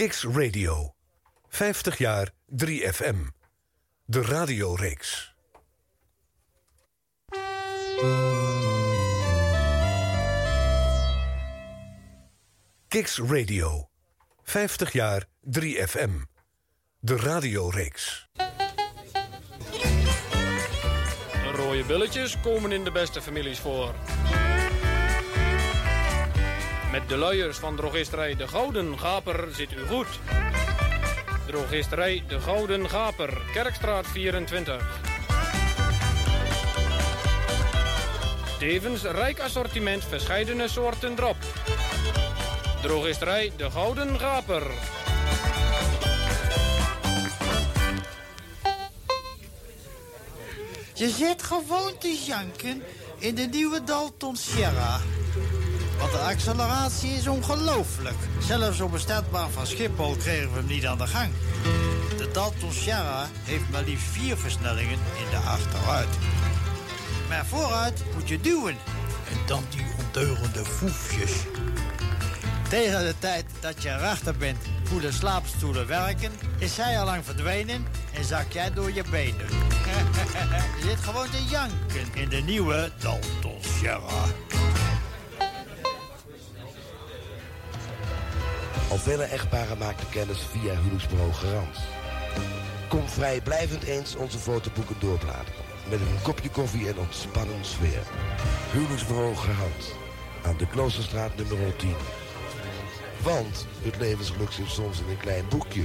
Kiks Radio. 50 jaar 3FM. De radioreeks. Kiks Radio. 50 jaar 3FM. De radioreeks. Rode billetjes komen in de beste families voor. Met de luiers van drogisterij De Gouden Gaper zit u goed. Drogisterij De Gouden Gaper, Kerkstraat 24. Tevens rijk assortiment verscheidene soorten drop. Drogisterij De Gouden Gaper. Je zit gewoon te janken in de nieuwe Dalton Sierra. Want de acceleratie is ongelooflijk. Zelfs op een startbaan van Schiphol kregen we hem niet aan de gang. De Dalton Sierra heeft maar liefst vier versnellingen in de achteruit. Maar vooruit moet je duwen. En dan die ondeugende foefjes. Tegen de tijd dat je erachter bent hoe de slaapstoelen werken... is zij al lang verdwenen en zak jij door je benen. je zit gewoon te janken in de nieuwe Dalton Sierra. Al vele echtparen maken kennis via huwelijksbureau Garant. Kom vrijblijvend eens onze fotoboeken doorbladeren. Met een kopje koffie en ontspannen sfeer. Huwelijksbureau Garant. Aan de Kloosterstraat nummer 10. Want het levensgeluk zit soms in een klein boekje.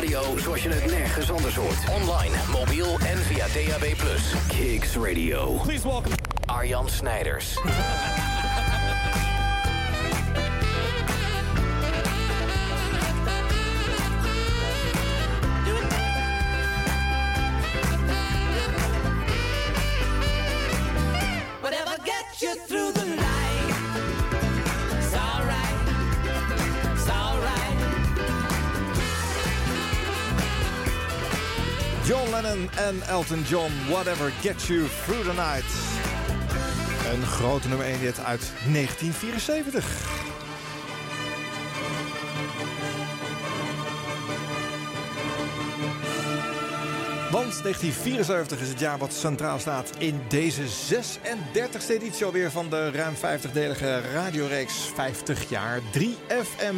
Radio zoals je het nergens anders hoort. Online, mobiel en via DAB+. Kiks Radio. Please welcome Arjan Snijders. En Elton John, Whatever Gets You Through the Night. Een grote nummer 1 hit uit 1974. Want 1974 is het jaar wat centraal staat in deze 36e editie alweer van de ruim 50-delige radioreeks 50 jaar 3FM.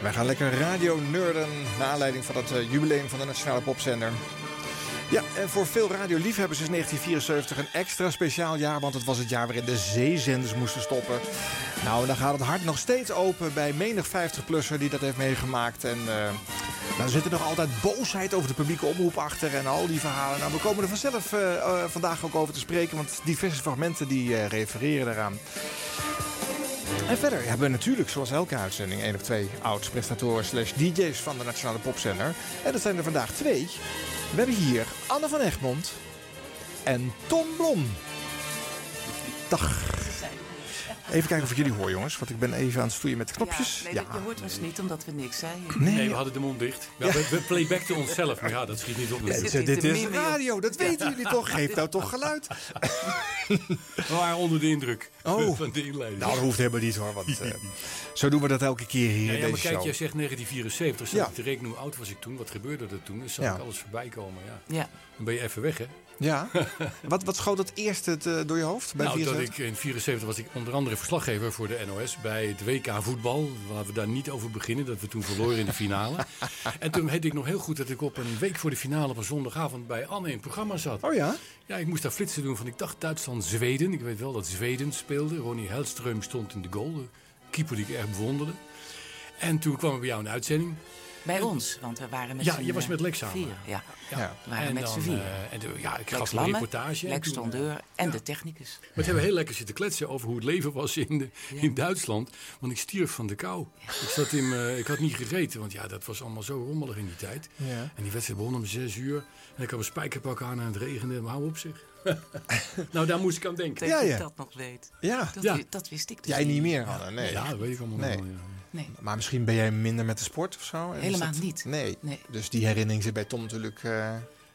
Wij gaan lekker radio nerden naar aanleiding van het eh, jubileum van de Nationale Popzender. Ja, en voor veel radioliefhebbers is 1974 een extra speciaal jaar... want het was het jaar waarin de zeezenders moesten stoppen. Nou, dan gaat het hart nog steeds open bij menig 50-plusser die dat heeft meegemaakt. En eh nou, er zit er nog altijd boosheid over de publieke omroep achter en al die verhalen. Nou, we komen er vanzelf eh, eh, vandaag ook over te spreken... want diverse fragmenten die eh, refereren daaraan. En verder hebben we natuurlijk, zoals elke uitzending... één of twee oud-presentatoren slash DJ's van de Nationale Popzender. En dat zijn er vandaag twee. We hebben hier Anne van Egmond en Tom Blom. Dag. Even kijken of ik jullie hoor, jongens. Want ik ben even aan het stoeien met de knopjes. Ja, nee, je hoort ons niet omdat we niks zeiden. Nee, Nee, we hadden de mond dicht. Ja, we, we playbackten onszelf, maar ja, dat schiet niet op. Ja, dit, niet dit is radio, dat weten jullie toch? Geef nou toch geluid. We waren onder de indruk Oh. van de inleiding. Nou, dat hoeft helemaal niet hoor. Want, eh, zo doen we dat elke keer hier ja, in ja, maar deze kijk, show. jij zegt 1974. Zat Ja. ik te rekenen hoe oud was ik toen? Wat gebeurde er toen? Dus zag Ja. ik alles voorbij komen. Ja. Ja. Dan ben je even weg, hè? Ja. wat, wat schoot het eerst het, eh, door je hoofd bij nou, dat 74? ik in 74 was ik onder andere verslaggever voor de NOS bij het WK voetbal. Laten we daar niet over beginnen, dat we toen verloren in de finale. en toen weet ik nog heel goed dat ik op een week voor de finale op een zondagavond bij Anne in het programma zat. Oh ja? Ja, ik moest daar flitsen doen van, ik dacht Duitsland-Zweden. Ik weet wel dat Zweden speelde. Ronnie Hellström stond in de goal, de keeper die ik erg bewonderde. En toen kwam ik bij jou de uitzending. Bij ons, want we waren met Ja, je was eh, met Lex samen. Ja. Ja. We waren En met z'n vieren. eh, en de- ja, ik Lex gaf een reportage. Lex toen, eh, Tondeur en de technicus. Maar we hebben heel lekker zitten kletsen over hoe het leven was in, de, in Duitsland. Want ik stierf van de kou. Ik, zat in, mijn- ik had niet gegeten, want ja, dat was allemaal zo rommelig in die tijd. Ja. En die wedstrijd begon om zes uur. En ik had een spijkerpak aan en het regende. Maar hou op zich. nou, daar moest ik aan denken. Dat Ja, ik ja. dat nog weet. Ja. Dat, dat wist ik dus Jij niet meer, Anne. Nee. Ja, dat weet ik allemaal Nee. wel. Ja. Nee. Maar misschien ben jij minder met de sport of zo? Helemaal dat- niet. Nee. Nee. Dus die herinnering zit bij Tom natuurlijk eh,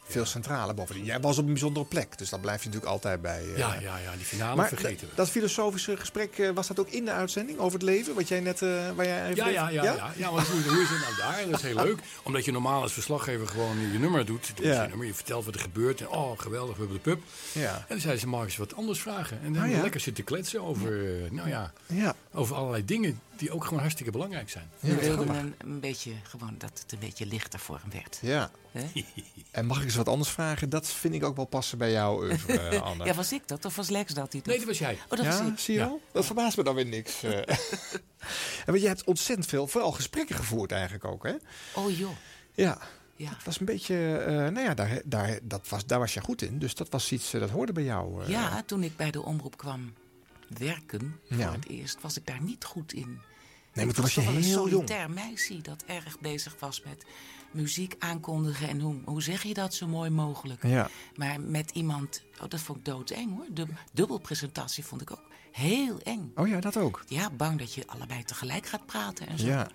veel centraler. Bovendien, jij was op een bijzondere plek. Dus dat blijf je natuurlijk altijd bij. eh. Ja, ja, ja, die finale Maar vergeten we. dat filosofische gesprek, eh, was dat ook in de uitzending over het leven? Wat jij net, eh, waar jij even Ja, ja, ja, ja. ja? want hoe, hoe is het nou daar? Dat is heel leuk. Omdat je normaal als verslaggever gewoon je nummer doet. Je, Ja. je, nummer, je vertelt wat er gebeurt. En, oh, geweldig, we hebben de pub. Ja. En dan zei ze, mag ik eens wat anders vragen? En dan we ja? lekker zitten kletsen over, nou ja, Ja. over allerlei dingen die ook gewoon hartstikke belangrijk zijn. We Ja, wilden grappig. een, een beetje, gewoon dat het een beetje lichter voor hem werd. Ja. En mag ik eens wat anders vragen? Dat vind ik ook wel passen bij jou, oeuvre, eh, Anne. Ja, was ik dat? Of was Lex dat? Die Nee, dat was jij. Oh, dat was Ja, ik. zie je Ja. wel? Dat verbaast me dan weer niks. eh. en want je hebt ontzettend veel, vooral gesprekken gevoerd eigenlijk ook, hè? Oh joh. Ja. Ja. Dat was een beetje, eh, nou ja, daar, daar, dat was, daar was je goed in. Dus dat was iets, eh, dat hoorde bij jou. eh. Ja, toen ik bij de omroep kwam werken voor Ja. het eerst, was ik daar niet goed in. Nee, maar Ik toen was je heel een jong. solitair meisje dat erg bezig was met muziek aankondigen. En hoe, hoe zeg je dat zo mooi mogelijk? Ja. Maar met iemand, oh, dat vond ik doodeng hoor. Dub, dubbelpresentatie vond ik ook heel eng. Oh ja, dat ook. Ja, bang dat je allebei tegelijk gaat praten en zo. Ja.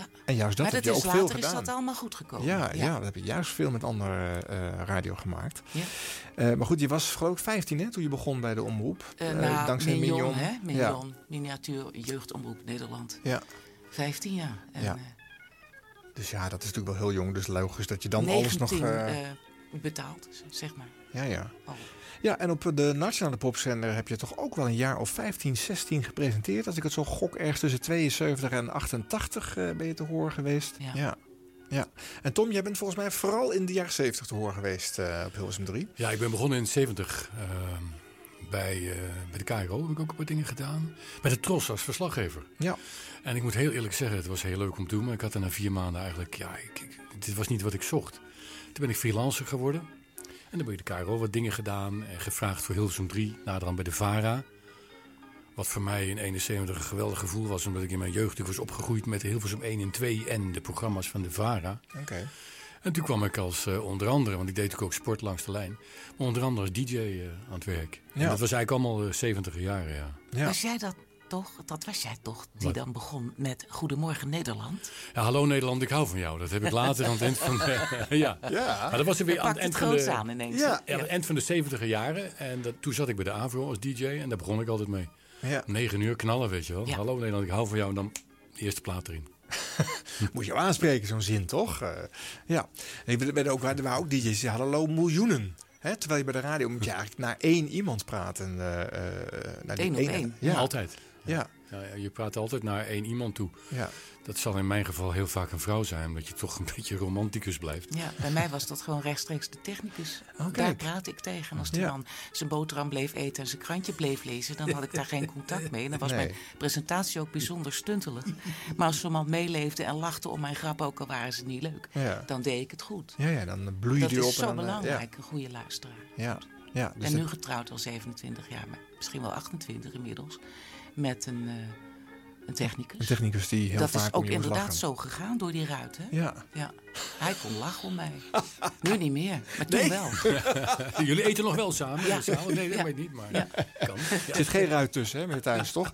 Ja. En juist dat maar heb dat je ook veel later is gedaan. dat allemaal goed gekomen. Ja, ja. dat heb je juist veel met andere eh, radio gemaakt. Ja. Eh, maar goed, je was geloof ik 15 hè, toen je begon bij de omroep. Nou, dankzij Mignon, Mignon. hè? Mignon, miniatuur jeugdomroep Nederland. Ja. 15 jaar. En, Ja. Dus ja, dat is natuurlijk wel heel jong. Dus logisch dat je dan alles 19 nog... betaald, zeg maar. ja, ja. Al. Ja, en op de nationale popzender heb je toch ook wel een jaar of 15, 16 gepresenteerd. Als ik het zo gok, ergens tussen 72 en 88 eh, ben je te horen geweest. Ja. ja. Ja. En Tom, jij bent volgens mij vooral in de jaren 70 te horen geweest eh, op Hilversum 3. Ja, ik ben begonnen in 70 ehm, bij, eh, bij de KRO. Heb ik ook wat dingen gedaan. Bij de Tros als verslaggever. Ja. En ik moet heel eerlijk zeggen, het was heel leuk om te doen. Maar ik had er na vier maanden eigenlijk, ja, ik, ik- dit was niet wat ik zocht. Toen ben ik freelancer geworden. En dan ben ik de KRO wat dingen gedaan. En gevraagd voor Hilversum 3, naderhand bij de VARA. Wat voor mij in 71 een geweldig gevoel was. Omdat ik in mijn jeugd natuurlijk was opgegroeid met Hilversum 1 en 2 en de programma's van de VARA. Oké. En toen kwam ik als eh, onder andere, want ik deed natuurlijk ook sport langs de lijn. Maar onder andere als DJ eh, aan het werk. En Ja. dat was eigenlijk allemaal eh, 70 jaren, ja. Ja. Was jij dat toch? Dat was jij toch die Wat? dan begon met Goedemorgen Nederland? ja. Hallo Nederland, ik hou van jou. Dat heb ik later aan het eind van de... ja. Ja. Maar dat was er weer aan het eind het van de... aan ineens. Ja. Ja, aan het eind van de 70 jaren. En dat, toen zat ik bij de AVRO als DJ en daar begon ik altijd mee. Ja. 9 uur knallen, weet je wel. Ja. Hallo Nederland, ik hou van jou. En dan de eerste plaat erin. Moet je aanspreken, zo'n zin, toch? Eh, ja. En er werden ook, er waren ook DJ's die hadden hallo miljoenen. Hè? Terwijl je bij de radio moet je eigenlijk naar één iemand praten. eh, eh, naar die Eén op één. Ja. Altijd. Ja. Ja, ja, je praat altijd naar één iemand toe. Ja. Dat zal in mijn geval heel vaak een vrouw zijn, omdat je toch een beetje romanticus blijft. Ja, bij mij was dat gewoon rechtstreeks de technicus. Oh, daar praat ik tegen. En als die Ja. man zijn boterham bleef eten en zijn krantje bleef lezen, dan had ik daar geen contact mee. En dan was Nee. mijn presentatie ook bijzonder stuntelig. Maar als zo'n man meeleefde en lachte om mijn grap, ook al waren ze niet leuk, Ja. dan deed ik het goed. Ja, ja, dan bloei je Dat die op. is zo en dan, eh, belangrijk, een goede luisteraar. Ja, ja. dus en nu getrouwd al 27 jaar, maar misschien wel 28 inmiddels, met een, eh, een technicus. een technicus die heel dat vaak is om ook inderdaad lachen. zo gegaan door die ruit, hè? Ja. Ja, hij kon lachen om mij. Nu niet meer, maar toen wel. Jullie eten nog wel samen? Ja. Nee, dat Ja. weet ik niet, maar Ja. kan. Er zit geen ruit tussen, hè, met thuis, toch?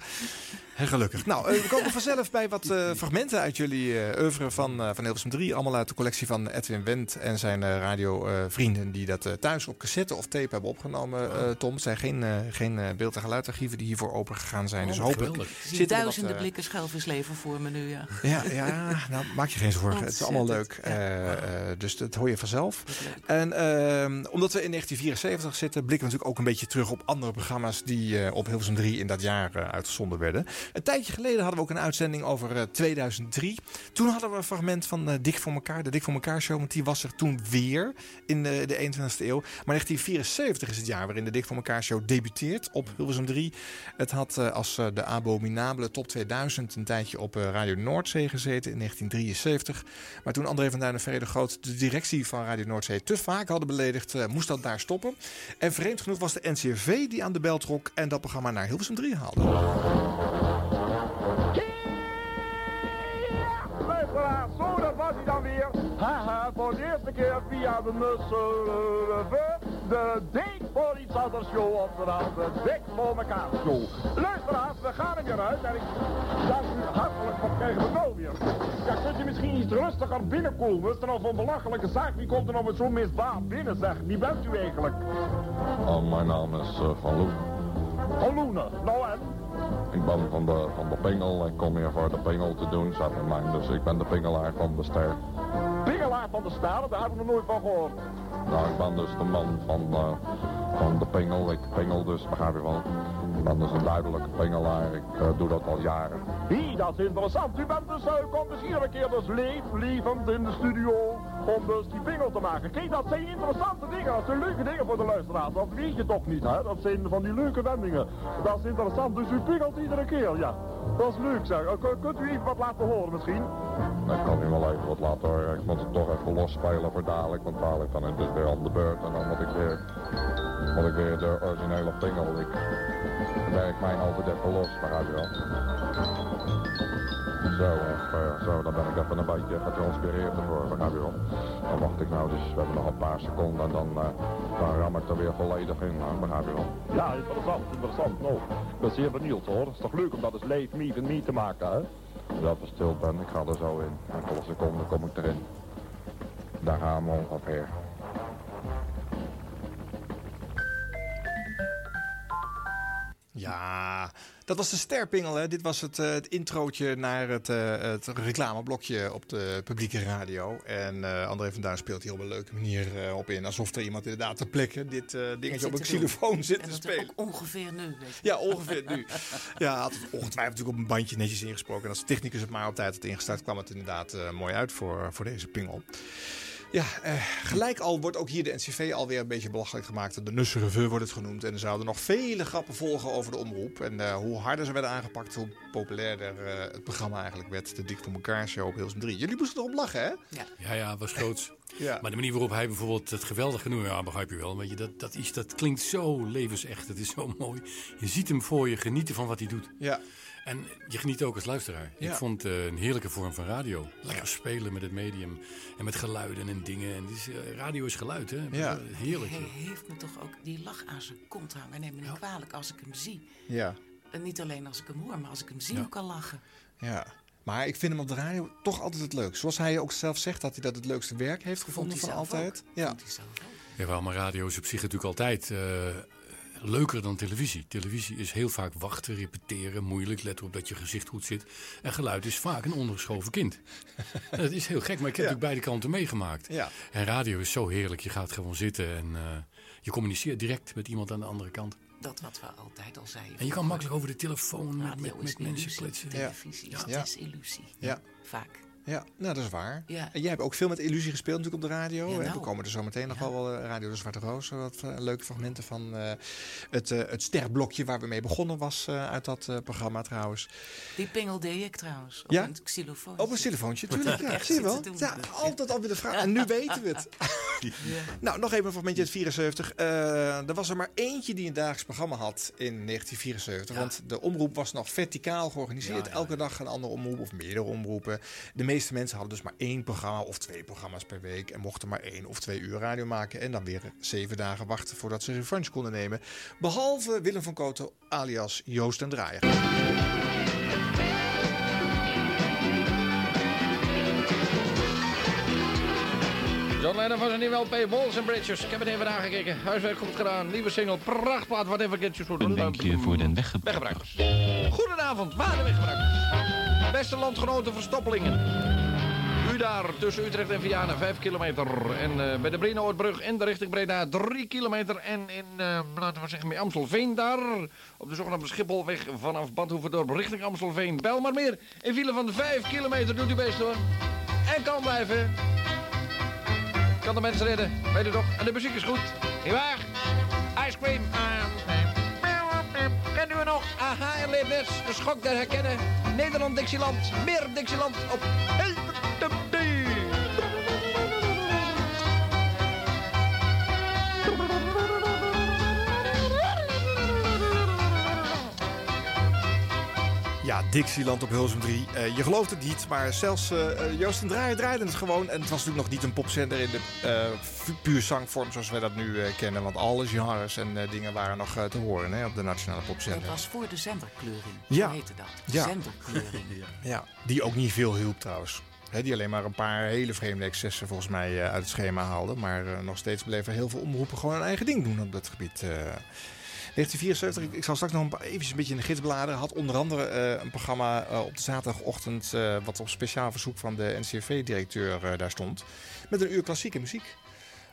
Heel gelukkig. Nou, eh, we komen vanzelf bij wat eh, fragmenten uit jullie eh oeuvre van, eh van Hilversum 3. Allemaal uit de collectie van Edwin Wendt en zijn eh radiovrienden... die dat eh, thuis op cassette of tape hebben opgenomen, eh, Tom. Het zijn geen, eh, geen eh, beeld- en geluidarchieven die hiervoor open gegaan zijn. dus Oh, hopelijk geweldig. Ik zie zitten er duizenden wat, blikken schelvisleven voor me nu, ja. Ja, ja, nou maak je geen zorgen. Het is allemaal leuk. Eh, eh, dus dat hoor je vanzelf. En ehm, omdat we in 1974 zitten, blikken we natuurlijk ook een beetje terug op andere programma's die eh, op Hilversum 3 in dat jaar eh, uitgezonden werden. Een tijdje geleden hadden we ook een uitzending over eh, 2003. Toen hadden we een fragment van eh, Dik voor elkaar, de Dik voor elkaar show. Want die was er toen weer in de, de 21ste eeuw. Maar 1974 is het jaar waarin de Dik voor elkaar show debuteert op Hilversum 3. Het had eh, als eh, de abominabele top 2000 een tijdje op eh, Radio Noordzee gezeten in 1973. Maar toen André van Duin en Ferry de Groot de directie van Radio Noordzee te vaak hadden beledigd, eh, moest dat daar stoppen. En vreemd genoeg was de NCRV die aan de bel trok en dat programma naar Hilversum 3 haalde. Via de Musselrevue. De Dik voor iets anders show, oftewel de Dik voor elkaar show. Luisteraars, we gaan er weer uit en ik dank u hartelijk voor het krijgen we wel weer. Ja, kunt u misschien iets rustiger binnenkomen? Is er nog een belachelijke zaak? Wie komt er nog met zo'n misbaar binnen, zeg? Wie bent u eigenlijk? Oh, mijn naam is eh, Van Loen. Van Loenen, nou en? Ik ben van de, van de Pingel. Ik kom hier voor de Pingel te doen, zat mijn. Dus ik ben de Pingelaar van de Ster. Pingelaar van de Stalen, daar hebben we nog nooit van gehoord. Nou, ik ben dus de man van, eh, van de Pingel. Ik pingel dus, begrijp je wel. Ik ben dus een duidelijke Pingelaar. Ik eh, doe dat al jaren. Hé, dat is interessant. U bent dus, uh, komt dus hier een keer dus leef, levend in de studio om dus die pingel te maken. Kijk, dat zijn interessante dingen. Dat zijn leuke dingen voor de luisteraars. Dat weet je toch niet, hè? Dat zijn van die leuke wendingen. Dat is interessant. Dus u pingelt iedere keer, ja. Dat is leuk, zeg. K- kunt u even wat laten horen misschien? Ik kan u wel even wat laten horen. Ik moet het toch even losspelen voor dadelijk. Want dadelijk dan is het weer aan de beurt. En dan moet ik weer, moet ik weer de originele Pingel. Ik werk mij altijd even los, begrijp je wel. Zo, eh, zo, dan ben ik even een beetje getranspireerd ervoor, begrijp je wel. Dan wacht ik nou, dus we hebben nog een paar seconden en dan, eh, dan ram ik er weer volledig in, eh, begrijp je wel. Ja, interessant, interessant. Nou, ik ben zeer benieuwd hoor. Het is toch leuk om dat eens live me en me te maken, hè? Dat is stil ben, ik ga er zo in. Enkele seconden kom ik erin. Daar gaan we ongeveer. Ja, dat was de sterpingel. Hè? Dit was het, eh, het introotje naar het, eh, het reclameblokje op de publieke radio. En eh, André van Duin speelt hier op een leuke manier op in. Alsof er iemand inderdaad ter plekke dit dingetje op een xylofoon zit En te spelen. ongeveer nu. Ja, ongeveer nu. Ja, had het ongetwijfeld natuurlijk op een bandje netjes ingesproken. En als de technicus het maar op tijd had ingestart, kwam het inderdaad mooi uit voor, voor deze pingel. Ja, eh, gelijk al wordt ook hier de NCV alweer een beetje belachelijk gemaakt. De Nusse Revue wordt het genoemd. En er zouden nog vele grappen volgen over de omroep. En eh, hoe harder ze werden aangepakt, hoe populairder eh, het programma eigenlijk werd. De Dik voor elkaar show op Hilversum 3. Jullie moesten erop lachen, hè? Ja. Ja, ja, was groots. Ja. Maar de manier waarop hij bijvoorbeeld het geweldige noemt, ja, begrijp je wel. Weet je, dat, dat, is, dat klinkt zo levensecht. Het is zo mooi. Je ziet hem voor je genieten van wat hij doet. Ja. En je geniet ook als luisteraar. Ja. Ik vond het een heerlijke vorm van radio. Lekker spelen met het medium. En met geluiden en dingen. En is, eh, radio is geluid, hè? Ja. Heerlijk. Hij heeft me toch ook die lach aan zijn kont hangen. Neem me niet kwalijk als ik hem zie. Ja. En niet alleen als ik hem hoor, maar als ik hem zie Ja. ook al lachen. Ja. Maar ik vind hem op de radio toch altijd het leukst. Zoals hij ook zelf zegt dat hij dat het leukste werk heeft Vond gevonden hij van zelf altijd. ook. Ja. Vond hij zelf ook. Jawel, maar radio is op zich natuurlijk altijd eh, leuker dan televisie. Televisie is heel vaak wachten, repeteren, moeilijk. Let erop dat je gezicht goed zit. En geluid is vaak een ondergeschoven kind. Dat is heel gek, maar ik heb Ja. natuurlijk beide kanten meegemaakt. Ja. En radio is zo heerlijk. Je gaat gewoon zitten en eh, je communiceert direct met iemand aan de andere kant. Dat wat we altijd al zeiden. En je kan makkelijk over de telefoon met, Radio met, is mensen illusie. kletsen. Televisie is Ja. desillusie. Ja. Vaak. Ja, nou dat is waar. Ja. En jij hebt ook veel met illusie gespeeld natuurlijk op de radio. Ja, hè? nou. We komen er zo meteen nog Ja. wel eh, Radio de Zwarte Roos. eh, Wat eh, leuke fragmenten van het, het sterblokje waar we mee begonnen was uit dat programma trouwens. Die pingel deed ik trouwens. Op Ja? een xylofoon. Op een telefoontje, tuurlijk. Ja, zie je wel? Ja, altijd alweer de vraag. En nu weten we het. Nou, nog even een fragmentje uit 74. Eh, er was er maar eentje die een dagelijks programma had in 1974. Want de omroep was nog verticaal georganiseerd. Elke dag een andere omroep of meerdere omroepen. De meeste mensen hadden dus maar één programma of twee programma's per week. En mochten maar één of twee uur radio maken. En dan weer zeven dagen wachten voordat ze revanche konden nemen. Behalve Willem van Koten alias Joost en Draaier. John Lennon van zijn nieuwe LP Walls and Bridges. Ik heb het even aangekeken. Huiswerk goed gedaan. Nieuwe single. Prachtplaat. Wat even voor Een wenkje voor de weggebruiker. weggebruikers. Beste landgenoten verstoppelingen. U daar tussen Utrecht en Vianen, 5 kilometer. En eh, bij de Brinoordbrug in de richting Breda 3 kilometer. En in, eh, laten we zeggen, bij Amstelveen daar, op de zogenaamde Schipholweg vanaf Bad Hoeverdorp richting Amstelveen. Bel maar meer. In file van 5 kilometer doet u best hoor. En kan blijven. Kan de mensen redden, weet u toch? En de muziek is goed. Niet waar? Ice cream. Kent u er nog? Aha, en Leefnes, de schok der herkennen. Nederland, Dixieland, meer Dixieland op LTD. Ja, Dixieland op Hilsum 3. Eh, je gelooft het niet, maar zelfs eh, eh, Joost en Draaier draaide het gewoon. En het was natuurlijk nog niet een popzender in de eh, fu- puur zangvorm zoals wij dat nu eh, kennen. Want alle genres en eh, dingen waren nog te horen hè, op de Nationale Dat Popzender. was voor de zenderkleuring. Ja. Heette dat. Ja. Zenderkleuring. Ja, die ook niet veel hielp trouwens. Hè, die alleen maar een paar hele vreemde excessen volgens mij eh, uit het schema haalde. Maar eh, nog steeds bleven heel veel omroepen gewoon hun eigen ding doen op dat gebied. Eh. 1974, ik, ik zal straks nog een een beetje in de gids bladeren. Had onder andere eh, een programma eh, op de zaterdagochtend... eh, wat op speciaal verzoek van de NCRV-directeur eh, daar stond. Met een uur klassieke muziek.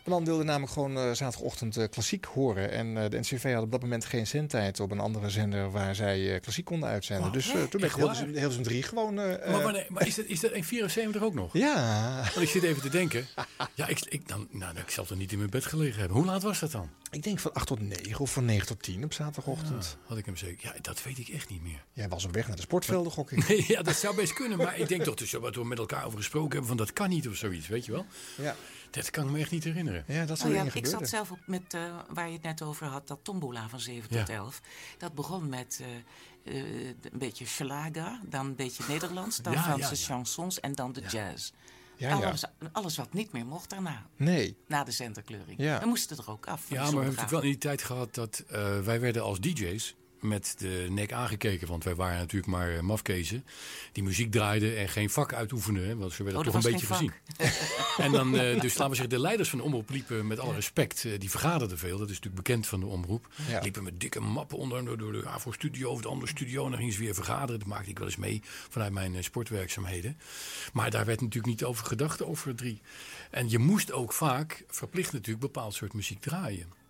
De man wilde namelijk gewoon eh, zaterdagochtend eh, klassiek horen. En eh, de NCRV had op dat moment geen zendtijd op een andere zender... waar zij klassiek konden uitzenden. Dus toen ben ik heel Hilversum 3 gewoon... eh, Maar, eh, wanneer- maar is, dat, is dat in 74 ook nog? Ja. Want ik zit even te denken. Ja, ik, ik, dan, nou, ik zal er niet in mijn bed gelegen hebben. Hoe laat was dat dan? Ik denk van 8 tot 9 of van 9 tot 10 op zaterdagochtend. Had ik hem zeker. Ja, dat weet ik echt niet meer. Jij was op weg naar de sportvelden, gok ik. Nee, ja, dat zou best kunnen. Maar ik denk toch, dus wat we met elkaar over gesproken hebben, van dat kan niet of zoiets, weet je wel? Ja. Dat kan ik me echt niet herinneren. Ja, dat Oh ja, ik zat zelf op met, eh, waar je het net over had, dat tombola van 7 tot Ja. 11. Dat begon met eh, eh, een beetje schlager, dan een beetje Nederlands, dan Ja, Franse ja, ja. chansons en dan de jazz. Ja, ja. alles, alles wat niet meer mocht daarna. Nee. Na de zenderkleuring. Ja. We moesten er ook af. Ja, maar we hebben natuurlijk wel in die tijd gehad dat eh, wij werden als DJ's met de nek aangekeken. Want wij waren natuurlijk maar uh, mafkezen die muziek draaiden en geen vak uitoefenden. Hè, want ze werden Oh, toch een beetje gezien. en dan, eh, dus laten we zeggen, de leiders van de omroep liepen met alle respect, eh, die vergaderden veel. Dat is natuurlijk bekend van de omroep. Ja. Liepen met dikke mappen onder door, door de AVO-studio of de andere studio. En dan gingen ze weer vergaderen. Dat maakte ik wel eens mee vanuit mijn eh, sportwerkzaamheden. Maar daar werd natuurlijk niet over gedacht, over drie. En je moest ook vaak, verplicht natuurlijk, bepaald soort muziek draaien.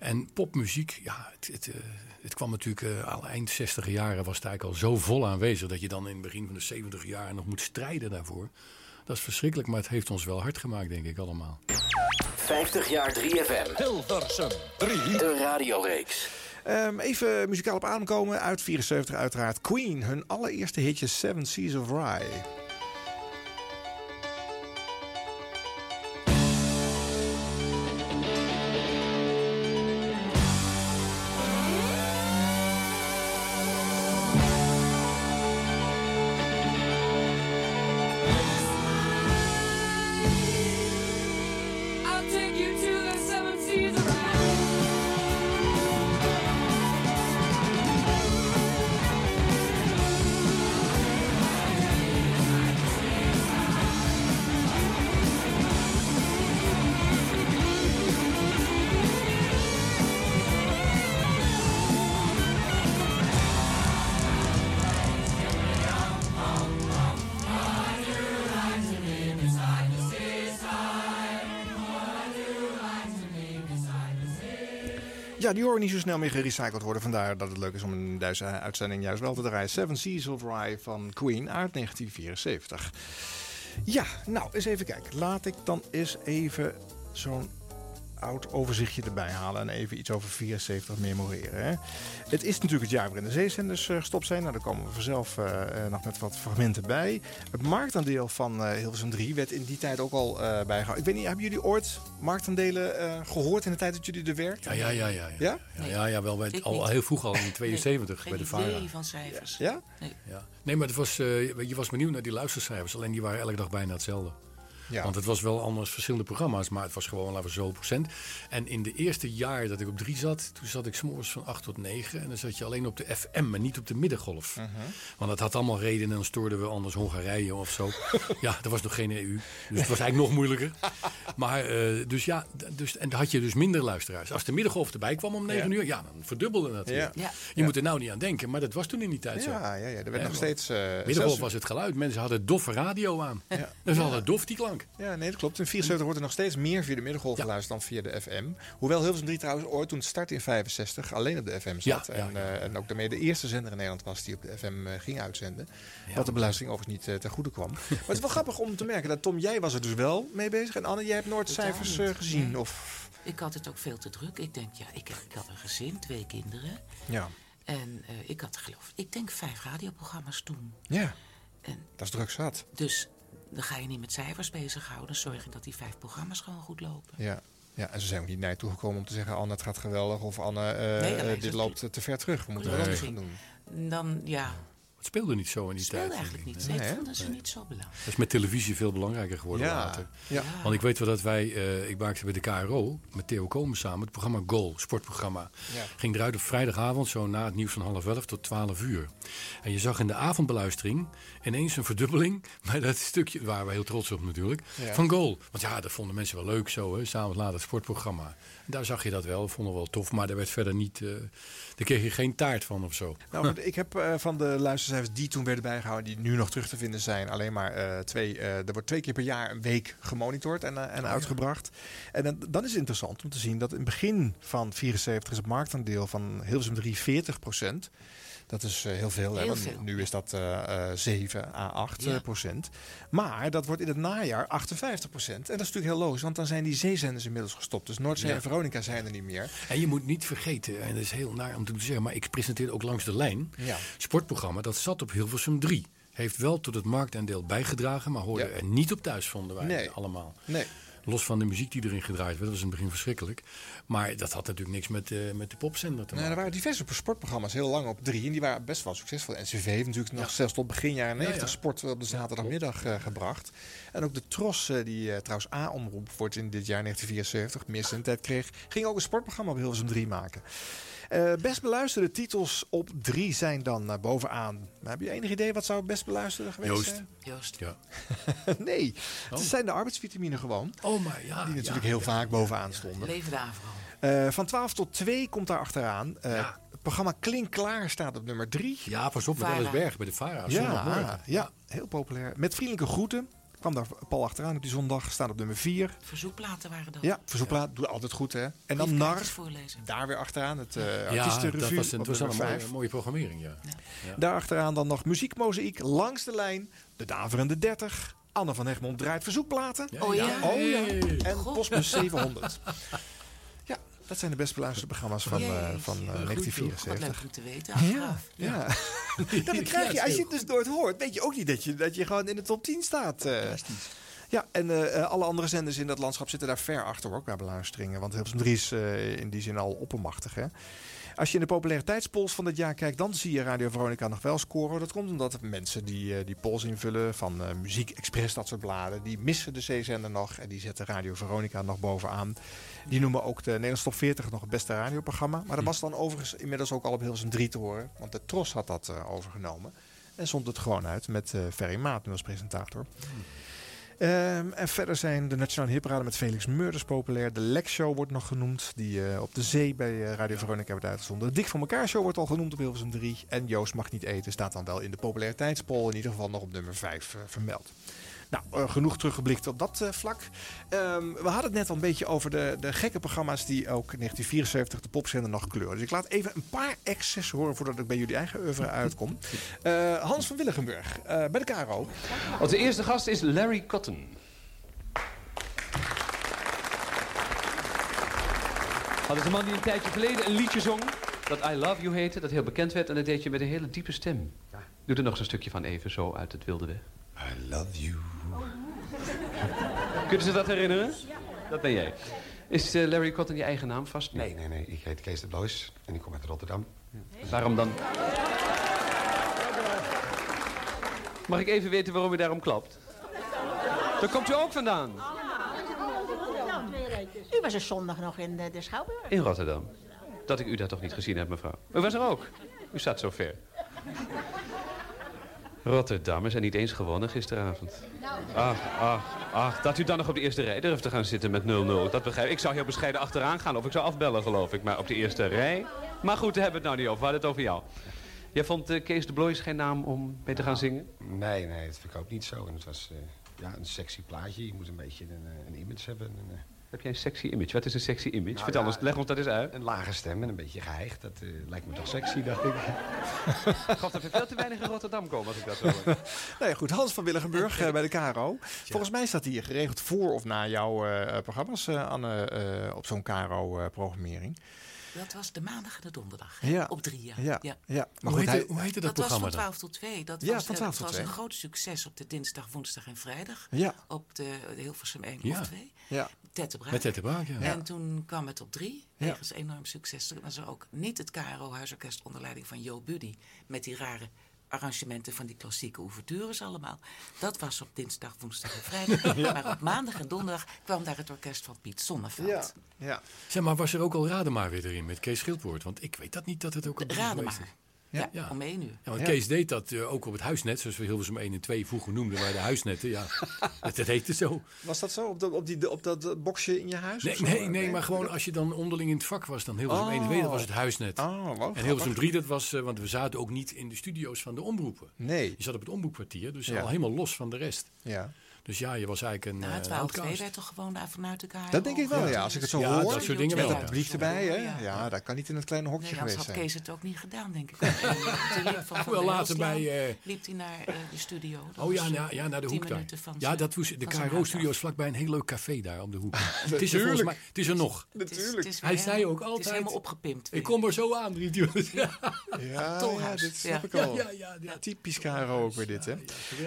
En popmuziek, ja, het, het, eh, het kwam natuurlijk eh, al eind 60 jaren was het eigenlijk al zo vol aanwezig dat je dan in het begin van de 70 jaar nog moet strijden daarvoor. Dat is verschrikkelijk, maar het heeft ons wel hard gemaakt, denk ik allemaal. 50 jaar 3FM. Hilversum 3. De radioreeks. Ehm, even muzikaal op adem komen. Uit 74 uiteraard. Queen, hun allereerste hitje Seven Seas of Rye. Die horen niet zo snel meer gerecycled worden. Vandaar dat het leuk is om in deze uitzending juist wel te draaien. Seven Seas of Rye van Queen uit 1974. Ja, nou, eens even kijken. Laat ik dan eens even zo'n oud overzichtje erbij halen en even iets over 74 memoreren. Hè. Het is natuurlijk het jaar waarin de zeezenders eh, gestopt zijn. Nou, daar komen we vanzelf eh, eh, nog met wat fragmenten bij. Het marktaandeel van eh, Hilversum 3 werd in die tijd ook al eh bijgehouden. Ik weet niet, hebben jullie ooit marktaandelen eh, gehoord in de tijd dat jullie er werkten? Ja, ja, ja. Ja, Ja? ja, ja, ja wel bij, al, heel vroeg al in 72 Geen bij de idee VARA. van cijfers. Ja? Nee. Ja. Nee, maar het was, eh, je was benieuwd naar die luistercijfers. Alleen die waren elke dag bijna hetzelfde. Ja. Want het was wel anders verschillende programma's, maar het was gewoon, laten we zo procent. En in de eerste jaar dat ik op drie zat, toen zat ik s'morgens van 8 tot 9. En dan zat je alleen op de FM en niet op de middengolf. Mhm. Want dat had allemaal redenen. En dan stoorden we anders Hongarije of zo. ja, er was nog geen EU. Dus het was eigenlijk nog moeilijker. Maar, eh, dus ja, dus, en dan had je dus minder luisteraars. Als de middengolf erbij kwam om 9 Ja. uur, ja, dan verdubbelde dat weer. Ja. Ja. Je moet er nou niet aan denken, maar dat was toen in die tijd zo. Ja, ja, ja, er werd nog steeds... eh, Middengolf zelfs- was het geluid. Mensen hadden doffe radio aan. Ja. Dus ze hadden dof die klank. Ja, nee, dat klopt. In 74 wordt er nog steeds meer via de middengolf Ja. geluisterd dan via de FM. Hoewel Hilversum 3 trouwens ooit toen het startte in 65 alleen op de FM zat. Ja, ja, en, eh, en ook daarmee de eerste zender in Nederland was die op de FM eh, ging uitzenden. wat de beluistering overigens niet eh, ten goede kwam. maar het is wel grappig om te merken dat Tom, jij was er dus wel mee bezig. En Anne, jij hebt nooit cijfers gezien. Of, Ik had het ook veel te druk. Ik denk, ja, ik, ik had een gezin, twee kinderen. ja. En eh, ik had geloof ik denk vijf radioprogramma's toen. ja, En dat is druk zat. dus dan ga je niet met cijfers bezighouden. Zorg je dat die vijf programma's gewoon goed lopen. Ja. Ja, en ze zijn ook niet naar je toegekomen om te zeggen... Anne, het gaat geweldig. Of Anne, eh, Nee, eh, dit loopt te ver terug. We moeten wel anders gaan doen. Dan, ja, Het speelde niet zo in die het speelde tijd. eigenlijk niet. Nee, ik. dat ze niet zo belangrijk. Dat is met televisie veel belangrijker geworden Ja. later. Ja. Want ik weet wel dat wij, eh, ik maakte bij de KRO met Theo Komen samen het programma Goal, sportprogramma. Ja. Ging eruit op vrijdagavond, zo na het nieuws van half elf tot twaalf uur. En je zag in de avondbeluistering ineens een verdubbeling bij dat stukje, daar waren we heel trots op natuurlijk, Ja. van Goal. Want ja, dat vonden mensen wel leuk zo, hè, s'avonds laat het sportprogramma. Daar zag je dat wel, vonden we wel tof, maar daar werd verder niet, eh, daar kreeg je geen taart van of zo. Nou, ik heb eh, van de luistercijfers die toen werden bijgehouden, die nu nog terug te vinden zijn, alleen maar eh, twee. er wordt twee keer per jaar een week gemonitord en, en uitgebracht. En dan, dan is het interessant om te zien dat in het begin van 74 is het marktaandeel van Hilversum 3 40 procent. Dat is eh, heel veel. Heel veel. Nu is dat eh, eh, 7 à 8 Ja. eh, procent. Maar dat wordt in het najaar 58 procent. En dat is natuurlijk heel logisch, want dan zijn die zeezenders inmiddels gestopt. Dus Noordzee Ja. en Veronica zijn er niet meer. En je moet niet vergeten, en dat is heel naar om te zeggen, maar ik presenteerde ook langs de lijn. Ja. Sportprogramma, dat zat op Hilversum 3. Heeft wel tot het marktaandeel bijgedragen, maar hoorde Ja. er niet op thuis, vonden wij Nee. allemaal. Nee. Los van de muziek die erin gedraaid werd, dat was in het begin verschrikkelijk. Maar dat had natuurlijk niks met, eh, met de popzender te Nou, maken. er waren diverse sportprogramma's heel lang op drie. En die waren best wel succesvol. NCV heeft natuurlijk nog zelfs tot begin jaren 90 ja. sport op de zaterdagmiddag eh, gebracht. En ook de Tros, eh, die trouwens A-omroep wordt in dit jaar 1974, meer tijd kreeg, ging ook een sportprogramma op Hilversum 3 maken. Eh, best beluisterde titels op drie zijn dan bovenaan. Maar heb je enig idee wat zou best beluisteren geweest Joost. zijn? Joost, Ja. nee, Oh. het zijn de arbeidsvitamine gewoon. Oh, maar ja. Die natuurlijk ja, heel ja, vaak ja, bovenaan ja. stonden. leven de Avro. Eh, van 12 tot 2 komt daar achteraan. Eh, Ja. Het programma Klink Klaar staat op nummer 3. Ja, pas op met Berg bij de Vara. Ja, ja, heel populair. Met vriendelijke groeten. Kwam daar Paul achteraan op die zondag. Staat op nummer 4. Verzoekplaten waren dat. Ja, verzoekplaat. Doet altijd goed, hè. En dan Nar. Daar weer achteraan. Het eh Ja, artiestenrevue dat was, een, was mooie, 5. mooie programmering, ja. Ja. Daar achteraan dan nog muziekmozaïek langs de lijn. De Daverende 30. Anne van Egmond draait verzoekplaten. Ja, Oh ja? Oh ja. Hey. En. Postbus 700. Dat zijn de best beluisterde programma's van, eh, Jeetje. van eh, Wat leuk 1974. om te weten. Ja, Achteraf. ja. ja, dat krijg je. Als je het dus nooit hoort, weet je ook niet dat je, dat je gewoon in de top 10 staat. eh. Ja, en eh, alle andere zenders in dat landschap zitten daar ver achter hoor, qua beluisteringen. Want Hilversum 3 is eh, in die zin al oppermachtig. Hè? Als je in de populariteitspols van dit jaar kijkt, dan zie je Radio Veronica nog wel scoren. Dat komt omdat mensen die eh, die polls invullen van eh, Muziek Express, dat soort bladen, die missen de C-zender nog. En die zetten Radio Veronica nog bovenaan. Die noemen ook de Nederlands Top 40 nog het beste radioprogramma. Maar dat was dan overigens inmiddels ook al op Hilversum 3 te horen. Want de Tros had dat eh, overgenomen. En zond het gewoon uit met Ferry Maat nu als presentator. Ehm, en verder zijn de Nationale Hipraden met Felix Meurders populair. De Lex Show wordt nog genoemd, die eh, op de zee bij eh, Radio Veronica werd uitgezonden. De Dik voor elkaar Show wordt al genoemd op Hilversum 3. En Joost mag niet eten staat dan wel in de populariteitspol. In ieder geval nog op nummer 5 eh, vermeld. Nou, eh, genoeg teruggeblikt op dat eh, vlak. Ehm, we hadden het net al een beetje over de, de gekke programma's die ook in 1974 de popzender nog kleuren. Dus ik laat even een paar excessen horen voordat ik bij jullie eigen oeuvre uitkom. Eh, Hans van Willigenburg, eh, bij de KRO. Onze eerste gast is Larry Cotton. Dat is een man die een tijdje geleden een liedje zong. Dat I Love You heette, dat heel bekend werd. En dat deed je met een hele diepe stem. Doe er nog eens een stukje van even zo uit het wilde weg. I love you. Kunnen ze dat herinneren? Dat ben jij. Is eh, Larry Cotton je eigen naam vast? Nee, nee, nee. Ik heet Kees de Blois en ik kom uit Rotterdam. Waarom dan? Mag ik even weten waarom u daarom klapt? Daar komt u ook vandaan. U was er zondag nog in de, de Schouwburg. In Rotterdam. Dat ik u daar toch niet gezien heb, mevrouw. U was er ook. U zat zo ver. Rotterdammers en niet eens gewonnen gisteravond. Ach, ach, ach. Dat u dan nog op de eerste rij durft te gaan zitten met 0-0. Dat begrijp ik. Ik zou heel bescheiden achteraan gaan of ik zou afbellen, geloof ik. Maar op de eerste rij... Maar goed, daar hebben we het nou niet over. We hadden het over jou. Jij vond eh, Kees de Blois geen naam om mee te gaan zingen? Nee, nee, dat vind ik ook niet zo. En het was eh, ja, een sexy plaatje. Je moet een beetje een, eh, een image hebben. Eh, Heb jij een sexy image? Wat is een sexy image? nou Vertel ja, ons, leg ons dat eens uit. Een lage stem en een beetje geheigd. Dat eh, lijkt me toch sexy, dacht ik. God, dat er veel te weinig in Rotterdam komen als ik dat zo hoor. Nou ja, goed. Hans van Willigenburg eh, bij de KRO. Volgens mij staat hij geregeld voor of na jouw eh, programma's, eh, Anne, eh, op zo'n KRO-programmering. Dat was de maandag en de donderdag. hè? Ja. Op drie jaar. Ja, ja. ja. Maar Hoe goed, heette, hij- hoe heette dat, Dat, was van dan? 12 tot 2. Dat Ja, was, van eh, 12 dat tot was 2. een groot succes op de dinsdag, woensdag en vrijdag. Ja. Op de, de Hilversum 1 Ja. of 2. Ja. Tette Braak. Met Tette Braak, ja. En toen kwam het op 3. Ja. Wegens enorm succes. Toen was er ook niet het KRO Huisorkest onder leiding van Jo Buddy. Met die rare arrangementen van die klassieke ouvertures allemaal. Dat was op dinsdag, woensdag en vrijdag. Ja. Maar op maandag en donderdag kwam daar het orkest van Piet Sonneveld. Ja. ja. Zeg maar, was er ook al Rademaar weer erin met Kees Schildwoord? Want ik weet dat niet dat het ook op drie Rademaar. Is. Ja, om één uur. Ja, want Ja. Kees deed dat eh, ook op het huisnet, zoals we Hilversum 1 en 2 vroeger noemden, waren de huisnetten. Ja, dat, dat heette zo. Was dat zo? Op, dat op, die, op dat eh, boxje in je huis? Nee, nee, nee, maar gewoon als je dan onderling in het vak was, dan Hilversum 1 en 2, dat was het huisnet. Oh, wow, en grappig. Hilversum 3, dat was, eh, want we zaten ook niet in de studio's van de omroepen. Nee. Je zat op het omroepkwartier, dus Ja. al helemaal los van de rest. Ja. Dus ja, je was eigenlijk een Nou, eh, 12 2 outcast. werd toch gewoon daar vanuit KRO? Dat denk ik wel, ja. Als ik het zo Ja, hoor. dat soort dingen wel, Met ja. het publiek erbij, hè? Ja. Ja, dat kan niet in het kleine hokje geweest had zijn. Kees het ook niet gedaan, denk ik. Wel later bij, eh, liep hij naar eh, de studio. Dat Oh ja, ja, ja, naar de hoek daar. Ja, dat was de KRO-studio is vlakbij een heel leuk café daar om de hoek. het is er Natuurlijk. volgens mij, het is er nog. Het is- het is Hij zei ook altijd. Het is helemaal opgepimpt. Ik kom er zo aan, hij. Ja. Dit snap ik al. Ja, ja, ja. Typisch KRO ook weer dit, hè?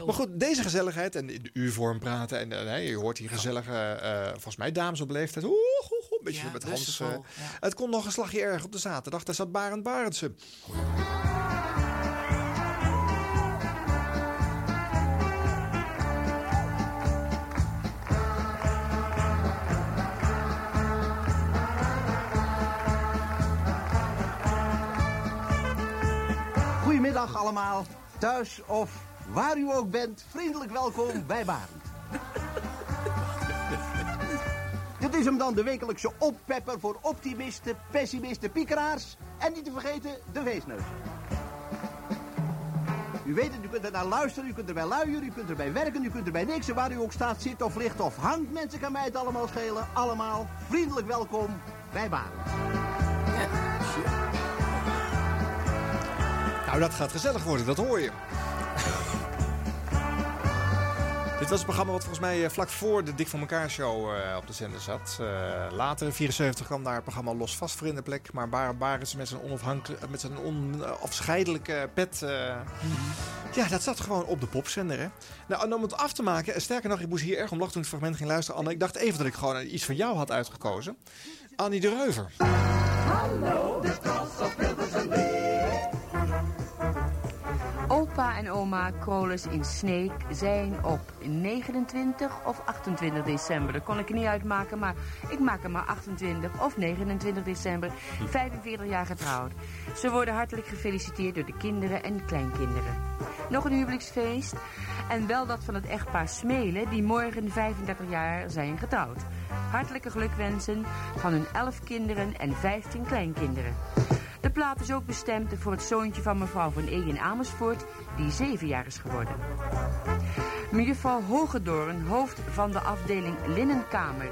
Maar goed, deze gezelligheid en in de U-vorm praten. En eh, nee, je hoort die gezellige, eh, volgens mij dames op leeftijd. Oeh, oeh, oeh, een beetje Ja, met Hans. eh, ja. Het kon nog een slagje erg op de zaterdag. Daar zat Barend Barendse. Goedemiddag allemaal, thuis of waar u ook bent, vriendelijk welkom bij Barend. Dit is hem dan, de wekelijkse oppepper voor optimisten, pessimisten, piekeraars en niet te vergeten de feestneus. U weet het, u kunt er naar luisteren, u kunt erbij luieren, u kunt erbij werken, u kunt erbij niks. Waar u ook staat, zit of ligt of hangt, mensen kan mij het allemaal schelen. Allemaal vriendelijk welkom bij Barend. Nou, dat gaat gezellig worden, dat hoor je. Dit was het programma wat volgens mij eh, vlak voor de Dik van elkaar show eh, op de zender zat. Eh, later, in 74, kwam daar het programma Los Vast voor in de plek. Maar Barend Barendse met zijn, onafhankelijk, met zijn onafscheidelijke pet... eh, Ja, dat zat gewoon op de popzender, hè. Nou, en om het af te maken, en sterker nog, ik moest hier erg om lachen toen ik het fragment ging luisteren. Anne, ik dacht even dat ik gewoon iets van jou had uitgekozen. Annie de Reuver. Hallo, op Opa en oma Krolis in Sneek zijn op 29 of 28 december. Dat kon ik er niet uitmaken, maar ik maak er maar 28 of 29 december. 45 jaar getrouwd. Ze worden hartelijk gefeliciteerd door de kinderen en kleinkinderen. Nog een huwelijksfeest. En wel dat van het echtpaar Smelen, die morgen 35 jaar zijn getrouwd. Hartelijke gelukwensen van hun 11 kinderen en 15 kleinkinderen. De plaat is ook bestemd voor het zoontje van mevrouw van E in Amersfoort, die zeven jaar is geworden. Mevrouw Hogedoorn, hoofd van de afdeling Linnenkamer,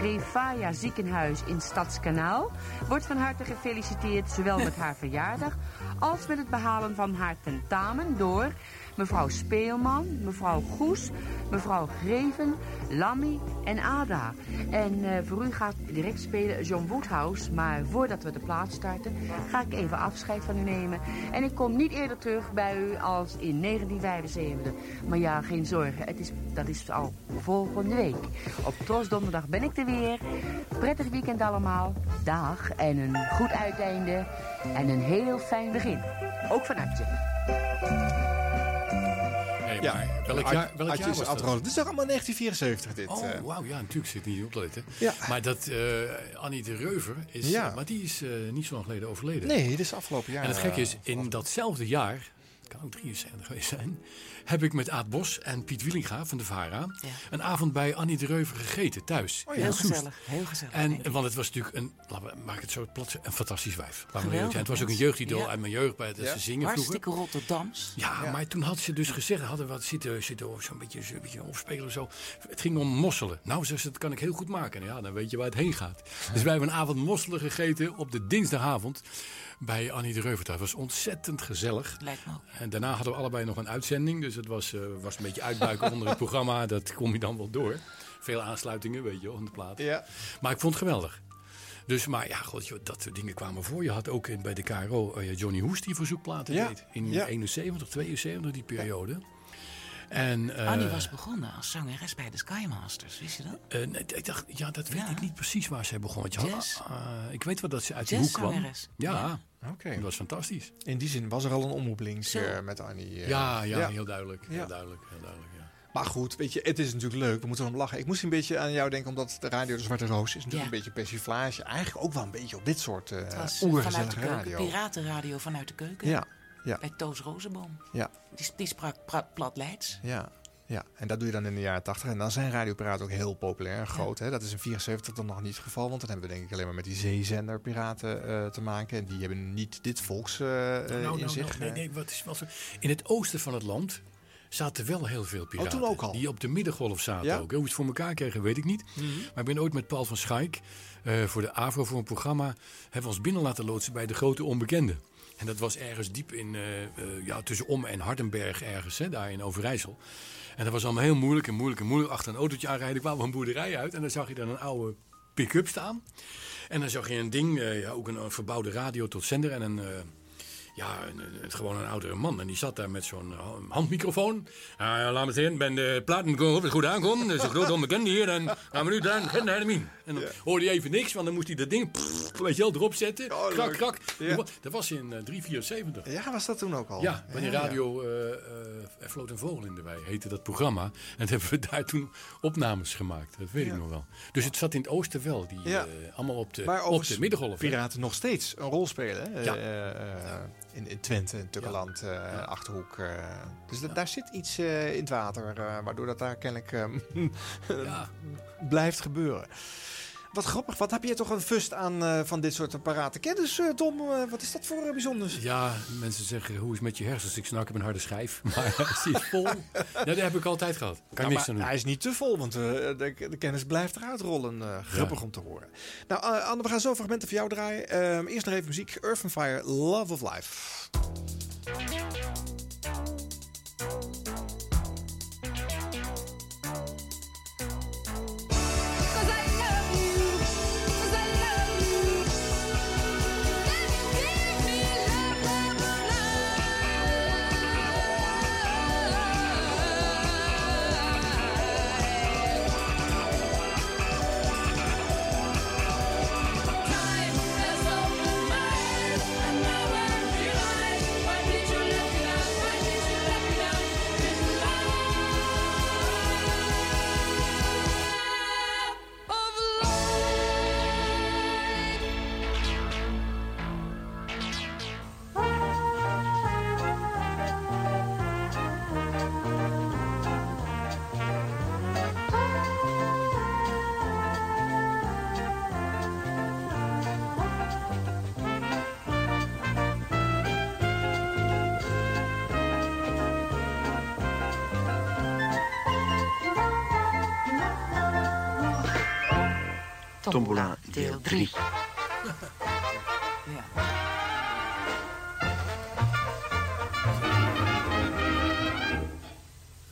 Refaya ziekenhuis in Stadskanaal, wordt van harte gefeliciteerd zowel met haar verjaardag als met het behalen van haar tentamen door mevrouw Speelman, mevrouw Goes, mevrouw Greven, Lammy en Ada. En eh, voor u gaat direct spelen John Woodhouse, maar voordat we de plaat starten ga ik even afscheid van u nemen. En ik kom niet eerder terug bij u als in 1975. Maar ja, geen zorgen, het is, dat is al volgende week. Op Trosdonderdag ben ik er weer. Prettig weekend allemaal. Dag en een goed uiteinde en een heel fijn begin. Ook van harte. Nee, Ja. maar welk jaar, welk jaar is was dat? Dit is toch allemaal 1974 dit? Oh, eh. wauw, ja, natuurlijk zit niet op te letten. Ja. Maar dat eh, Annie de Reuver is, Ja. maar die is eh, niet zo lang geleden overleden. Nee, dit is afgelopen jaar. En het gekke is, eh, in datzelfde jaar, het kan ook 73 geweest zijn, heb ik met Aad Bos en Piet Wielinga van de VARA een avond bij Annie de Reuver gegeten thuis. Oh Heel gezellig, heel gezellig. En, want het was natuurlijk een, laten we, maak het zo plat, een fantastisch wijf. Het was ook een jeugdidool Ja. uit mijn jeugd bij het Ja. ze zingen vroeger. Hartstikke Rotterdams. Ja, maar toen had ze dus gezegd, hadden we wat zitten, zitten zo'n beetje, zo'n beetje opspelen of zo. Het ging om mosselen. Nou, zei ze, dat kan ik heel goed maken. Ja, dan weet je waar het heen gaat. Dus wij hebben een avond mosselen gegeten op de dinsdagavond bij Annie de Reuver. Dat was ontzettend gezellig. Lijkt me ook. En daarna hadden we allebei nog een uitzending. Dus het was, eh, was een beetje uitbuiken onder het programma. Dat kom je dan wel door. Veel aansluitingen, weet je wel, aan de plaat. Ja. Maar ik vond het geweldig. Dus, maar ja, god, joh, dat soort dingen kwamen voor. Je had ook in, bij de KRO eh, Johnny Hoest die verzoekplaten Ja. deed. In Ja. 71, 72, die periode. En, eh, Annie was begonnen als zangeres bij de Skymasters, wist je dat? eh, nee, ik dacht, ja, dat weet ik niet precies waar zij begon. Want je had- Jazz. ah, ik weet wel dat ze uit die hoek kwam. Ja, Ja. Oké. dat was fantastisch. In die zin was er al een omroepelink Zo. eh, met Annie. eh. ja, ja, heel duidelijk. Heel Ja. duidelijk, heel duidelijk, ja. Maar goed, weet je, het is natuurlijk leuk. We moeten erom lachen. Ik moest een beetje aan jou denken, omdat de radio De Zwarte Roos is natuurlijk Ja. een beetje persiflage. Eigenlijk ook wel een beetje op dit soort uh, eh, de oergezellige radio. piratenradio vanuit de keuken. Ja, ja, Bij Toos Rozenboom. ja, Die, die sprak pra- plat Leids. ja. Ja, en dat doe je dan in de jaren 80. En dan zijn radiopiraten ook heel populair en groot. Hè? Dat is in 74 dan nog niet het geval. Want dan hebben we denk ik alleen maar met die zeezenderpiraten eh te maken. En die hebben niet dit volks eh, Nou, nou, in nou, zich. nee, nee, wat is zo. In het oosten van het land zaten wel heel veel piraten. Oh, ook al? Die op de middengolf zaten Ja? ook. Hoe ze het voor elkaar kregen, weet ik niet. Mhm. Maar ik ben ooit met Paul van Schaik eh, voor de AVRO voor een programma... hebben we ons binnen laten loodsen bij de grote onbekende. En dat was ergens diep in, eh, eh, ja, tussen Om en Hardenberg ergens, hè, daar in Overijssel. En dat was allemaal heel moeilijk en moeilijk en moeilijk. Achter een autootje aanrijden kwamen we een boerderij uit. En dan zag je dan een oude pick-up staan. En dan zag je een ding, eh, ja, ook een, een verbouwde radio tot zender en een... eh, ja, een, een- gewoon een oudere man. En die zat daar met zo'n eh, handmicrofoon. Ah, laat me zien, ben de platen goed aankomt. Dat is een groot onbekende hier. En gaan we nu daar naar de min. En dan hoorde je even niks, want dan moest hij dat ding, pff, weet je wel, erop zetten. Oh, krak, krak. Ja. Dat was in eh 374. Ja, was dat toen ook al? Ja, bij ja. radio eh, eh, Er floot een vogel in de wei, heette dat programma. En dat hebben we daar toen opnames gemaakt. Dat weet ik nog wel. Dus het zat in het oosten wel. Die, eh, allemaal op de, Maar op de middengolf. piraten nog steeds een rol spelen. hè? Ja. In, in Twente, in Tukkeland, eh, Achterhoek. eh. dus da- daar zit iets eh, in het water, waardoor dat daar kennelijk eh, blijft gebeuren. Wat grappig, wat heb je toch een fust aan eh, van dit soort apparaten? Kennis, eh, Tom, eh, wat is dat voor bijzonders? Ja, mensen zeggen, hoe is het met je hersens? Ik snap, ik heb een harde schijf. Maar is die vol? Ja, dat heb ik altijd gehad. Kan niks aan doen. hij is niet te vol, want de, de kennis blijft eruit rollen. grappig om te horen. Nou, Anne, we gaan zo fragmenten voor jou draaien. Ehm, eerst nog even muziek. Earth and Fire, Love of Life. Tombola deel 3.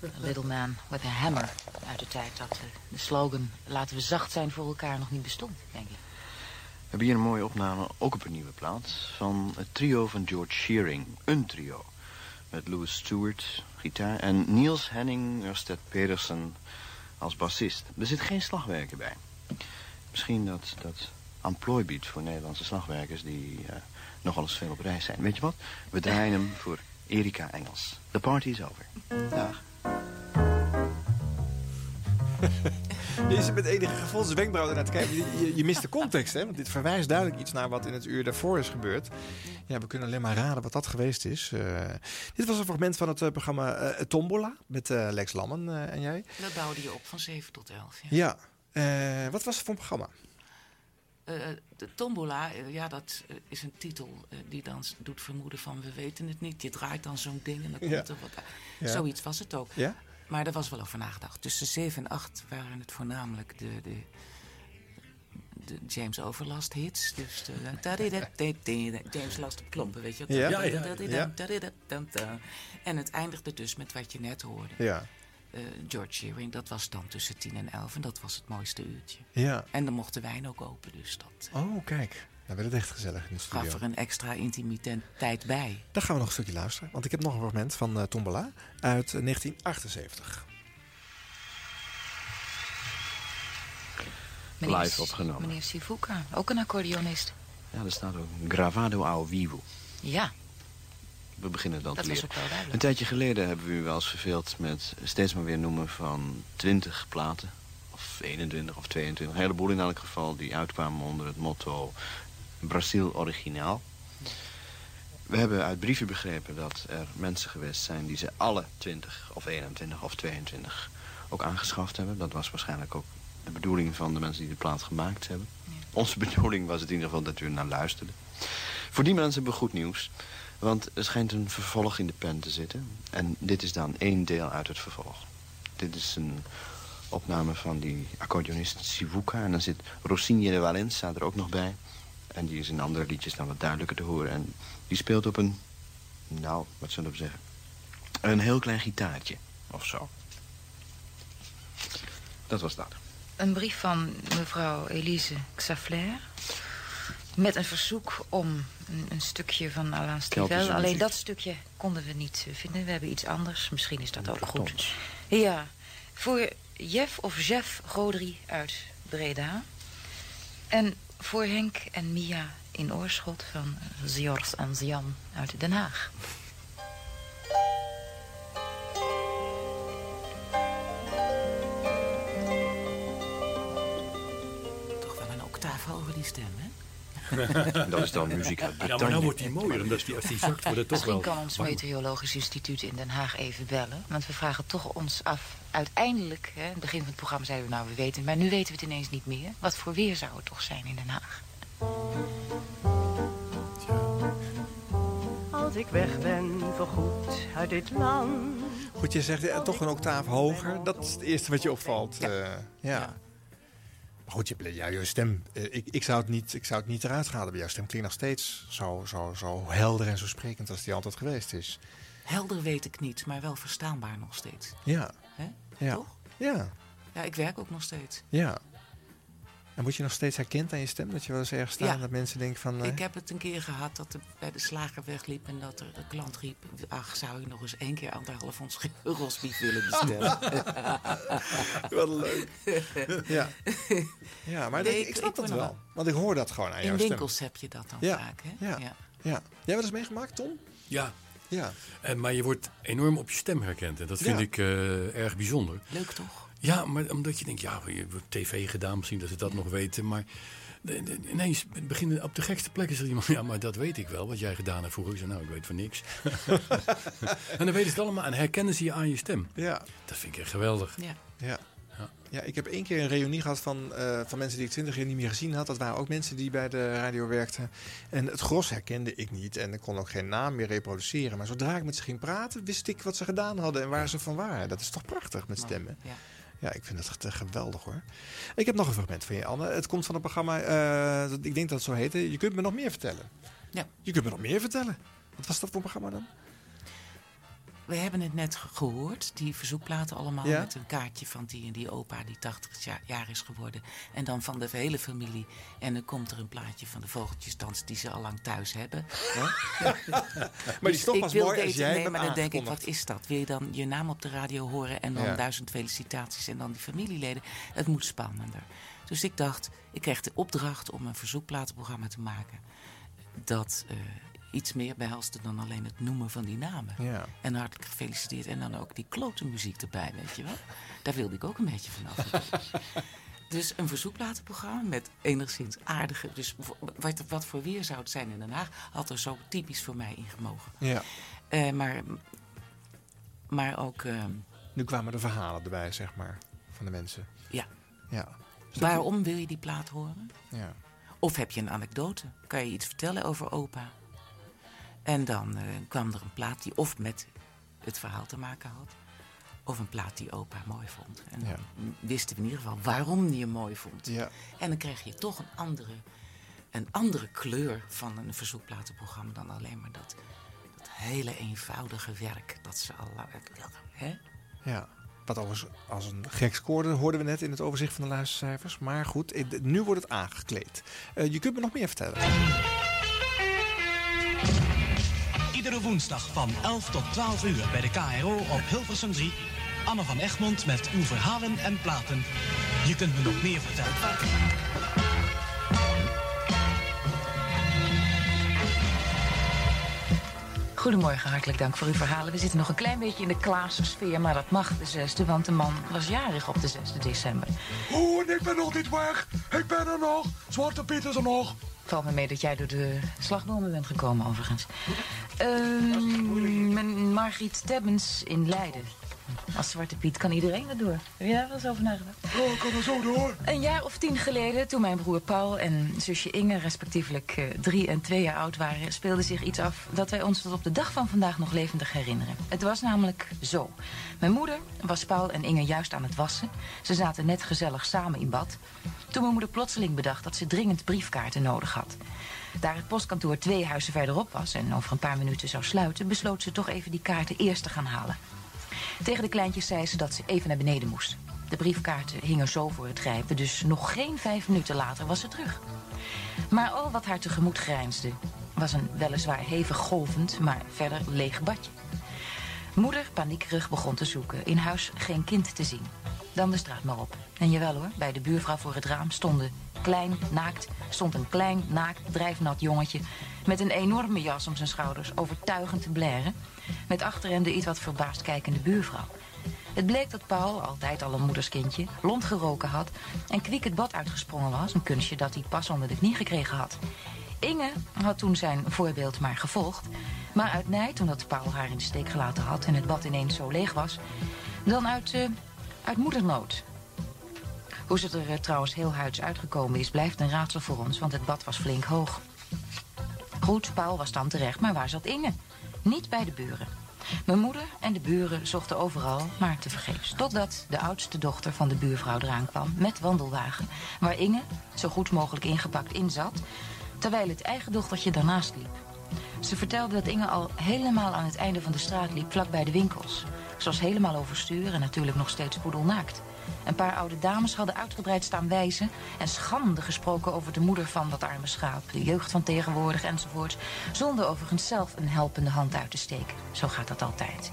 A little man with a hammer. Uit de tijd dat eh, de slogan laten we zacht zijn voor elkaar nog niet bestond, denk ik. We hebben hier een mooie opname, ook op een nieuwe plaat, van het trio van George Shearing. Een trio. Met Louis Stewart, gitaar, en Niels Henning Ørsted Pedersen als bassist. Er zit geen slagwerker bij. Misschien dat dat amplooi biedt voor Nederlandse slagwerkers die eh, nogal eens veel op reis zijn. Weet je wat? We draaien hem voor Erika Engels. The party is over. Dag. Je zit met enige gefronste wenkbrauwen naar te kijken. Je, je, je mist de context, hè? Want dit verwijst duidelijk iets naar wat in het uur daarvoor is gebeurd. Ja, we kunnen alleen maar raden wat dat geweest is. Eh, dit was een fragment van het eh, programma eh, Tombola met eh, Lex Lammen en jij. Dat bouwde je op van 7 tot 11. Ja. Ja. Eh, wat was het voor een programma? Eh, de Tombola, eh, ja, dat is een titel die dan doet vermoeden van we weten het niet. Je draait dan zo'n ding en dan komt Ja. er wat uit. Ja. Zoiets was het ook. Ja? Maar daar was wel over nagedacht. Tussen 7 en 8 waren het voornamelijk de, de, de James Overlast hits. Dus de James Last op klompen, weet je. Ja, ja, ja. En het eindigde dus met wat je net hoorde. Ja. Eh, George Shearing, dat was dan tussen 10 en 11 en dat was het mooiste uurtje. Ja. En dan mocht de wijn ook open, dus dat eh, Oh, kijk. Dan werd het echt gezellig in de studio. gaf er een extra intimiteit bij. Dan gaan we nog een stukje luisteren. Want ik heb nog een fragment van eh Tombola uit eh, 1978. Meneer, Live opgenomen. Meneer Sivuka, ook een accordeonist. Ja, er staat ook Gravado ao vivo. Ja, We beginnen dan Dat te leren. Een tijdje geleden hebben we u wel eens verveeld met steeds maar weer noemen van 20 platen. Of 21 of 22. Een heleboel in elk geval die uitkwamen onder het motto Brazil originaal. We hebben uit brieven begrepen dat er mensen geweest zijn die ze alle 20 of 21 of 22 ook aangeschaft hebben. Dat was waarschijnlijk ook de bedoeling van de mensen die de plaat gemaakt hebben. Onze bedoeling was het in ieder geval dat u naar luisterde. Voor die mensen hebben we goed nieuws. Want er schijnt een vervolg in de pen te zitten. En dit is dan één deel uit het vervolg. Dit is een opname van die accordeonist Sivuca. En dan zit Rossini de Valenza er ook nog bij. En die is in andere liedjes dan wat duidelijker te horen. En die speelt op een, nou, wat zullen we zeggen... een heel klein gitaartje of zo. Dat was dat. een brief van mevrouw Elise Xafler... met een verzoek om een, een stukje van Alain Stivel. Keltische Alleen dat stukje konden we niet eh, vinden. We hebben iets anders. Misschien is dat ook goed. Ja, voor Jeff of Jeff Rodri uit Breda. En voor Henk en Mia in Oorschot van Zjors en Zjan uit Den Haag. Toch wel een octaaf hoger die stem, hè? Dat is dan muziek uit Ja, maar Bretagne. nou wordt hij mooier, omdat die, als die zakt wordt het toch Misschien wel... kan ons. Meteorologisch Instituut in Den Haag even bellen. Want we vragen toch ons af. Uiteindelijk, hè, in het begin van het programma zeiden we nou, we weten het. Maar nu weten we het ineens niet meer. Wat voor weer zou het toch zijn in Den Haag? Als ik weg ben voorgoed uit dit land. Goed, je zegt eh, toch een octaaf hoger. Dat is het eerste wat je opvalt. Ja. ja. Maar goed, je, ja, je stem. eh, ik, ik, zou het niet, ik zou het niet eruit halen bij jouw stem. Klinkt nog steeds zo, zo, zo helder en zo sprekend als die altijd geweest is. Helder weet ik niet, maar wel verstaanbaar nog steeds. Ja. Hè? Ja. Toch? Ja. Ja, ik werk ook nog steeds. Ja. En word je nog steeds herkend aan je stem? Dat je wel eens ergens staat Ja. dat mensen denken van... eh, Ik heb het een keer gehad dat er bij de slager wegliep... en dat er een klant riep... ach, zou u nog eens één keer anderhalf ons rosbief willen bestellen? Wat leuk. Ja. Ja, maar Nee, ik, ik snap ik dat wel. Want ik hoor dat gewoon aan In jouw stem. winkels heb je dat dan Ja. vaak, hè? Ja. Ja. Ja. Jij wel eens meegemaakt, Tom? Ja. Ja. En, maar je wordt enorm op je stem herkend. En dat vind Ja. ik eh, erg bijzonder. Leuk toch? Ja, maar omdat je denkt, ja, je hebt tv gedaan, misschien dat ze dat nog weten. Maar ineens beginnen op de gekste plekken zegt iemand, ja, maar dat weet ik wel, wat jij gedaan hebt vroeger. Ik zei, nou, ik weet van niks. en dan weten ze het allemaal en herkennen ze je aan je stem. Ja. Dat vind ik echt geweldig. Ja. Ja. Ja, ik heb één keer een reunie gehad van, eh, van mensen die ik twintig jaar niet meer gezien had. Dat waren ook mensen die bij de radio werkten. En het gros herkende ik niet. En ik kon ook geen naam meer reproduceren. Maar zodra ik met ze ging praten, wist ik wat ze gedaan hadden en waar ze van waren. Dat is toch prachtig met stemmen. Ja. Ja, ik vind dat echt geweldig hoor. Ik heb nog een fragment van je, Anne. Het komt van het programma, eh, ik denk dat het zo heette. Je kunt me nog meer vertellen. Ja. Je kunt me nog meer vertellen. Wat was dat voor programma dan? We hebben het net ge- gehoord, die verzoekplaten allemaal... Ja. met een kaartje van die en die opa die 80 jaar, jaar is geworden. En dan van de hele familie. En dan komt er een plaatje van de vogeltjesdans die ze al lang thuis hebben. hè? die is toch ik pas wil mooi als jij Nee, maar dan denk ik, wat is dat? Wil je dan je naam op de radio horen en dan Ja. duizend felicitaties... en dan die familieleden? Het moet spannender. Dus ik dacht, ik kreeg de opdracht om een verzoekplatenprogramma te maken... dat eh, iets meer behelste dan alleen het noemen van die namen. Ja. En hartelijk gefeliciteerd. En dan ook die klote muziek erbij, weet je wel. Daar wilde ik ook een beetje vanaf. dus een verzoekplatenprogramma met enigszins aardige... Dus wat, wat voor weer zou het zijn in Den Haag... had er zo typisch voor mij in gemogen. Ja. Eh, maar, maar ook... eh, Nu kwamen de verhalen erbij, zeg maar, van de mensen. ja. Ja. Waarom wil je die plaat horen? Ja. Of heb je een anekdote? Kan je iets vertellen over opa? En dan eh, kwam er een plaat die of met het verhaal te maken had... of een plaat die opa mooi vond. En Ja. dan wisten we in ieder geval waarom die hem mooi vond. Ja. En dan krijg je toch een andere, een andere kleur van een verzoekplatenprogramma... dan alleen maar dat, dat hele eenvoudige werk dat ze al... Hè? Ja. Wat overigens als een gek scoorde, hoorden we net in het overzicht van de luistercijfers. Maar goed, eh, nu wordt het aangekleed. Eh, je kunt me nog meer vertellen. Iedere woensdag van 11 tot 12 uur bij de KRO op Hilversum 3. Anne van Egmond met uw verhalen en platen. Je kunt me nog meer vertellen. Goedemorgen, hartelijk dank voor uw verhalen. We zitten nog een klein beetje in de Klaassensfeer, maar dat mag de zesde, want de man was jarig op de 6e december. Oh, en ik ben nog niet weg. Ik ben er nog. Zwarte Piet is er nog. Valt me mee dat jij door de slagbomen bent gekomen, overigens. Ehm, mijn Margriet Tebbens in Leiden. Als Zwarte Piet kan iedereen er door. Heb je daar wel eens over nagedacht? Oh, ik kan er zo door. Een jaar of tien geleden, toen mijn broer Paul en zusje Inge... respectievelijk eh, drie en twee jaar oud waren... speelde zich iets af dat wij ons tot op de dag van vandaag nog levendig herinneren. Het was namelijk zo. Mijn moeder was Paul en Inge juist aan het wassen. Ze zaten net gezellig samen in bad. Toen mijn moeder plotseling bedacht dat ze dringend briefkaarten nodig had. Daar het postkantoor twee huizen verderop was... en over een paar minuten zou sluiten... besloot ze toch even die kaarten eerst te gaan halen. Tegen de kleintjes zei ze dat ze even naar beneden moest. De briefkaarten hingen zo voor het grijpen, dus nog geen vijf minuten later was ze terug. Maar al wat haar tegemoet grijnsde, was een weliswaar hevig golvend, maar verder leeg badje. Moeder, paniekerig, begon te zoeken. In huis geen kind te zien. Dan de straat maar op. En jawel hoor, bij de buurvrouw voor het raam stonden klein, naakt, stond een klein, naakt, drijfnat jongetje... met een enorme jas om zijn schouders, overtuigend te blaren... met achter hem de iets wat verbaasd kijkende buurvrouw. Het bleek dat Paul, altijd al een moederskindje, lont geroken had... en kwiek het bad uitgesprongen was, een kunstje dat hij pas onder de knie gekregen had. Inge had toen zijn voorbeeld maar gevolgd... maar uit nijd, omdat Paul haar in de steek gelaten had... en het bad ineens zo leeg was... dan uit, eh, uit moedernood. Hoe ze er eh, trouwens heel huids uitgekomen is, blijft een raadsel voor ons, want het bad was flink hoog. Goed, Paul was dan terecht, maar waar zat Inge? Niet bij de buren. Mijn moeder en de buren zochten overal, maar tevergeefs. Totdat de oudste dochter van de buurvrouw eraan kwam met wandelwagen... waar Inge, zo goed mogelijk ingepakt, in zat... terwijl het eigen dochtertje daarnaast liep. Ze vertelde dat Inge al helemaal aan het einde van de straat liep, vlakbij de winkels. Ze was helemaal overstuur en natuurlijk nog steeds poedelnaakt. Een paar oude dames hadden uitgebreid staan wijzen... en schande gesproken over de moeder van dat arme schaap... de jeugd van tegenwoordig enzovoort... zonder overigens zelf een helpende hand uit te steken. Zo gaat dat altijd.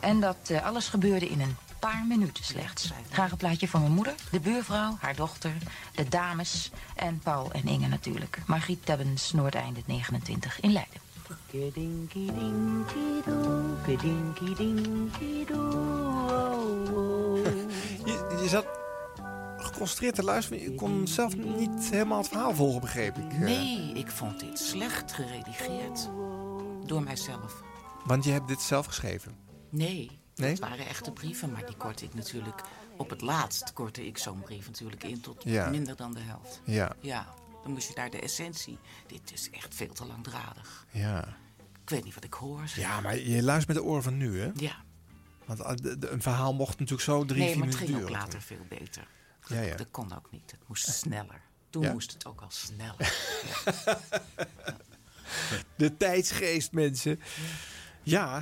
En dat eh, alles gebeurde in een paar minuten slechts. Graag een plaatje voor mijn moeder, de buurvrouw, haar dochter... de dames en Paul en Inge natuurlijk. Margriet Tebbens, Noordeinde 29 in Leiden. Je, je zat geconcentreerd te luisteren. maar Je kon zelf niet helemaal het verhaal volgen, begreep ik. eh. Nee, ik vond dit slecht geredigeerd. Door mijzelf. Want je hebt dit zelf geschreven. Nee, Nee? het waren echte brieven, maar die kortte ik natuurlijk... Op het laatst kortte ik zo'n brief natuurlijk in tot Ja. minder dan de helft. Ja. Ja, dan moest je naar de essentie. Dit is echt veel te langdradig. Ja. Ik weet niet wat ik hoor. zeg. Ja, maar je luistert met de oren van nu, hè? Ja. Want eh, een verhaal mocht natuurlijk zo drie, nee, vier maar het minuten ging ook duren. later veel beter. Ja, ja. Dat kon ook niet. Het moest sneller. Toen Ja? moest het ook al sneller. De tijdsgeest, mensen. Ja,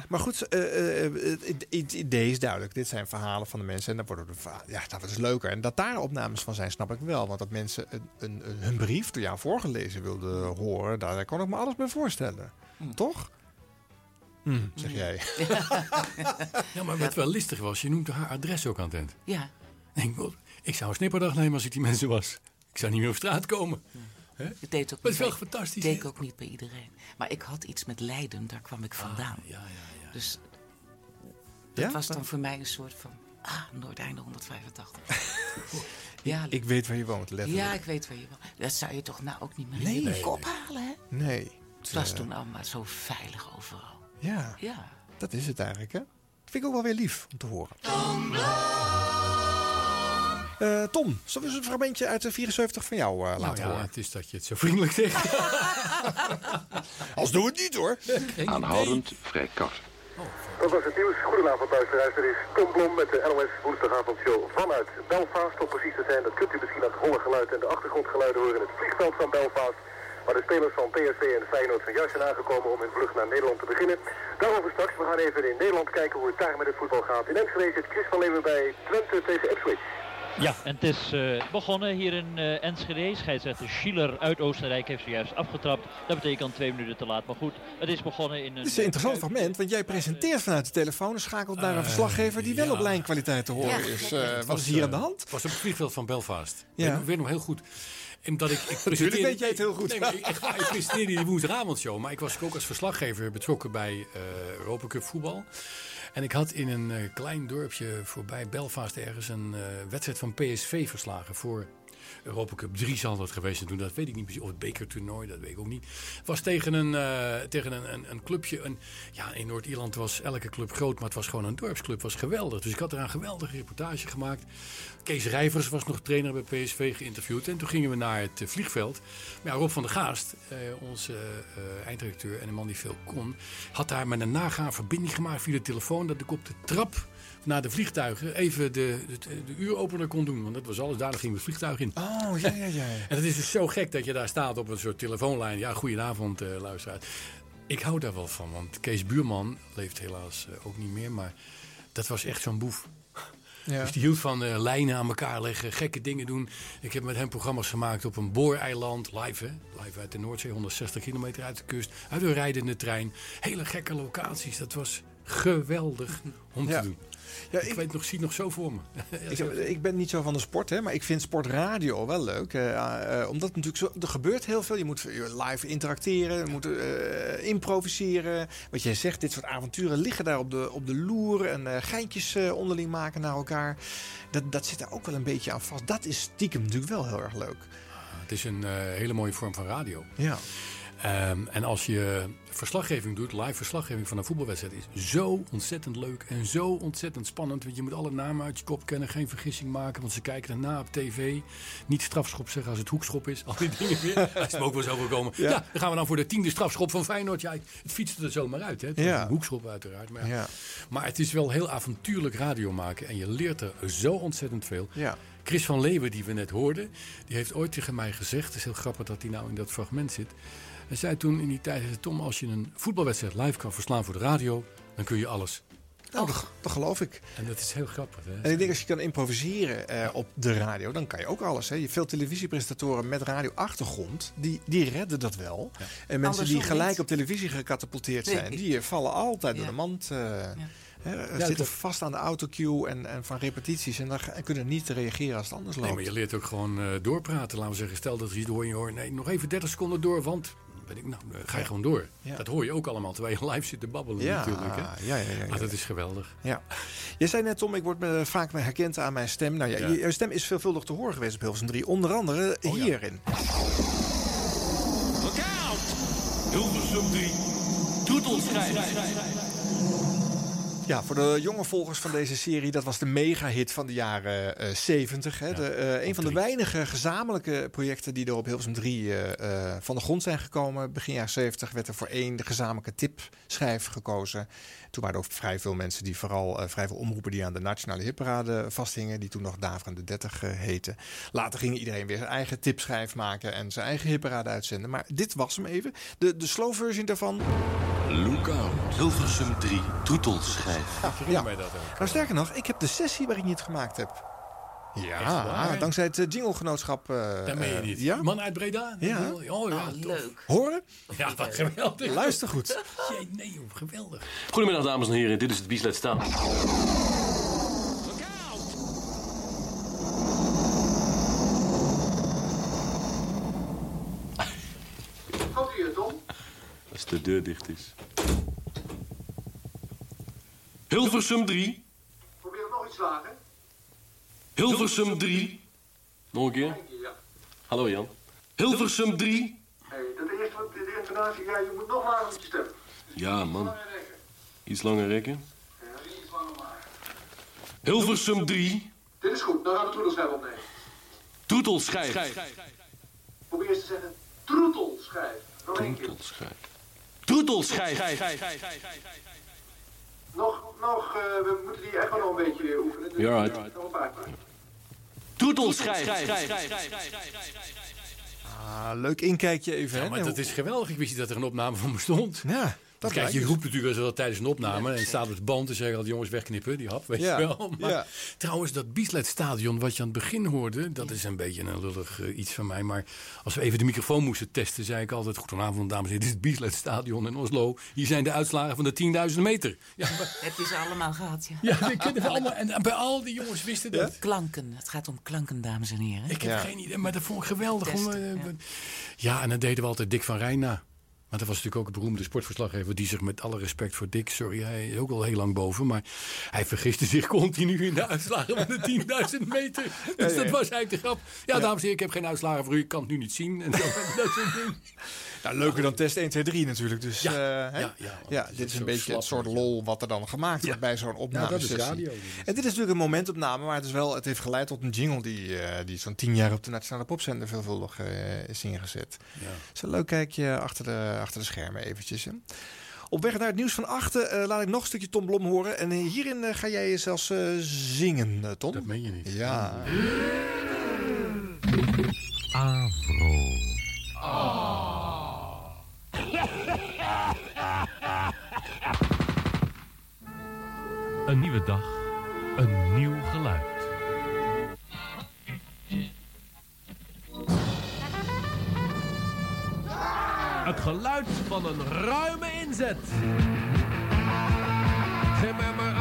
maar goed, eh, eh, het, het idee is duidelijk. Dit zijn verhalen van de mensen en dan worden de ja, dat is leuker. En dat daar opnames van zijn, snap ik wel. Want dat mensen een, hun brief door jou voorgelezen wilden horen, daar, daar kon ik me alles bij voorstellen. Toch? Hm, zeg jij. Ja, maar wat wel listig was, je noemde haar adres ook aan het eind. Ja. Ik, ik zou een snipperdag nemen als ik die mensen was. Ik zou niet meer op straat komen. Het deed ook Dat is niet wel bij- fantastisch, deed ik ook niet bij iedereen. Maar ik had iets met Leiden, daar kwam ik vandaan. ja, ja, ja. Dus dat Ja? was dan voor mij een soort van... Ah, Noordeinde 185. ja, Ik weet waar je woont, letterlijk. ja, ik weet waar je woont. Dat zou je toch nou ook niet meer Nee. in je Nee, kop halen, hè? Nee. Het was toen allemaal zo veilig overal. Ja, Ja. dat is het eigenlijk, hè? Dat vind ik ook wel weer lief om te horen. Eh, Tom, zullen we een fragmentje uit de 74 van jou eh, Nou laten ja, horen? het is dat je het zo vriendelijk zegt. Als doen we het niet, hoor. Aanhoudend vrij kort. Dat was het nieuws. Goedenavond luisteraars. Er is Tom Blom met de NOS woensdagavondshow vanuit Belfast. Om precies te zijn, dat kunt u misschien aan het holle geluid en de achtergrondgeluiden horen in het vliegveld van Belfast. Waar de spelers van PSV en Feyenoord zijn juist zijn aangekomen om hun vlucht naar Nederland te beginnen. Daarover straks. We gaan even in Nederland kijken hoe het daar met het voetbal gaat. In Enschede zit Chris van Leeuwen bij Twente tegen Ipswich. Ja, en het is eh, begonnen hier in eh, Enschede. Scheidsrechter Schiller uit Oostenrijk heeft zojuist afgetrapt. Dat betekent twee minuten te laat. Maar goed, het is begonnen in een... Het is een interessant fragment, want jij presenteert vanuit de telefoon en schakelt naar een verslaggever die wel op lijnkwaliteit te horen is. Eh, wat is hier eh, aan de hand? Het was op het vliegveld van Belfast. Ja. Ik weet, nog heel goed. En dat ik, ik Natuurlijk weet jij het heel goed. Nee, maar ik, ik, ik presenteerde die woensdagavondshow. Maar ik was ook als verslaggever betrokken bij eh Europa Cup voetbal. En ik had in een eh, klein dorpje voorbij Belfast ergens een eh, wedstrijd van PSV verslagen voor Europa Cup 3 zal dat geweest zijn toen. Dat weet ik niet precies. Of het bekertoernooi, dat weet ik ook niet. Was tegen een, eh, tegen een, een, een clubje. Een, ja, in Noord-Ierland was elke club groot, maar het was gewoon een dorpsclub. Was geweldig. Dus ik had er een geweldige reportage gemaakt. Kees Rijvers was nog trainer bij PSV geïnterviewd. En toen gingen we naar het eh, vliegveld. Maar Rob van der Gaast, eh, onze eindredacteur en een man die veel kon... had daar met een nagaan verbinding gemaakt via de telefoon... dat ik op de trap naar de vliegtuigen even de, de, de uuropener kon doen. Want dat was alles. Daar gingen we het vliegtuig in. Oh, ja, ja, ja. En het is dus zo gek dat je daar staat op een soort telefoonlijn. Ja, goedenavond, eh luisteraar. Ik hou daar wel van, want Kees Buurman leeft helaas eh, ook niet meer. Maar dat was echt zo'n boef. Ja. Dus die hield van eh, lijnen aan elkaar leggen, gekke dingen doen. Ik heb met hem programma's gemaakt op een booreiland, live hè. Live uit de Noordzee, 160 kilometer uit de kust. Uit een rijdende trein. Hele gekke locaties. Dat was geweldig om Ja. te doen. Ja, ik, ik- weet nog, zie het nog zo voor me. Ik, ik ben niet zo van de sport, hè, maar ik vind sportradio wel leuk. eh, eh, omdat natuurlijk zo, er gebeurt heel veel. Je moet live interacteren, je moet eh, improviseren. Wat jij zegt, dit soort avonturen liggen daar op de, op de loer. En geintjes onderling maken naar elkaar. Dat, dat zit er ook wel een beetje aan vast. Dat is stiekem natuurlijk wel heel erg leuk. Het is een hele mooie vorm van radio. Ja. Ehm, en als je verslaggeving doet, live verslaggeving van een voetbalwedstrijd, is zo ontzettend leuk en zo ontzettend spannend. Want je moet alle namen uit je kop kennen, geen vergissing maken, want ze kijken erna op tv. Niet strafschop zeggen als het hoekschop is, al die dingen weer. Dat is me ook wel zo gekomen. Ja. Ja. dan gaan we dan voor de tiende strafschop van Feyenoord. Ja, het fietste er zomaar uit. Hè. Het Ja. een hoekschop uiteraard. Maar, ja. Ja. maar het is wel heel avontuurlijk radio maken en je leert er zo ontzettend veel. Ja. Chris van Leeuwen, die we net hoorden, die heeft ooit tegen mij gezegd... het is heel grappig dat hij nou in dat fragment zit... Hij zei toen in die tijd, Tom, als je een voetbalwedstrijd live kan verslaan voor de radio... dan kun je alles. Nou, dat, dat geloof ik. En dat is heel grappig. Hè? En ik denk als je kan improviseren eh, op de radio, dan kan je ook alles. Hè. Je veel televisiepresentatoren met radioachtergrond, die, die redden dat wel. En mensen die gelijk niet. op televisie gecatapulteerd zijn, Nee. die eh, vallen altijd door Ja. de mand. eh, hè, Ja, zitten vast aan de autocue en, en van repetities en dan en kunnen niet reageren als het anders loopt. Nee, maar je leert ook gewoon eh, doorpraten. Laten we zeggen, stel dat er iets door je hoort... nee, nog even 30 seconden door, want... Ben ik, nou, eh, ga je gewoon door. Ja. Dat hoor je ook allemaal, terwijl je live zit te babbelen Ja, natuurlijk. Hè? ja, ja, ja, ja. Maar dat is geweldig. Ja. Je zei net, Tom, ik word me vaak herkend aan mijn stem. Nou ja, Ja. je, je stem is veelvuldig te horen geweest op Hilversum 3. Onder andere Oh hierin. Look out! Hilversum 3, Toetelschrijf. Ja, voor de jonge volgers van deze serie, dat was de mega-hit van de jaren eh 70. Hè. De, eh, een van de weinige gezamenlijke projecten die er op Hilversum 3 eh, eh, van de grond zijn gekomen. Begin jaren 70 werd er voor één de gezamenlijke tipschijf gekozen. Toen waren er ook vrij veel mensen die vooral eh, vrij veel omroepen die aan de nationale hitparade vasthingen. Die toen nog Daverende 30 uh, heten. Later ging iedereen weer zijn eigen tipschijf maken en zijn eigen hitparade uitzenden. Maar dit was hem even. De, de slow version daarvan. Look out. Hilversum 3, Toetelschijf. Ja. mij dat ook. Nou, sterker nog, ik heb de sessie waarin je het gemaakt hebt. Ja, waar? dankzij het eh, jinglegenootschap. eh, Dat meen je eh, niet. Ja? Man uit Breda? Ja. Oh ja, tof. leuk. Horen? Ja, wat geweldig. Luister goed. Jee, nee joh, geweldig. Goedemiddag dames en heren, dit is het Bieslet Staan. weer, Tom? Als de deur dicht is. Hilversum 3. Probeer het nog iets lager. Hilversum 3. Nog een keer. Eén keer, ja. Hallo Jan. Hilversum 3. Hey, dat eerste, wat- de intonatie, ja, je moet nog lager met je stem. Ja, man. Iets langer rekken. Ja, iets langer maar. Hilversum 3. Dit is goed, nou gaan we troetelschijf opnemen. Toetelschijf. Probeer eens te zeggen, troetelschijf. Nog één keer. Toetelschijf. Nog, nog, eh, we moeten die echt wel nog een beetje oefenen. Dus, Ja, right. eh, nog een paar keer. Toetelschijf. Ah, leuk inkijkje even. Ja, hè? maar dat is geweldig. Ik wist niet dat er een opname van bestond. Ja, dat Kijk, je roept natuurlijk wel eens wel tijdens een opname. En staat op de band en zeggen al die jongens wegknippen, die hap, weet Ja, je wel. Maar ja. trouwens, dat Bieslet-stadion wat je aan het begin hoorde, dat is een beetje een lullig eh, iets van mij. Maar als we even de microfoon moesten testen, zei ik altijd: Goedenavond, dames en heren, dit is het Bieslet-stadion in Oslo. Hier zijn de uitslagen van de 10.000 meter. Ja, maar, Heb je ze allemaal gehad, ja? ja die kennen we allemaal. En bij al die jongens wisten dat. Klanken. Het gaat om klanken, dames en heren. Ik heb geen idee, maar dat vond ik geweldig. om, eh, ja. en dan deden we altijd Dick van Rijn na. Dat was natuurlijk ook een beroemde sportverslaggever... die zich met alle respect voor Dick... sorry, hij is ook al heel lang boven... maar hij vergiste zich continu in de uitslagen van de 10.000 meter. Dus dat was eigenlijk de grap. Ja, dames en heren, ik heb geen uitslagen voor u. Ik kan het nu niet zien. En zo, dat soort dingen. Nou, leuker dan test 1, 2, 3 natuurlijk. Dus Ja, ja, hè? ja, ja, want ja, het is dit is een beetje slap, het soort lol wat er dan gemaakt wordt bij zo'n opname. dat is radio. En dit is natuurlijk een momentopname, maar het, is wel, het heeft geleid tot een jingle die, eh, die zo'n tien jaar op de Nationale Popzender veelvuldig eh, is ingezet. Ja. Het is een leuk kijkje achter de, achter de schermen eventjes. Hè. Op weg naar het nieuws van achten eh, laat ik nog een stukje Tom Blom horen. En eh, hierin eh, ga jij zelfs eh, zingen, eh, Tom. Dat meen je niet. Ja. Avro. Een nieuwe dag, een nieuw geluid. Het geluid van een ruime inzet. Mij maar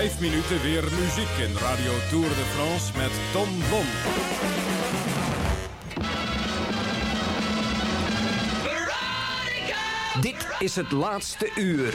vijf minuten weer muziek in Radio Tour de France met Tom Blom. Dit is het laatste uur.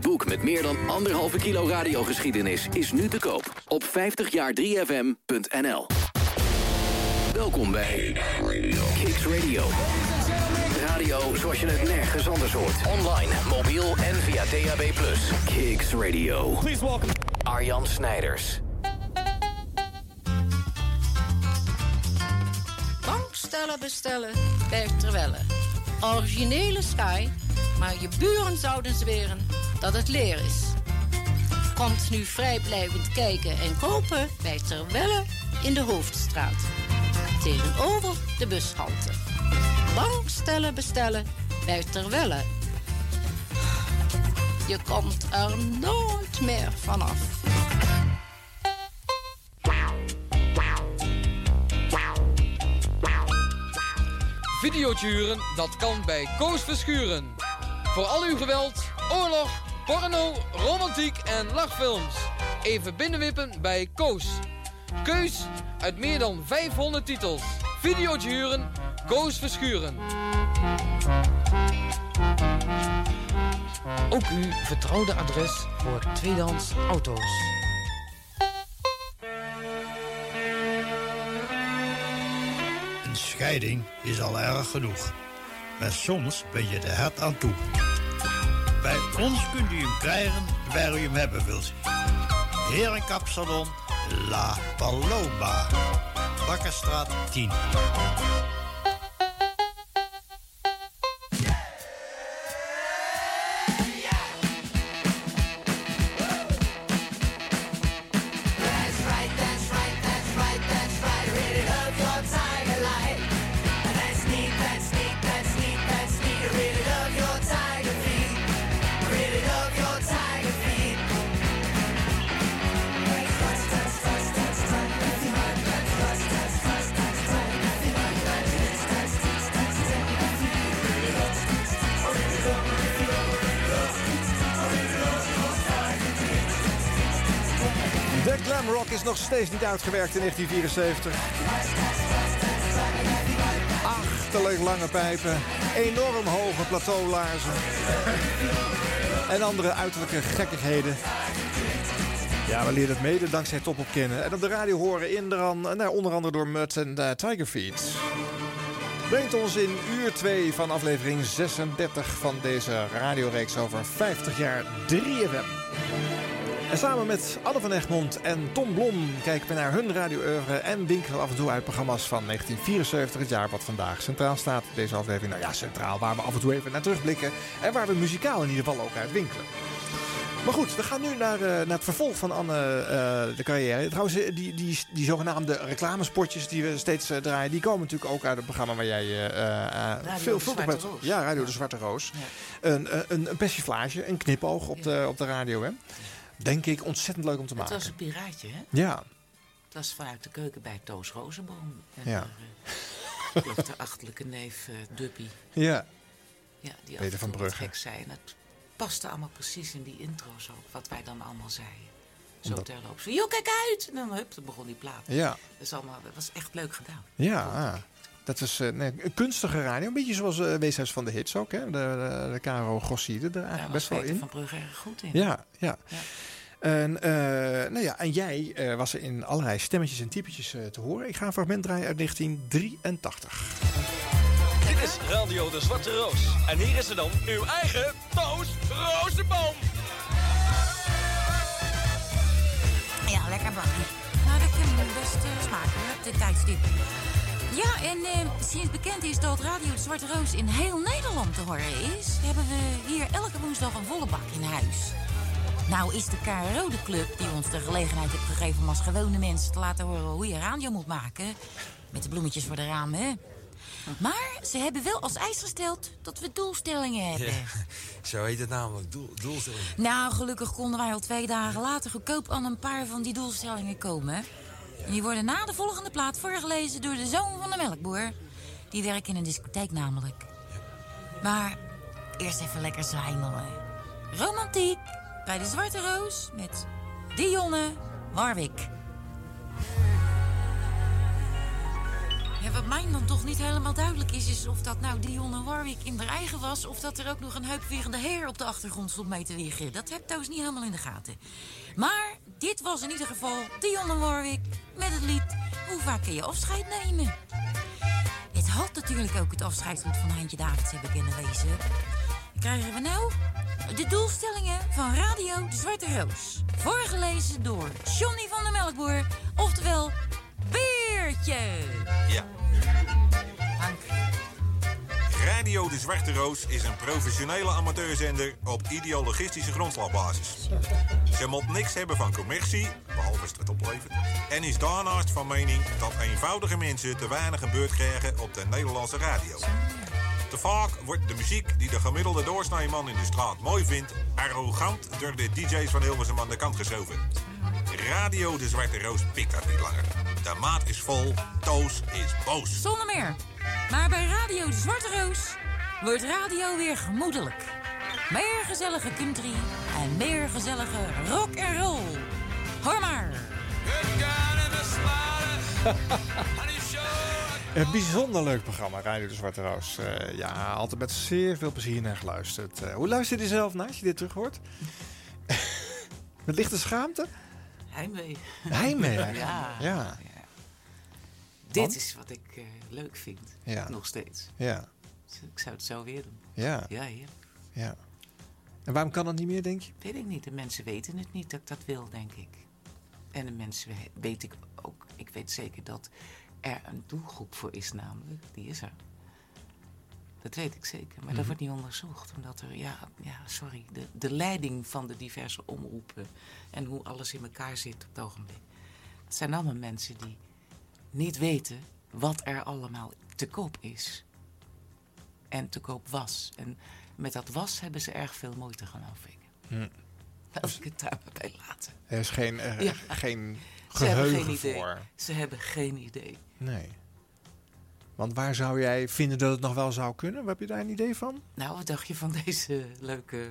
boek met meer dan anderhalve kilo radiogeschiedenis is nu te koop op 50jaar3fm.nl. Welkom bij Kicks Radio. Radio zoals je het nergens anders hoort. Online, mobiel en via DAB+. Kicks Radio. Please welcome Arjan Snijders. Bankstellen bestellen bij Terwelle. Originele Sky, maar je buren zouden zweren dat het leer is. Komt nu vrijblijvend kijken en kopen bij Terwelle in de Hoofdstraat. Tegenover de bushalte. Bankstellen bestellen bij Terwelle. Je komt er nooit meer vanaf. Videootje huren, dat kan bij Koos Verschuren. Voor al uw geweld, oorlog, porno, romantiek en lachfilms. Even binnenwippen bij Koos. Keus uit meer dan 500 titels. Videootje huren, Koos Verschuren. Ook uw vertrouwde adres voor tweedehands auto's. Scheiding is al erg genoeg. Maar soms ben je er hard aan toe. Bij ons kunt u hem krijgen waar u hem hebben wilt. Herenkapsalon La Paloma. Bakkerstraat 10. Rock is nog steeds niet uitgewerkt in 1974. Achterlijk lange pijpen, enorm hoge plateaulaarzen en andere uiterlijke gekkigheden. Ja, we leren het mede dankzij Top op kennen. En op de radio horen in eraan, nou, onder andere door Mutt en uh, Tigerfeet. Brengt ons in uur 2 van aflevering 36 van deze radioreeks over 50 jaar 3FM. En samen met Anne van Egmond en Tom Blom kijken we naar hun radio en winkelen af en toe uit programma's van 1974, het jaar wat vandaag centraal staat. Deze aflevering, nou ja, centraal, waar we af en toe even naar terugblikken en waar we muzikaal in ieder geval ook uit winkelen. Maar goed, we gaan nu naar, uh, naar het vervolg van Anne uh, de carrière. Trouwens, die, die, die zogenaamde reclamespotjes die we steeds uh, draaien... die komen natuurlijk ook uit het programma waar jij veel, veel. Roos. Ja, Radio de Zwarte Roos. Ja. Een, een, een persiflage, een knipoog op, de, op de radio, hè? Denk ik ontzettend leuk om te maken. Het was een piraatje, hè? Ja. Het was vanuit de keuken bij Toos Rozenboom. En ja. Uh, de achterlijke neef uh, Duppy. Ja. Ja, die Peter van Brugge. gek zei. En het paste allemaal precies in die intro's ook, wat wij dan allemaal zeiden. Zo Dat- terloops. Yo, kijk uit! En dan hup, dan begon die plaat. Ja. Allemaal, dat was echt leuk gedaan. Ja, dat was eh, nee, een kunstige radio. Een beetje zoals uh, Weeshuis van de Hits ook. Hè? De, de, de Caro Gossiede er eigenlijk best wel in. van Brugge erg goed in. Ja, ja. En, eh, nou ja, en jij eh, was er in allerlei stemmetjes en typetjes eh, te horen. Ik ga een fragment draaien uit 1983. Dit is Radio de Zwarte Roos. En hier is er dan uw eigen Toos Rozenboom. Ja, lekker bakkie. Nou, dat kan me best smaken, op dit tijdstip. Ja, en eh, sinds bekend is dat Radio de Zwarte Roos in heel Nederland te horen is... hebben we hier elke woensdag een volle bak in huis. Nou is de KRO de club die ons de gelegenheid heeft gegeven... om als gewone mensen te laten horen hoe je radio moet maken. Met de bloemetjes voor de ramen, hè. Maar ze hebben wel als eis gesteld dat we doelstellingen hebben. zo heet het namelijk, doel, doelstelling. Nou, gelukkig konden wij al twee dagen later goedkoop aan een paar van die doelstellingen komen. En die worden na de volgende plaat voorgelezen door de zoon van de melkboer. Die werkt in een discotheek namelijk. Maar eerst even lekker zwijmelen. Romantiek bij de Zwarte Roos met Dionne Warwick. Ja, wat mij dan toch niet helemaal duidelijk is... is of dat nou Dionne Warwick in haar eigen was... of dat er ook nog een heupwierende heer op de achtergrond stond mee te wiegen. Dat heb trouwens niet helemaal in de gaten. Maar dit was in ieder geval Dionne Warwick met het lied... Hoe vaak kun je afscheid nemen? Het had natuurlijk ook het afscheidslied van Heintje Davids hebben kunnen wezen. Krijgen we nou de doelstellingen van Radio de Zwarte Roos. Voorgelezen door Johnny van der Melkboer, oftewel Beertje. Ja. Radio De Zwarte Roos is een professionele amateurzender op ideologistische grondslagbasis. Ze moet niks hebben van commercie, behalve het oplevert, en is daarnaast van mening dat eenvoudige mensen te weinig een beurt krijgen op de Nederlandse radio. Te vaak wordt de muziek die de gemiddelde doorsnijman in de straat mooi vindt, arrogant door de DJ's van Hilversum aan de kant geschoven. Radio De Zwarte Roos pikt dat niet langer. De maat is vol, Toos is boos. Zonder meer. Maar bij Radio de Zwarte Roos wordt radio weer gemoedelijk. Meer gezellige country en meer gezellige rock en roll. Hoor maar. Een bijzonder leuk programma, Radio de Zwarte Roos. Eh, ja, altijd met zeer veel plezier naar geluisterd. Eh, hoe luister je zelf naar als je dit terug hoort? met lichte schaamte? Heimwee. Heimwee, ja. Ja. Dit is wat ik eh, leuk vind. Ja. Nog steeds. Ja. Dus Ik zou het zo weer doen. Ja. Ja, heerlijk. Ja. En waarom kan dat niet meer, denk je? Weet ik niet. De mensen weten het niet dat ik dat wil, denk ik. En de mensen we- weet ik ook, ik weet zeker dat er een doelgroep voor is, namelijk, die is er. Dat weet ik zeker, maar Mhm. dat wordt niet onderzocht. Omdat er, ja, ja sorry, de, de leiding van de diverse omroepen en hoe alles in elkaar zit op het ogenblik. Het zijn allemaal mensen die niet weten wat er allemaal te koop is. En te koop was. En met dat was hebben ze erg veel moeite, ik. Hm. Laat ik het daar bij laten. Er is geen, eh, Ja. geen Ze hebben geen idee. voor. Ze hebben geen idee. Nee. Want waar zou jij vinden dat het nog wel zou kunnen? Heb je daar een idee van? Nou, wat dacht je van deze leuke,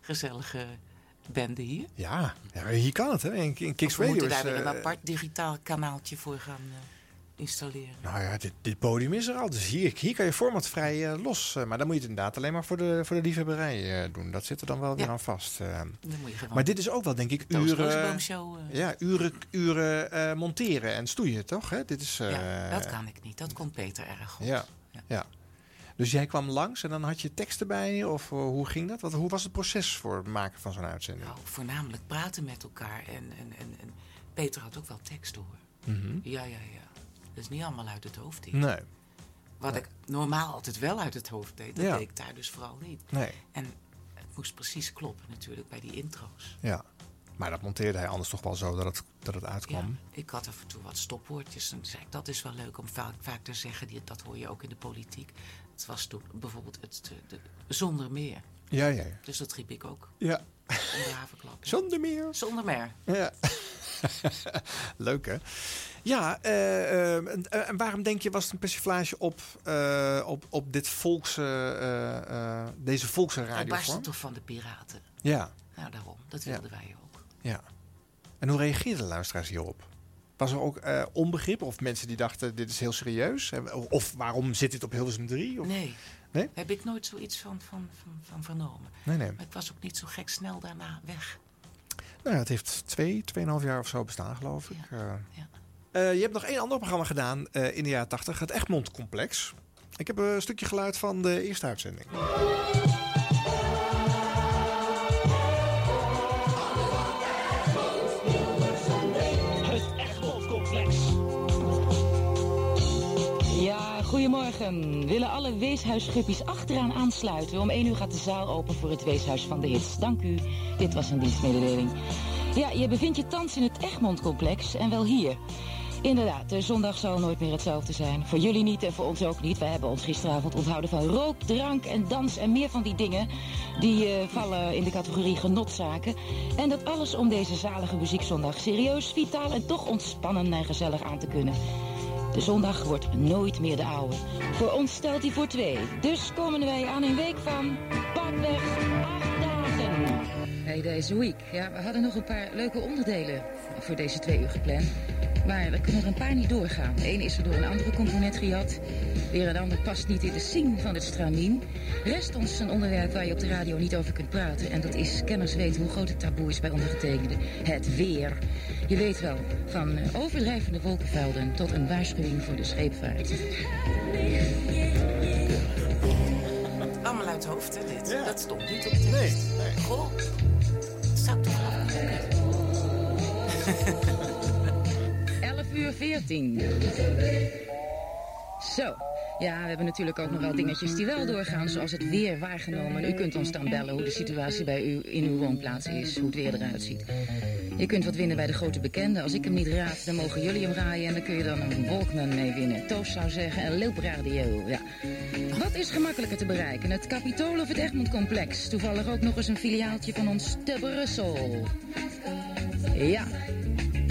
gezellige bende hier? Ja, ja hier kan het, hè? In, in Kicks Of we Radio moeten daar weer een eh, apart digitaal kanaaltje voor gaan eh, installeren. Nou ja, dit, dit podium is er al. Dus hier, hier kan je formatvrij eh, los. eh, maar dan moet je het inderdaad alleen maar voor de, voor de liefhebberij eh, doen. Dat zit er dan wel weer aan vast. je maar dit is ook wel, denk ik, uren... Ja, uren, uren monteren en stoeien, toch? Hè? Dit is, ja, dat kan ik niet. Dat komt Peter erg goed. Ja, ja. Dus jij kwam langs en dan had je teksten bij? Of eh, hoe ging dat? Wat, hoe was het proces voor het maken van zo'n uitzending? Nou, voornamelijk praten met elkaar. En, en, en, en Peter had ook wel tekst hoor. Mhm. Ja, ja, ja. Dat is niet allemaal uit het hoofd. dit. Nee. Wat Nee. ik normaal altijd wel uit het hoofd deed, dat Ja. deed ik daar dus vooral niet. Nee. En het moest precies kloppen natuurlijk bij die intro's. Ja. Maar dat monteerde hij anders toch wel zo dat het, dat het uitkwam? Ik had af en toe wat stopwoordjes. En zei ik, dat is wel leuk om vaak, vaak te zeggen. Die, dat hoor je ook in de politiek. Het was toen bijvoorbeeld het, de, de- zonder meer. Ja, ja, ja. Dus dat riep ik ook. Ja. Havenklap. Zonder meer. Zonder meer. Ja. Leuk hè? Ja, eh, eh, en, en waarom denk je was het een persiflage op, eh, op, op dit volks, eh, eh, deze volkse Hij barstte radiovorm? toch van de piraten. Ja. Nou, daarom. Dat Ja. wilden wij ook. Ja. En hoe reageerden de luisteraars hierop? Was er ook onbegrip of mensen die dachten dit is heel serieus? Of, of waarom zit dit op Hilversum 3? Of... Nee. Nee? Heb ik nooit zoiets van, van, van, van vernomen. Nee, nee. Maar ik was ook niet zo gek snel daarna weg. Nou, ja, het heeft twee, tweeënhalf jaar of zo bestaan, geloof ik. Eh, eh, je hebt nog één ander programma gedaan eh, in de jaren tachtig, het Egmond Complex. Ik heb een stukje geluid van de eerste uitzending. Goedemorgen. Willen alle weeshuisschuppies achteraan aansluiten? Om 1 uur gaat de zaal open voor het weeshuis van de hits. Dank u. Dit was een dienstmededeling. Ja, je bevindt je thans in het Egmond-complex en wel hier. Inderdaad, de zondag zal nooit meer hetzelfde zijn. Voor jullie niet en voor ons ook niet. Wij hebben ons gisteravond onthouden van rook, drank en dans en meer van die dingen. Die eh, vallen in de categorie genotzaken. En dat alles om deze zalige muziekzondag serieus, vitaal en toch ontspannen en gezellig aan te kunnen. De zondag wordt nooit meer de oude. Voor ons stelt hij voor twee. Dus komen wij aan een week van pakweg. Deze week. Ja, we hadden nog een paar leuke onderdelen voor deze twee uur gepland. Maar we kunnen er een paar niet doorgaan. Eén is er door een andere component gejat. Weer een ander past niet in de zing van het stramien. Rest ons een onderwerp waar je op de radio niet over kunt praten. En dat is, kenners weten hoe groot het taboe is bij ondergetekende. Het weer. Je weet wel, van overdrijvende wolkenvelden tot een waarschuwing voor de scheepvaart. Allemaal uit het hoofd, hè, dit. Dat stond niet op de tekst. Nee. Goh, zou ik toch wel weten. 11 uur 14. Zo. Ja, we hebben natuurlijk ook nog wel dingetjes die wel doorgaan, zoals het weer waargenomen. U kunt ons dan bellen hoe de situatie bij u in uw woonplaats is, hoe het weer eruit ziet. Je kunt wat winnen bij de grote bekende. Als ik hem niet raad, dan mogen jullie hem raaien en dan kun je dan een Walkman mee winnen. Toos zou zeggen, een loopradio, ja. Wat is gemakkelijker te bereiken, het Capitool of het Egmond Complex? Toevallig ook nog eens een filiaaltje van ons te Brussel. Ja,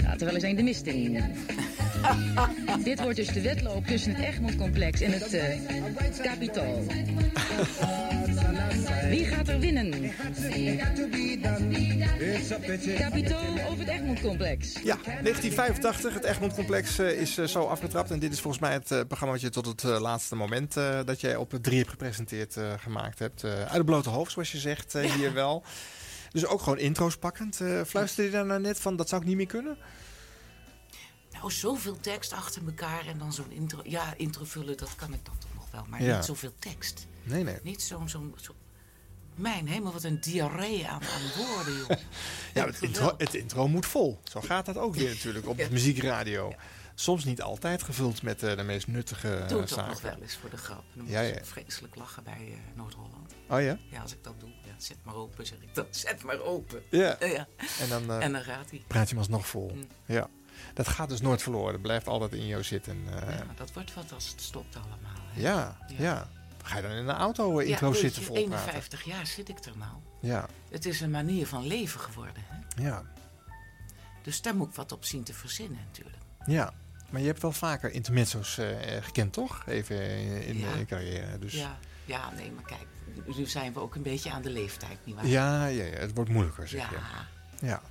laten we wel eens een de mist in. Dit wordt dus de wedloop tussen het Egmond-complex en het eh Capitool. Wie gaat er winnen? Capitool of het Egmond-complex? Ja, 1985. Het Egmond Complex eh, is eh, zo afgetrapt. En dit is volgens mij het eh, programma wat je tot het laatste moment eh, dat jij op het 3 hebt gepresenteerd gemaakt hebt. Eh, uit het blote hoofd, zoals je zegt, eh, hier wel. Dus ook gewoon intro's pakkend. Eh fluisterde je daar nou net van, dat zou ik niet meer kunnen? Nou, zoveel tekst achter elkaar en dan zo'n intro. Ja, intro vullen, dat kan ik dan toch nog wel. Maar Ja. niet zoveel tekst. Nee, nee. Niet zo'n... zo'n zo, Mijn hemel, wat een diarree aan, aan woorden, joh. Ja, het intro, het intro moet vol. Zo gaat dat ook weer natuurlijk op de muziekradio. Soms niet altijd gevuld met eh, de meest nuttige Doe het zaken. nog wel eens voor de grap. Dan moet Ja, ja. vreselijk lachen bij eh, Noord-Holland. Oh ja? Ja, als ik dat doe. Ja, zet maar open, zeg ik dan. Zet maar open. Ja. ja. En dan, eh, en dan gaat hij. praat je hem alsnog vol. Mm. Ja. Dat gaat dus nooit verloren. Dat blijft altijd in jou zitten. eh, Ja, dat wordt wat als het stopt allemaal. hè. ja, ja. Ga je dan in de auto Ja, intro weet zitten je, vol praten? 51 jaar zit ik er nou. Ja. Het is een manier van leven geworden. Hè? Ja. Dus daar moet ik wat op zien te verzinnen natuurlijk. ja. Maar je hebt wel vaker intermezzo's eh, gekend, toch? Even in, in Ja. je carrière. Dus. Ja, ja, nee, maar kijk, nu zijn we ook een beetje aan de leeftijd, nietwaar? Ja, ja, ja, het wordt moeilijker, zeg Ja. je. Ja.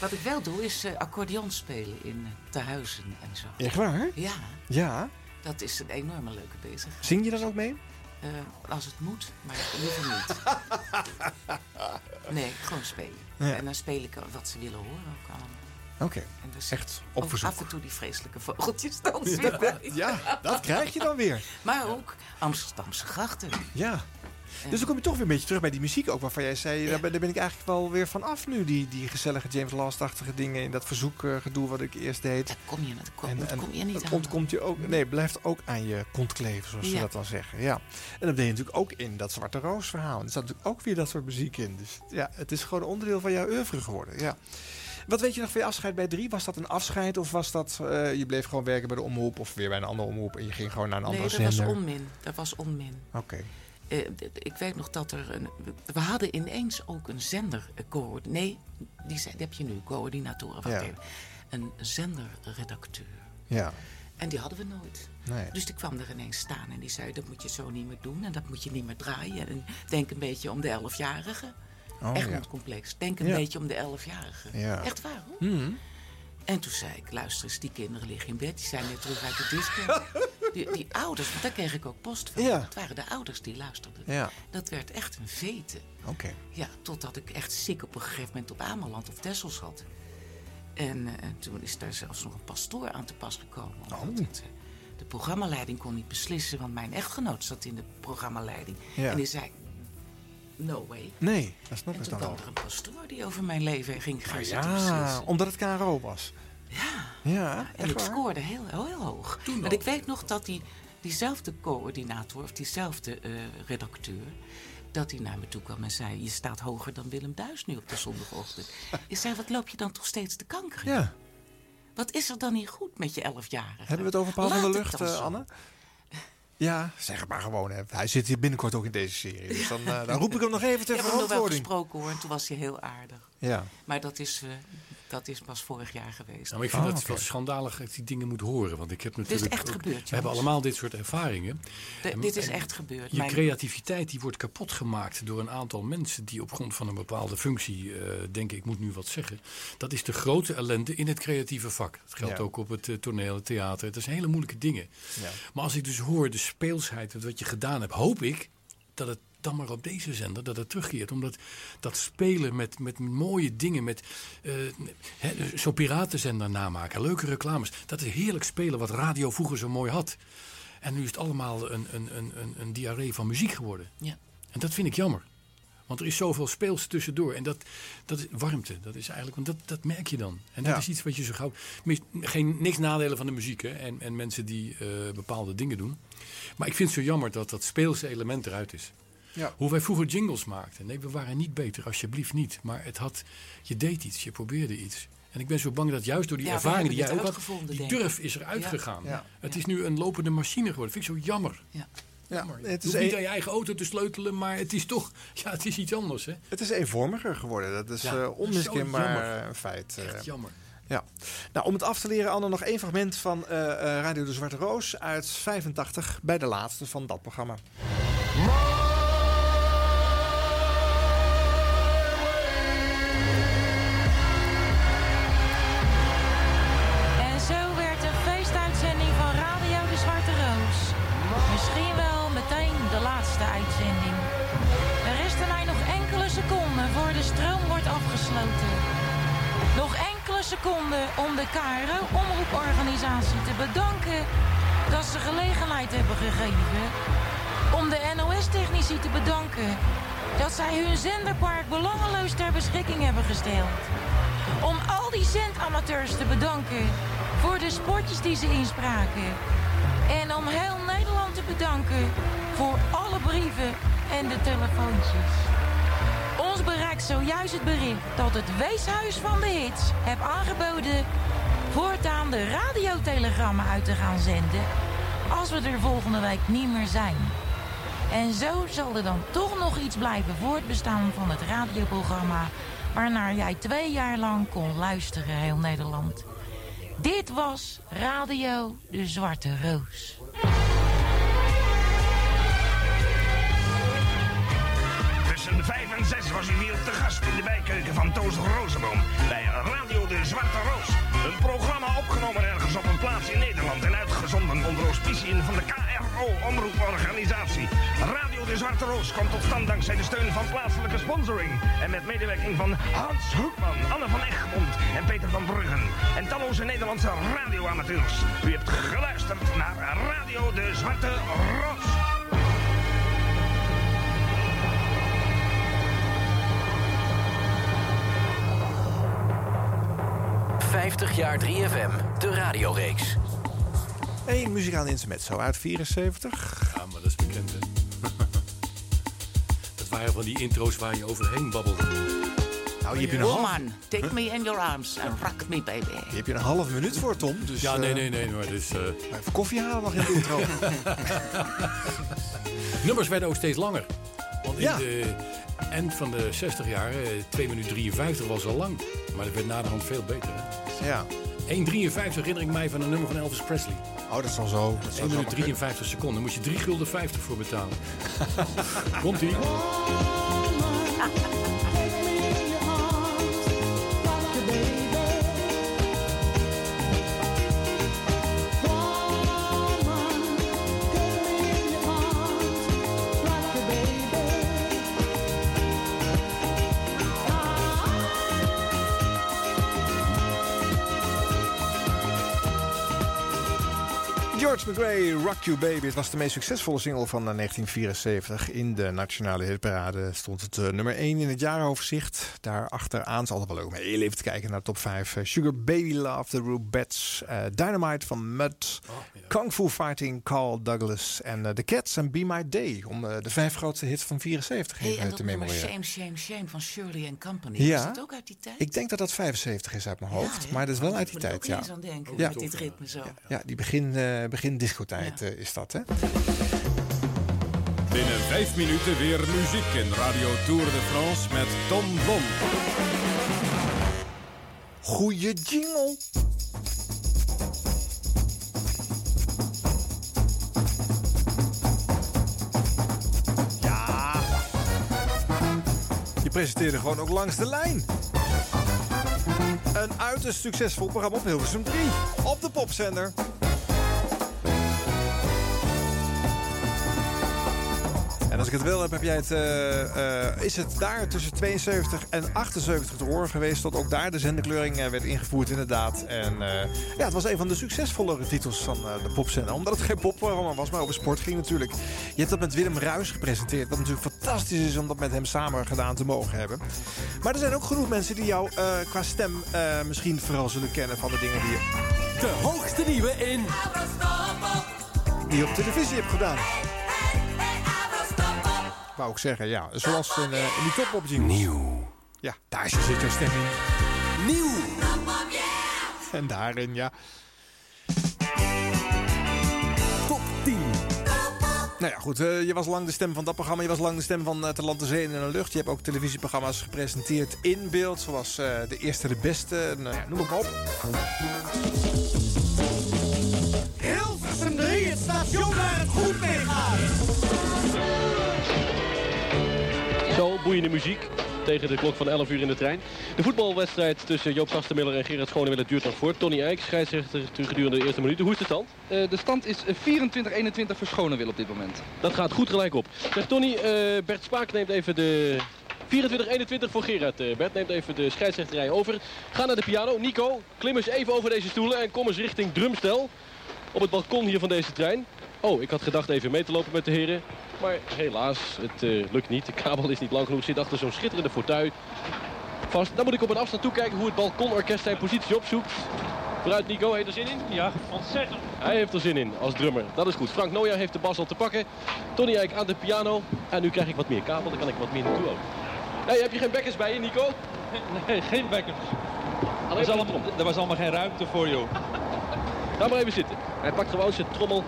Wat ik wel doe, is eh, accordeon spelen in uh, tehuizen en zo. Echt waar? Ja, Ja. dat is een enorme leuke bezigheid. Zing je dan ook mee? Eh, als het moet, maar liever niet. nee, gewoon spelen. Ja. En dan speel ik wat ze willen horen ook allemaal. Oké. En dus Echt op verzoek. af en toe die vreselijke vogeltjes dansen Ja, weer bij. ja, dat krijg je dan weer. Maar ook Amsterdamse grachten. Ja. Dus dan kom je toch weer een beetje terug bij die muziek ook, waarvan jij zei, daar, ben, daar ben ik eigenlijk wel weer van af nu. Die, die gezellige James Last-achtige dingen in dat verzoekgedoe wat ik eerst deed. Daar kom je, dat kom, En- dat en kom je niet aan. ontkomt je ook, nee, blijft ook aan je kont kleven, zoals ze dat dan zeggen. Ja. En dat deed je natuurlijk ook in dat Zwarte Roos verhaal. Er zat natuurlijk ook weer dat soort muziek in. Dus ja, het is gewoon een onderdeel van jouw oeuvre geworden. Ja. Wat weet je nog van je afscheid bij drie? Was dat een afscheid of was dat, eh, je bleef gewoon werken bij de omroep of weer bij een andere omroep en je ging gewoon naar een Nee, andere dat zender? was onmin. Dat was onmin. Oké. D- ik weet nog dat er een. We hadden ineens ook een zender. Nee, die, zijn- die heb je nu, coördinatoren. Wacht Ja. Een zenderredacteur. Ja. En die hadden we nooit. Nee. Dus die kwam er ineens staan en die zei: Dat moet je zo niet meer doen en dat moet je niet meer draaien. En denk een beetje om de elfjarige. Oh, Egmond ja. complex. Denk een Ja. beetje om de elfjarige. Ja. Echt waar hoor. Mhm. En toen zei ik, luister eens, die kinderen liggen in bed. Die zijn net terug uit de disco. die, die ouders, want daar kreeg ik ook post van. Ja. Dat waren de ouders die luisterden. Ja. Dat werd echt een vete. Oké. Ja, totdat ik echt ziek op een gegeven moment op Ameland of Texel zat. En eh, toen is daar zelfs nog een pastoor aan te pas gekomen. Oh. Het, eh, de programmaleiding kon niet beslissen, want mijn echtgenoot zat in de programmaleiding. Ja. En die zei, no way. Nee, dat snap En ik toen dan kwam wel. er een pastoor die over mijn leven ging gaan Ah, zitten ja, beslissen. omdat het KRO was. Ja. Ja, En ik waar? scoorde heel, heel hoog. Want ik weet nog dat die, diezelfde coördinator, of diezelfde eh, redacteur... dat hij naar me toe kwam en zei... je staat hoger dan Willem Duis nu op de zondagochtend. ik zei, wat loop je dan toch steeds te kanker? Ja. Wat is er dan niet goed met je elfjarige? Hebben we het over Paul van Laat het Lucht, eh. Anne? Ja, zeg het maar gewoon. Hè. Hij zit hier binnenkort ook in deze serie. Dus dan, eh, dan roep ik hem nog even ter Ik heb hem nog wel verantwoording. gesproken hoor, en toen was hij heel aardig. Ja. Maar dat is, eh, dat is pas vorig jaar geweest. Nou, ik vind Oh, dat wel schandalig dat ik die dingen moet horen. Want ik heb is natuurlijk. echt ook- gebeurd, We hebben allemaal dit soort ervaringen. De- En- dit is echt gebeurd. Je Mijn- creativiteit die wordt kapot gemaakt door een aantal mensen die op grond van een bepaalde functie eh, denken ik moet nu wat zeggen. Dat is de grote ellende in het creatieve vak. Dat geldt Ja. ook op het eh, toneel, het theater. Het zijn hele moeilijke dingen. Ja. Maar als ik dus hoor de speelsheid, wat je gedaan hebt, hoop ik dat het dan maar op deze zender dat het terugkeert. Omdat dat spelen met, met mooie dingen, met eh, hè, zo'n piratenzender namaken, leuke reclames. Dat is heerlijk spelen wat radio vroeger zo mooi had. En nu is het allemaal een, een, een, een, een diarree van muziek geworden. Ja. En dat vind ik jammer. Want er is zoveel speels tussendoor. En dat, dat is warmte. Dat is eigenlijk, want dat, dat merk je dan. En dat Ja. is iets wat je zo gauw. mis- Geen, niks nadelen van de muziek hè, en, en mensen die eh, bepaalde dingen doen. Maar ik vind het zo jammer dat dat speelse element eruit is. Ja. Hoe wij vroeger jingles maakten. Nee, we waren niet beter, alsjeblieft niet. Maar het had, je deed iets, je probeerde iets. En ik ben zo bang dat juist door die Ja, ervaring die jij ook had, die durf is eruit Ja. gegaan. Ja. Het is nu een lopende machine geworden. vind ik zo jammer. Ja. Ja, het je is, hoeft niet een, aan je eigen auto te sleutelen, maar het is toch ja, het is iets anders. Hè? het is eenvormiger geworden. Dat is Ja, eh, dat onmiskenbaar jammer. een feit. eh. Echt jammer. Ja. Nou, om het af te leren, Anne, nog één fragment van eh, eh, Radio de Zwarte Roos uit 85 bij de laatste van dat programma. Om de KRO-omroeporganisatie te bedanken dat ze gelegenheid hebben gegeven. Om de NOS-technici te bedanken dat zij hun zenderpark belangeloos ter beschikking hebben gesteld. Om al die zendamateurs te bedanken voor de spotjes die ze inspraken. En om heel Nederland te bedanken voor alle brieven en de telefoontjes. Ons bereikt zojuist het bericht dat het Weeshuis van de Hits heeft aangeboden voortaan de radiotelegrammen uit te gaan zenden als we er volgende week niet meer zijn. En zo zal er dan toch nog iets blijven voortbestaan van het radioprogramma waarnaar jij twee jaar lang kon luisteren, heel Nederland. Dit was Radio de Zwarte Roos. Tussen 5 en 6 was u weer te gast in de bijkeuken van Toos Rozenboom bij Radio de Zwarte Roos. Een programma opgenomen ergens op een plaats in Nederland en uitgezonden onder auspiciën van de KRO Omroeporganisatie. Radio de Zwarte Roos komt tot stand dankzij de steun van plaatselijke sponsoring en met medewerking van Hans Hoekman, Anne van Egmond en Peter van Bruggen en talloze Nederlandse radioamateurs. U hebt geluisterd naar Radio de Zwarte Roos. 50 jaar 3FM, de radioreeks. Eén muzikaal intermezzo uit 74. Ja, maar dat is bekend, hè? dat waren van die intro's waar je overheen babbelde. Nou, je hebt je een half, Woman, take me in your arms and rock me, baby. je hebt je een half minuut voor, Tom. Dus, ja, nee, eh, nee, nee. Maar dus, eh, Even koffie halen nog in de intro. Nummers werden ook steeds langer. Want in Ja. de eind van de 60 jaar, eh, 2 minuten 53 was al lang. Maar dat werd na de hand veel beter. Hè? Ja. 1,53 herinner ik mij van een nummer van Elvis Presley. Oh, dat is al zo. Dat 1 minuut 53 seconden. Daar moest je 3 gulden 50 voor betalen. Komt-ie. George McRae, Rock You Baby. Het was de meest succesvolle single van eh, 1974. In de nationale hitparade stond het eh, nummer 1 in het jaaroverzicht. Daarachteraan is altijd wel leuk om heel even te kijken naar de top 5. Eh, Sugar Baby Love, The Rubettes, eh, Dynamite van Mud, Kung Fu Fighting, Carl Douglas en eh, The Cats en Be My Day. Om eh, de vijf grootste hits van 74 Hey, even en dat te nummer memoreren. Shame, Shame, Shame van Shirley and Company. Ja. Is dat ook uit die tijd? Ik denk dat dat 75 is uit mijn hoofd, maar dat is wel Oh, uit ik die tijd. ook Ja. eens aan denken, Ja. met dit ritme zo. Ja, die begin, eh begin discotijd eh, is dat, hè? Binnen vijf minuten weer muziek in Radio Tour de France met Tom Blom. Goeie jingle. Ja. Je presenteerde gewoon ook langs de lijn. Een uiterst succesvol programma op Hilversum 3. Op de popzender. Als ik het wel heb, heb jij het, eh, eh, is het daar tussen 72 en 78 te horen geweest... tot ook daar de zenderkleuring eh, werd ingevoerd inderdaad. En ja, het was een van de succesvollere titels van de popzender. Omdat het geen popprogramma was, maar over sport ging natuurlijk. Je hebt dat met Willem Ruis gepresenteerd. Wat natuurlijk fantastisch is om dat met hem samen gedaan te mogen hebben. Maar er zijn ook genoeg mensen die jou qua stem misschien vooral zullen kennen van de dingen die je... De hoogste nieuwe in... die je op televisie hebt gedaan. Wou ik zeggen, ja. Zoals in, eh, in die top Nieuw. Ja, daar zit jouw stem in. Nieuw. En daarin, ja. Top 10. Nou ja, goed. eh, je was lang de stem van dat programma. Je was lang de stem van uh, Te Land, de Zee en in de Lucht. Je hebt ook televisieprogramma's gepresenteerd in beeld. Zoals eh, De Eerste, De Beste. Nou ja, noem het maar op. Hilversum 3, het station waar het goed mee gaat. Zo, boeiende muziek. Tegen de klok van 11 uur in de trein. De voetbalwedstrijd tussen Joop Gastemiller en Gerard Schoneweller duurt nog voort. Tony Eijk, scheidsrechter gedurende de eerste minuten. Hoe is de stand? de stand is 24-21 voor Schonewil op dit moment. Dat gaat goed gelijk op. Zeg Tony, eh, Bert Spaak neemt even de 24-21 voor Gerard. Eh, Bert neemt even de scheidsrechterij over. Ga naar de piano. Nico, klim eens even over deze stoelen en kom eens richting drumstel. Op het balkon hier van deze trein. Oh, ik had gedacht even mee te lopen met de heren. Maar helaas, het eh, lukt niet. De kabel is niet lang genoeg. Zit achter zo'n schitterende fauteuil. Vast. Dan moet ik op een afstand toekijken hoe het balkonorkest zijn positie opzoekt. Vooruit Nico, heeft er zin in? Ja, ontzettend. Hij heeft er zin in als drummer. Dat is goed. Frank Nooyer heeft de bas al te pakken. Tony Eijk aan de piano. En nu krijg ik wat meer kabel, dan kan ik wat meer naartoe ook. Hey, heb je geen bekkers bij je, Nico? Nee, geen bekkers. Er was, allemaal, er was allemaal geen ruimte voor, joh. Ga maar even zitten. Hij pakt gewoon zijn trommel.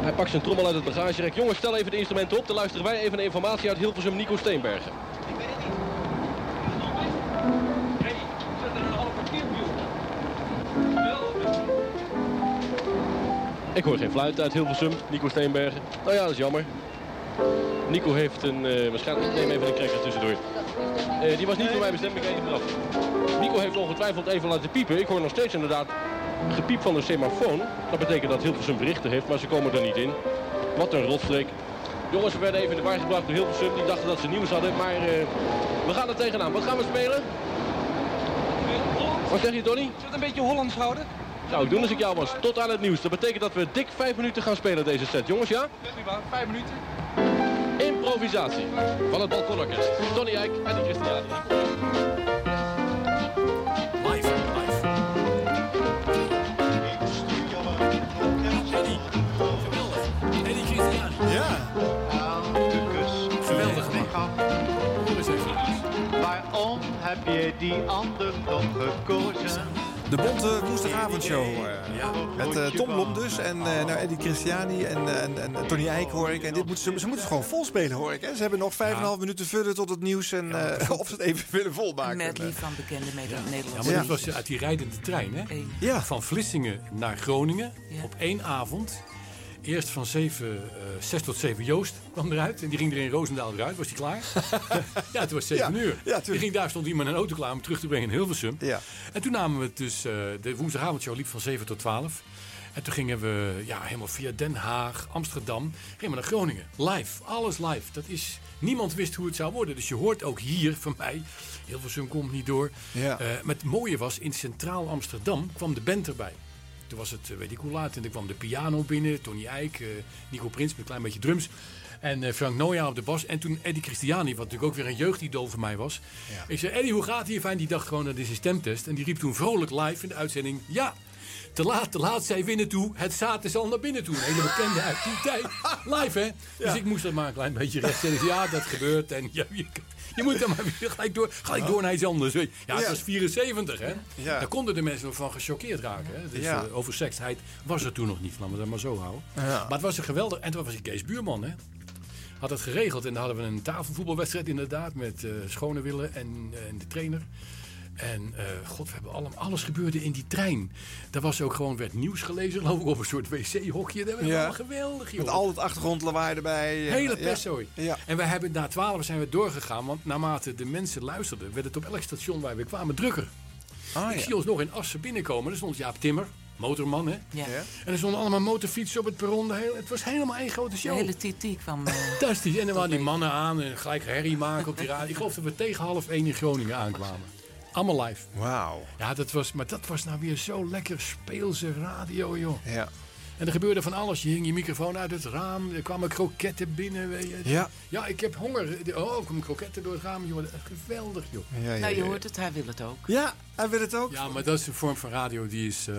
Hij pakt zijn trommel uit het bagagerek. Jongens, stel even de instrumenten op. Dan luisteren wij even naar informatie uit Hilversum Nico Steenbergen. Ik hoor geen fluit uit Hilversum, Nico Steenbergen. Nou ja, dat is jammer. Nico heeft een, eh, waarschijnlijk, ik neem even een cracker tussendoor. Eh, die was niet voor mij bestemd, ik. Nico heeft ongetwijfeld even laten piepen. Ik hoor nog steeds inderdaad gepiep van de semafoon. Dat betekent dat Hilversum berichten heeft, maar ze komen er niet in. Wat een rotstreek. Jongens, we werden even in de war gebracht door Hilversum. Die dachten dat ze nieuws hadden, maar eh, we gaan er tegenaan. Wat gaan we spelen? Wat zeg je, Tony? Zullen het een beetje Hollands houden? Nou, ik doen als ik jou was. Tot aan het nieuws. Dat betekent dat we dik vijf minuten gaan spelen deze set. Jongens, ja? Vijf minuten. Improvisatie van het Balkonorkest. Tony Eijk en de Christiani. Heb je die ander toch gekozen? De Bonte Woensdagavondshow. eh, met eh, Tom Blom dus. En eh nou, Eddie Christiani en, en, en Tony Eijk hoor ik. En dit moeten ze, ze moeten het gewoon vol spelen hoor ik. Hè. Ze hebben nog vijf en een half minuten vullen tot het nieuws. En eh, of ze het even willen volmaken. Een medley van bekende Neder- Ja, maar dat was uit die rijdende trein, hè? Ja. Van Vlissingen naar Groningen op één avond. Eerst van 7, eh 6 tot 7 Joost kwam eruit. En die ging er in Roosendaal eruit. Was die klaar? ja, het was 7 Ja, uur. ja, die ging, daar stond iemand een auto klaar om terug te brengen in Hilversum. Ja. En toen namen we het dus... eh, de woensdagavondshow liep van 7 tot 12. En toen gingen we ja, helemaal via Den Haag, Amsterdam, helemaal naar Groningen. Live, alles live. Dat is, niemand wist hoe het zou worden. Dus je hoort ook hier van mij, Hilversum komt niet door. Ja. Eh, maar het mooie was, in Centraal Amsterdam kwam de band erbij. Toen was het, eh, weet ik hoe laat, en er kwam de piano binnen, Tony Eijk, eh, Nico Prins met een klein beetje drums. En eh, Frank Noja op de bas. En toen Eddie Christiani, wat natuurlijk ook weer een jeugdidool voor mij was. Ik zei, Eddie, hoe gaat het hier? Fijn, die dacht gewoon, dat is een stemtest. En die riep toen vrolijk live in de uitzending, ja... Te laat, te laat, zij winnen toe. Het is al naar binnen toe. Een hele bekende uit die tijd. Live, hè? Dus ik moest dat maar een klein beetje rechtzetten. Ja, dat gebeurt. En ja, je, je moet dan maar weer gelijk door, gelijk door naar iets anders. weet je. Ja, het was 74, hè? Daar konden de mensen nog van gechoqueerd raken. Hè? Dus eh, overseksheid was er toen nog niet. Laten we dat maar zo houden. Maar het was een geweldig. En toen was ik Kees Buurman, hè? Had het geregeld. En dan hadden we een tafelvoetbalwedstrijd inderdaad. Met eh schone willen en, en de trainer. En eh, god, we hebben allemaal, alles gebeurde in die trein. Daar was ook gewoon, werd nieuws gelezen, geloof ik, op een soort wc-hokje. Dat was Ja. allemaal geweldig, joh. Met al het achtergrondlawaai erbij. en, Hele ja. Ja. En we hebben na 12 zijn we doorgegaan, want naarmate de mensen luisterden, werd het op elk station waar we kwamen drukker. Ah, ik ja. zie ons nog in Assen binnenkomen. Er stond Jaap Timmer, motorman, hè? Ja. En er stonden allemaal motorfietsen op het perron. De het was helemaal één grote De show. hele TT kwam... eh, Fantastisch. En dan waren die mannen aan en gelijk herrie maken op die radio. Ik geloof dat we tegen half één in Groningen aankwamen. Allemaal live. Wauw. Ja, dat was, maar dat was nou weer zo lekker speelse radio, joh. Ja. En er gebeurde van alles. Je hing je microfoon uit het raam. Er kwamen kroketten binnen. Weet je. Ja. Ja, ik heb honger. Oh, er komen kroketten door het raam. Joh. Geweldig, joh. Ja, ja, nou, je hoort het, hij wil het ook. Ja, hij wil het ook. Ja, maar dat is een vorm van radio die is... eh,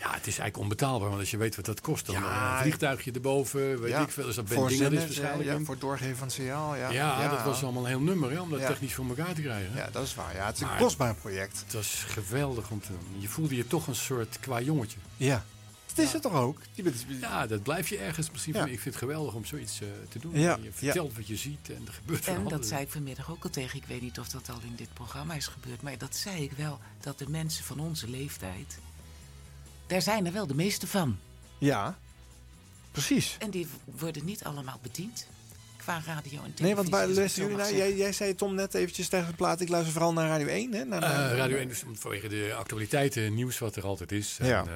ja, het is eigenlijk onbetaalbaar. Want als je weet wat dat kost, dan Ja. een vliegtuigje erboven. Weet Ja. ik veel. Dus dat Ben is waarschijnlijk. ja, voor het doorgeven van het signaal. Ja, ja, dat was allemaal een heel nummer hè, om dat Ja. technisch voor elkaar te krijgen. Ja, dat is waar. Ja, het is een Maar- kostbaar project. Het was geweldig om te doen. Je voelde je toch een soort qua jongetje. Ja. Dat is het toch ook? Je bent, Ja, dat blijf je ergens. Misschien, Ja. Ik vind het geweldig om zoiets eh, te doen. Ja, Je ja. vertelt wat je ziet en er gebeurt van En dat zei ik vanmiddag ook al tegen. Ik weet niet of dat al in dit programma is gebeurd. Maar dat zei ik wel. Dat de mensen van onze leeftijd. Daar zijn er wel de meeste van. Ja, precies. En die worden niet allemaal bediend. Qua radio en televisie. Nee, want waar luisteren jullie naar? Jij, jij zei Tom net eventjes tegen de plaat. Ik luister vooral naar Radio 1. Hè? Naar, Eh, Radio 1 is vanwege de actualiteiten, nieuws wat er altijd is. Ja. En, eh,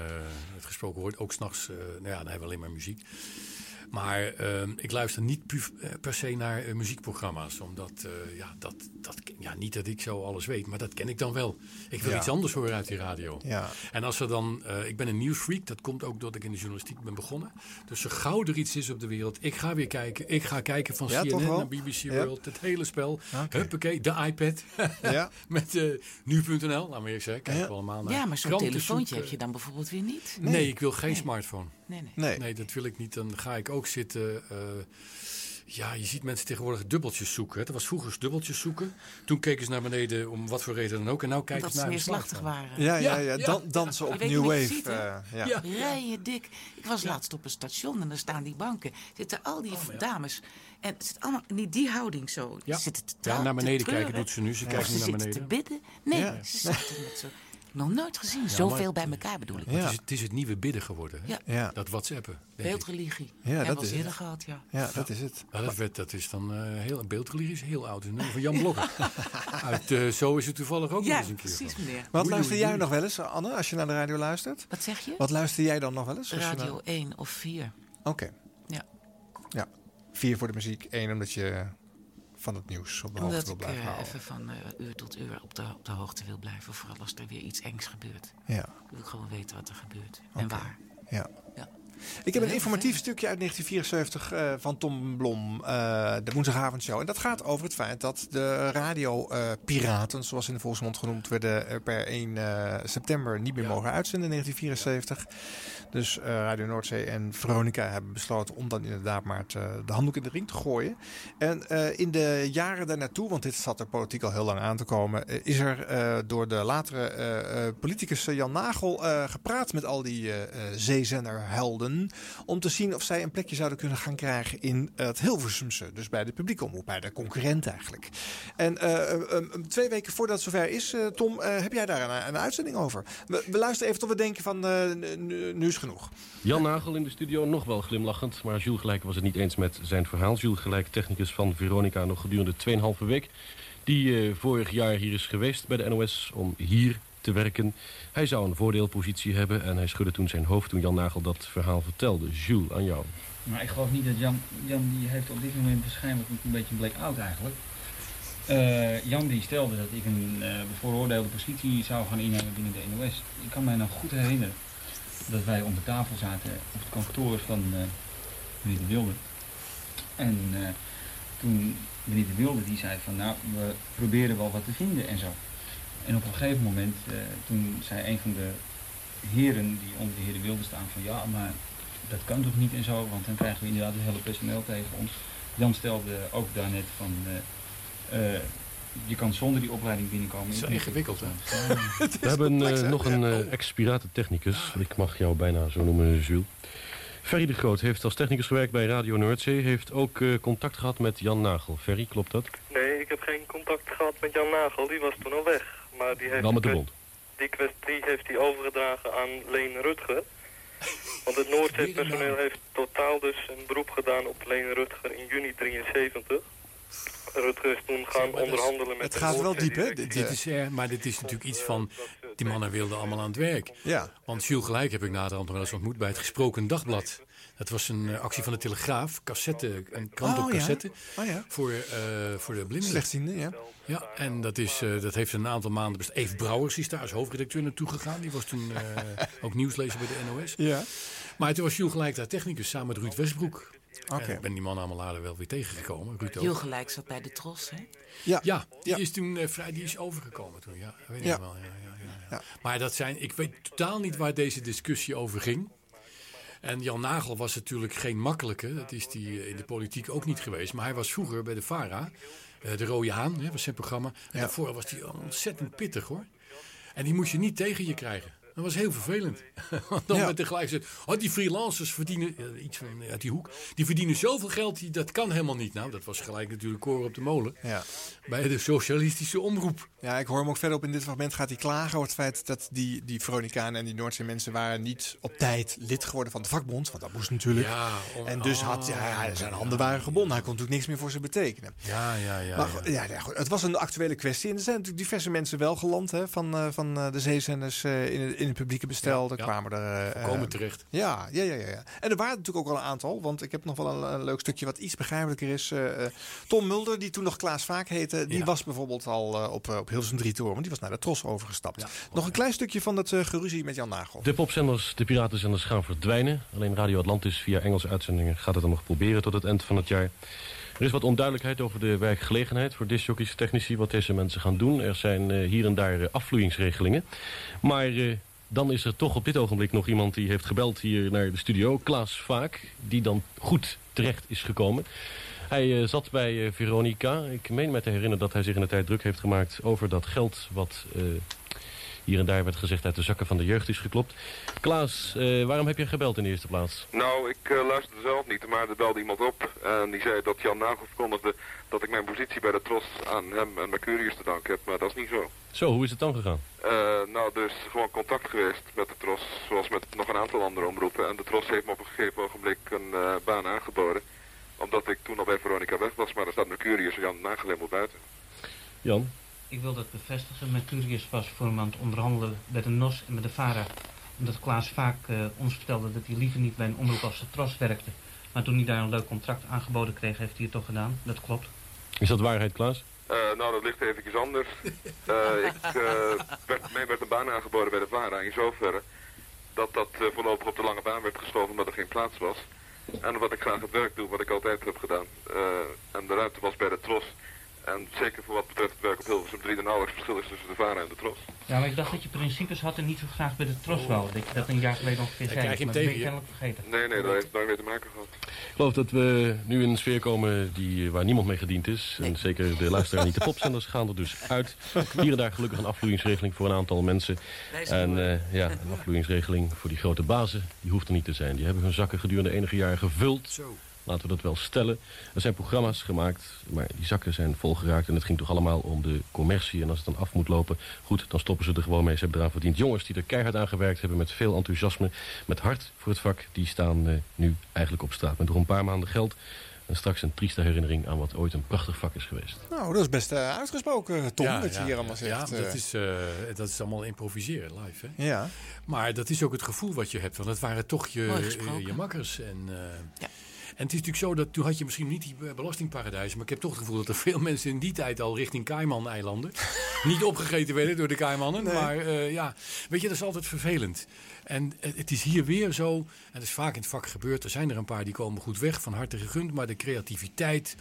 het gesproken woord, ook s'nachts, eh nou ja, dan hebben we alleen maar muziek. Maar ehm, ik luister niet pu- eh, per se naar eh, muziekprogramma's. Omdat, eh, ja, dat, dat, ja, niet dat ik zo alles weet, maar dat ken ik dan wel. Ik wil Ja. iets anders horen uit die radio. Ja. En als er dan, eh, ik ben een nieuwsfreak, dat komt ook doordat ik in de journalistiek ben begonnen. Dus zo gauw er iets is op de wereld, ik ga weer kijken. Ik ga kijken van Ja, CNN naar BBC Ja. World, het hele spel. Oké. Huppakee, de iPad. Ja. Met nu.nl, laat maar eerst zeggen, kijken Ja. we allemaal naar. Ja, maar zo'n telefoontje zoeken. heb je dan bijvoorbeeld weer niet. Nee, ik wil geen smartphone. Nee, nee. Nee. dat wil ik niet. Dan ga ik ook zitten. eh, ja, je ziet mensen tegenwoordig dubbeltjes zoeken. Dat was vroeger eens dubbeltjes zoeken. Toen keken ze naar beneden om wat voor reden dan ook. En nu kijken ze naar neerslachtig smartphone. waren. Ja, ja, ja. Dan, dansen op New Wave. ziet, hè? eh, ja. Rijen dik. Ik was laatst op een station en daar staan die banken. Zitten al die dames. En het zit allemaal niet die houding zo. Ja. Zitten te Ja, naar te beneden kijken doet ze nu. Ze kijkt nu naar zitten beneden. te bidden. Nee, Ja. ze zaten met zo... Nog nooit gezien. Ja, Zoveel maar- bij elkaar bedoel ik. Het, is, het is het nieuwe bidden geworden. Hè? Ja. Ja. Dat whatsappen. Beeldreligie. Ja, Hebben dat al eerder het. gehad, ja. Ja, dat is het. Ja, dat, werd, dat is dan eh heel... Beeldreligie is heel oud. Een nummer van Jan Blokker. Uit eh, Zo is het toevallig ook nog Ja, eens een keer precies, van. meneer. Wat luister jij nog wel eens, Anne, als je naar de radio luistert? Wat zeg je? Wat luister jij dan nog wel eens? Radio naar- 1 of 4. Oké. Ja. Ja. Vier voor de muziek, één omdat je van het nieuws op de hoogte Omdat wil ik blijven eh, houden. even van eh, uur tot uur op de, op de hoogte wil blijven. Vooral als er weer iets engs gebeurt. Ja. Wil ik gewoon weten wat er gebeurt. En waar. Ja. Ja. Ik heb een informatief stukje uit 1974 eh, van Tom Blom, eh, de woensdagavondshow. En dat gaat over het feit dat de radiopiraten, zoals in de volksmond genoemd werden, eh, per 1 eh, september niet meer mogen uitzenden in 1974. Dus eh, Radio Noordzee en Veronica hebben besloten om dan inderdaad maar te- de handdoek in de ring te gooien. En eh, in de jaren daarnaartoe, want dit zat er politiek al heel lang aan te komen, eh, is er eh, door de latere eh, eh, politicus eh, Jan Nagel eh, gepraat met al die eh, eh. Om te zien of zij een plekje zouden kunnen gaan krijgen in het Hilversumse. Dus bij de publieke omroep, bij de concurrent eigenlijk. En eh, eh, eh, twee weken voordat het zover is, eh, Tom, eh, heb jij daar een, een uitzending over? We, luisteren even tot we denken van eh, nu, nu is genoeg. Jan Nagel in de studio, nog wel glimlachend. Maar Jules Gelijk was het niet eens met zijn verhaal. Jules Gelijk, technicus van Veronica, nog gedurende 2,5 week. Die eh, vorig jaar hier is geweest bij de NOS om hier te werken. Hij zou een voordeelpositie hebben en hij schudde toen zijn hoofd toen Jan Nagel dat verhaal vertelde. Jules, aan jou. Maar ik geloof niet dat Jan, Jan die heeft op dit moment waarschijnlijk een beetje een blackout eigenlijk. Eh, Jan die stelde dat ik een eh, bevooroordeelde positie zou gaan innemen binnen de NOS. Ik kan mij nog goed herinneren dat wij om de tafel zaten op het kantoor van eh, meneer De Wilde. En toen meneer De Wilde die zei van nou, we proberen wel wat te vinden en zo. En op een gegeven moment, eh, toen zei een van de heren die onder de heer De Wilde staan van ja, maar dat kan toch niet en zo, want dan krijgen we inderdaad het hele personeel tegen ons. Jan stelde ook daarnet van, eh, eh, je kan zonder die opleiding binnenkomen. Zo Ik denk- ingewikkeld, hè? We hebben eh, nog een eh, ex-piratentechnicus. Ik mag jou bijna zo noemen, Jules. Ferry de Groot heeft als technicus gewerkt bij Radio Noordzee. Heeft ook eh, contact gehad met Jan Nagel. Ferry, klopt dat? Nee, ik heb geen contact gehad met Jan Nagel. Die was toen al weg. Maar die heeft Wel met de die bond. kwest- Die kwestie heeft hij overgedragen aan Leen Rutger. Want het Noordzeepersoneel heeft totaal dus een beroep gedaan op Leen Rutger in juni 73. Rutger is toen gaan onderhandelen met Het de gaat wel diep, hè? Dit is er, maar dit is natuurlijk iets van... Die mannen wilden allemaal aan het werk. Ja. Want Jules Gelijk heb ik naderhand nog wel eens ontmoet bij het Gesproken Dagblad. Dat was een eh, actie van de Telegraaf. Cassette, een krant Oh, op ja. cassette. Oh, ja. Voor, eh, voor de blinden. Slechtziende, ja. Ja, en dat, is, eh, dat heeft een aantal maanden bestaan. Eve Brouwers is daar als hoofdredacteur naartoe gegaan. Die was toen eh, ook nieuwslezer bij de NOS. Ja. Maar toen was Jules Gelijk daar technicus samen met Ruud Westbroek. Oké. En ik ben die man allemaal later wel weer tegengekomen. Ruud. Heel gelijk zat bij de Tros, hè? Ja, ja die is toen eh, vrij, die is overgekomen toen. Ja, weet Ja. ik wel. Ja, ja, ja, ja. Maar dat zijn, ik weet totaal niet waar deze discussie over ging. En Jan Nagel was natuurlijk geen makkelijke. Dat is die eh, in de politiek ook niet geweest. Maar hij was vroeger bij de VARA. eh, de Rode Haan hè, was zijn programma. En daarvoor was hij ontzettend pittig hoor. En die moest je niet tegen je krijgen. Dat was heel vervelend. Want dan Ja. werd er gelijk gezegd... Oh, die freelancers verdienen... iets van, uit die hoek. Die verdienen zoveel geld, die, dat kan helemaal niet. Nou, dat was gelijk natuurlijk koren op de molen. Ja. Bij de socialistische omroep. Ja, ik hoor hem ook verderop in dit fragment gaat hij klagen over het feit dat die, die Veronicaan en die Noordzee mensen waren niet op tijd lid geworden van de vakbond. Want dat moest natuurlijk. Ja, om- en dus had ja, ja, zijn handen waren gebonden. Hij kon natuurlijk niks meer voor ze betekenen. Ja, ja, ja. maar ja. goed, ja, ja, goed, het was een actuele kwestie. En er zijn natuurlijk diverse mensen wel geland hè, van, eh, van eh, de zeezenders eh, in, in in het publieke bestel. er ja. kwamen er... eh, Volkomen eh, terecht. Ja, ja, ja, ja. En er waren natuurlijk ook wel een aantal. Want ik heb nog wel een, een leuk stukje wat iets begrijpelijker is. Eh, eh, Tom Mulder, die toen nog Klaas Vaak heette... die Ja. was bijvoorbeeld al op, op Hilversum 3 Tour. Want die was naar de Tros overgestapt. nog een klein stukje van het eh, geruzie met Jan Nagel. De popzenders, de piratenzenders gaan verdwijnen. Alleen Radio Atlantis via Engelse uitzendingen gaat het dan nog proberen tot het eind van het jaar. Er is wat onduidelijkheid over de werkgelegenheid voor discjockeys, technici, wat deze mensen gaan doen. Er zijn eh, hier en daar eh, afvloeingsregelingen. Maar eh, dan is er toch op dit ogenblik nog iemand die heeft gebeld hier naar de studio. Klaas Vaak, die dan goed terecht is gekomen. Hij eh, zat bij eh, Veronica. Ik meen me te herinneren dat hij zich in de tijd druk heeft gemaakt over dat geld wat eh, hier en daar werd gezegd uit de zakken van de jeugd is geklopt. Klaas, eh, waarom heb je gebeld in de eerste plaats? Nou, ik eh, luisterde zelf niet, maar er belde iemand op en die zei dat Jan Nagel verkondigde dat ik mijn positie bij de Tros aan hem en Mercurius te danken heb, maar dat is niet zo. Zo, hoe is het dan gegaan? Eh, nou, is gewoon contact geweest met de Tros, zoals met nog een aantal andere omroepen. En de Tros heeft me op een gegeven ogenblik een baan aangeboden, omdat ik toen al bij Veronica weg was, maar er staat Mercurius en Jan Nagel helemaal buiten. Jan? Ik wil dat bevestigen. Mercurius was voor hem aan het onderhandelen met de NOS en met de VARA. Omdat Klaas vaak eh, ons vertelde dat hij liever niet bij een omroep als de Tros werkte. Maar toen hij daar een leuk contract aangeboden kreeg, heeft hij het toch gedaan. Dat klopt. Is dat waarheid, Klaas? Eh, nou, dat ligt eventjes anders. Eh, ik, eh, werd, mij werd een baan aangeboden bij de VARA in zoverre dat dat voorlopig op de lange baan werd geschoven omdat er geen plaats was. En omdat ik graag het werk doe wat ik altijd heb gedaan. Eh, en de ruimte was bij de Tros. En zeker voor wat betreft het werk op Hilversum 3 er nauwelijks verschil is tussen de VARA en de Tros. Ja, maar ik dacht dat je principes had en niet zo graag bij de Tros wou. Dat je dat een jaar geleden ongeveer zei. krijg je hem maar dat ben tegen ik je. kennelijk vergeten. Nee, nee, dat heeft nooit mee te maken gehad. Ik geloof dat we nu in een sfeer komen die, waar niemand mee gediend is. En zeker de luisteraar niet. De popzenders gaan er dus uit. Hier en daar gelukkig een afvloeingsregeling voor een aantal mensen. En eh, ja, een afvloeingsregeling voor die grote bazen, die hoeft er niet te zijn. Die hebben hun zakken gedurende enige jaren gevuld. Laten we dat wel stellen. Er zijn programma's gemaakt, maar die zakken zijn volgeraakt. En het ging toch allemaal om de commercie. En als het dan af moet lopen, goed, dan stoppen ze er gewoon mee. Ze hebben eraan verdiend. Jongens die er keihard aan gewerkt hebben met veel enthousiasme, met hart voor het vak, die staan eh, nu eigenlijk op straat. Met nog een paar maanden geld. En straks een trieste herinnering aan wat ooit een prachtig vak is geweest. Nou, dat is best eh, uitgesproken, Tom, Ja, wat je ja, hier allemaal ja, zegt. Ja, dat eh. is, eh, dat is allemaal improviseren live. Hè? Ja. Maar dat is ook het gevoel wat je hebt. Want het waren toch je, je makkers. En, eh, en het is natuurlijk zo dat toen had je misschien niet die belastingparadijs. Maar ik heb toch het gevoel dat er veel mensen in die tijd al richting Cayman-eilanden. niet opgegeten werden door de Caymannen. Nee. Maar eh, ja, weet je, dat is altijd vervelend. En het is hier weer zo. En dat is vaak in het vak gebeurd. Er zijn er een paar die komen goed weg. Van harte gegund. Maar de creativiteit.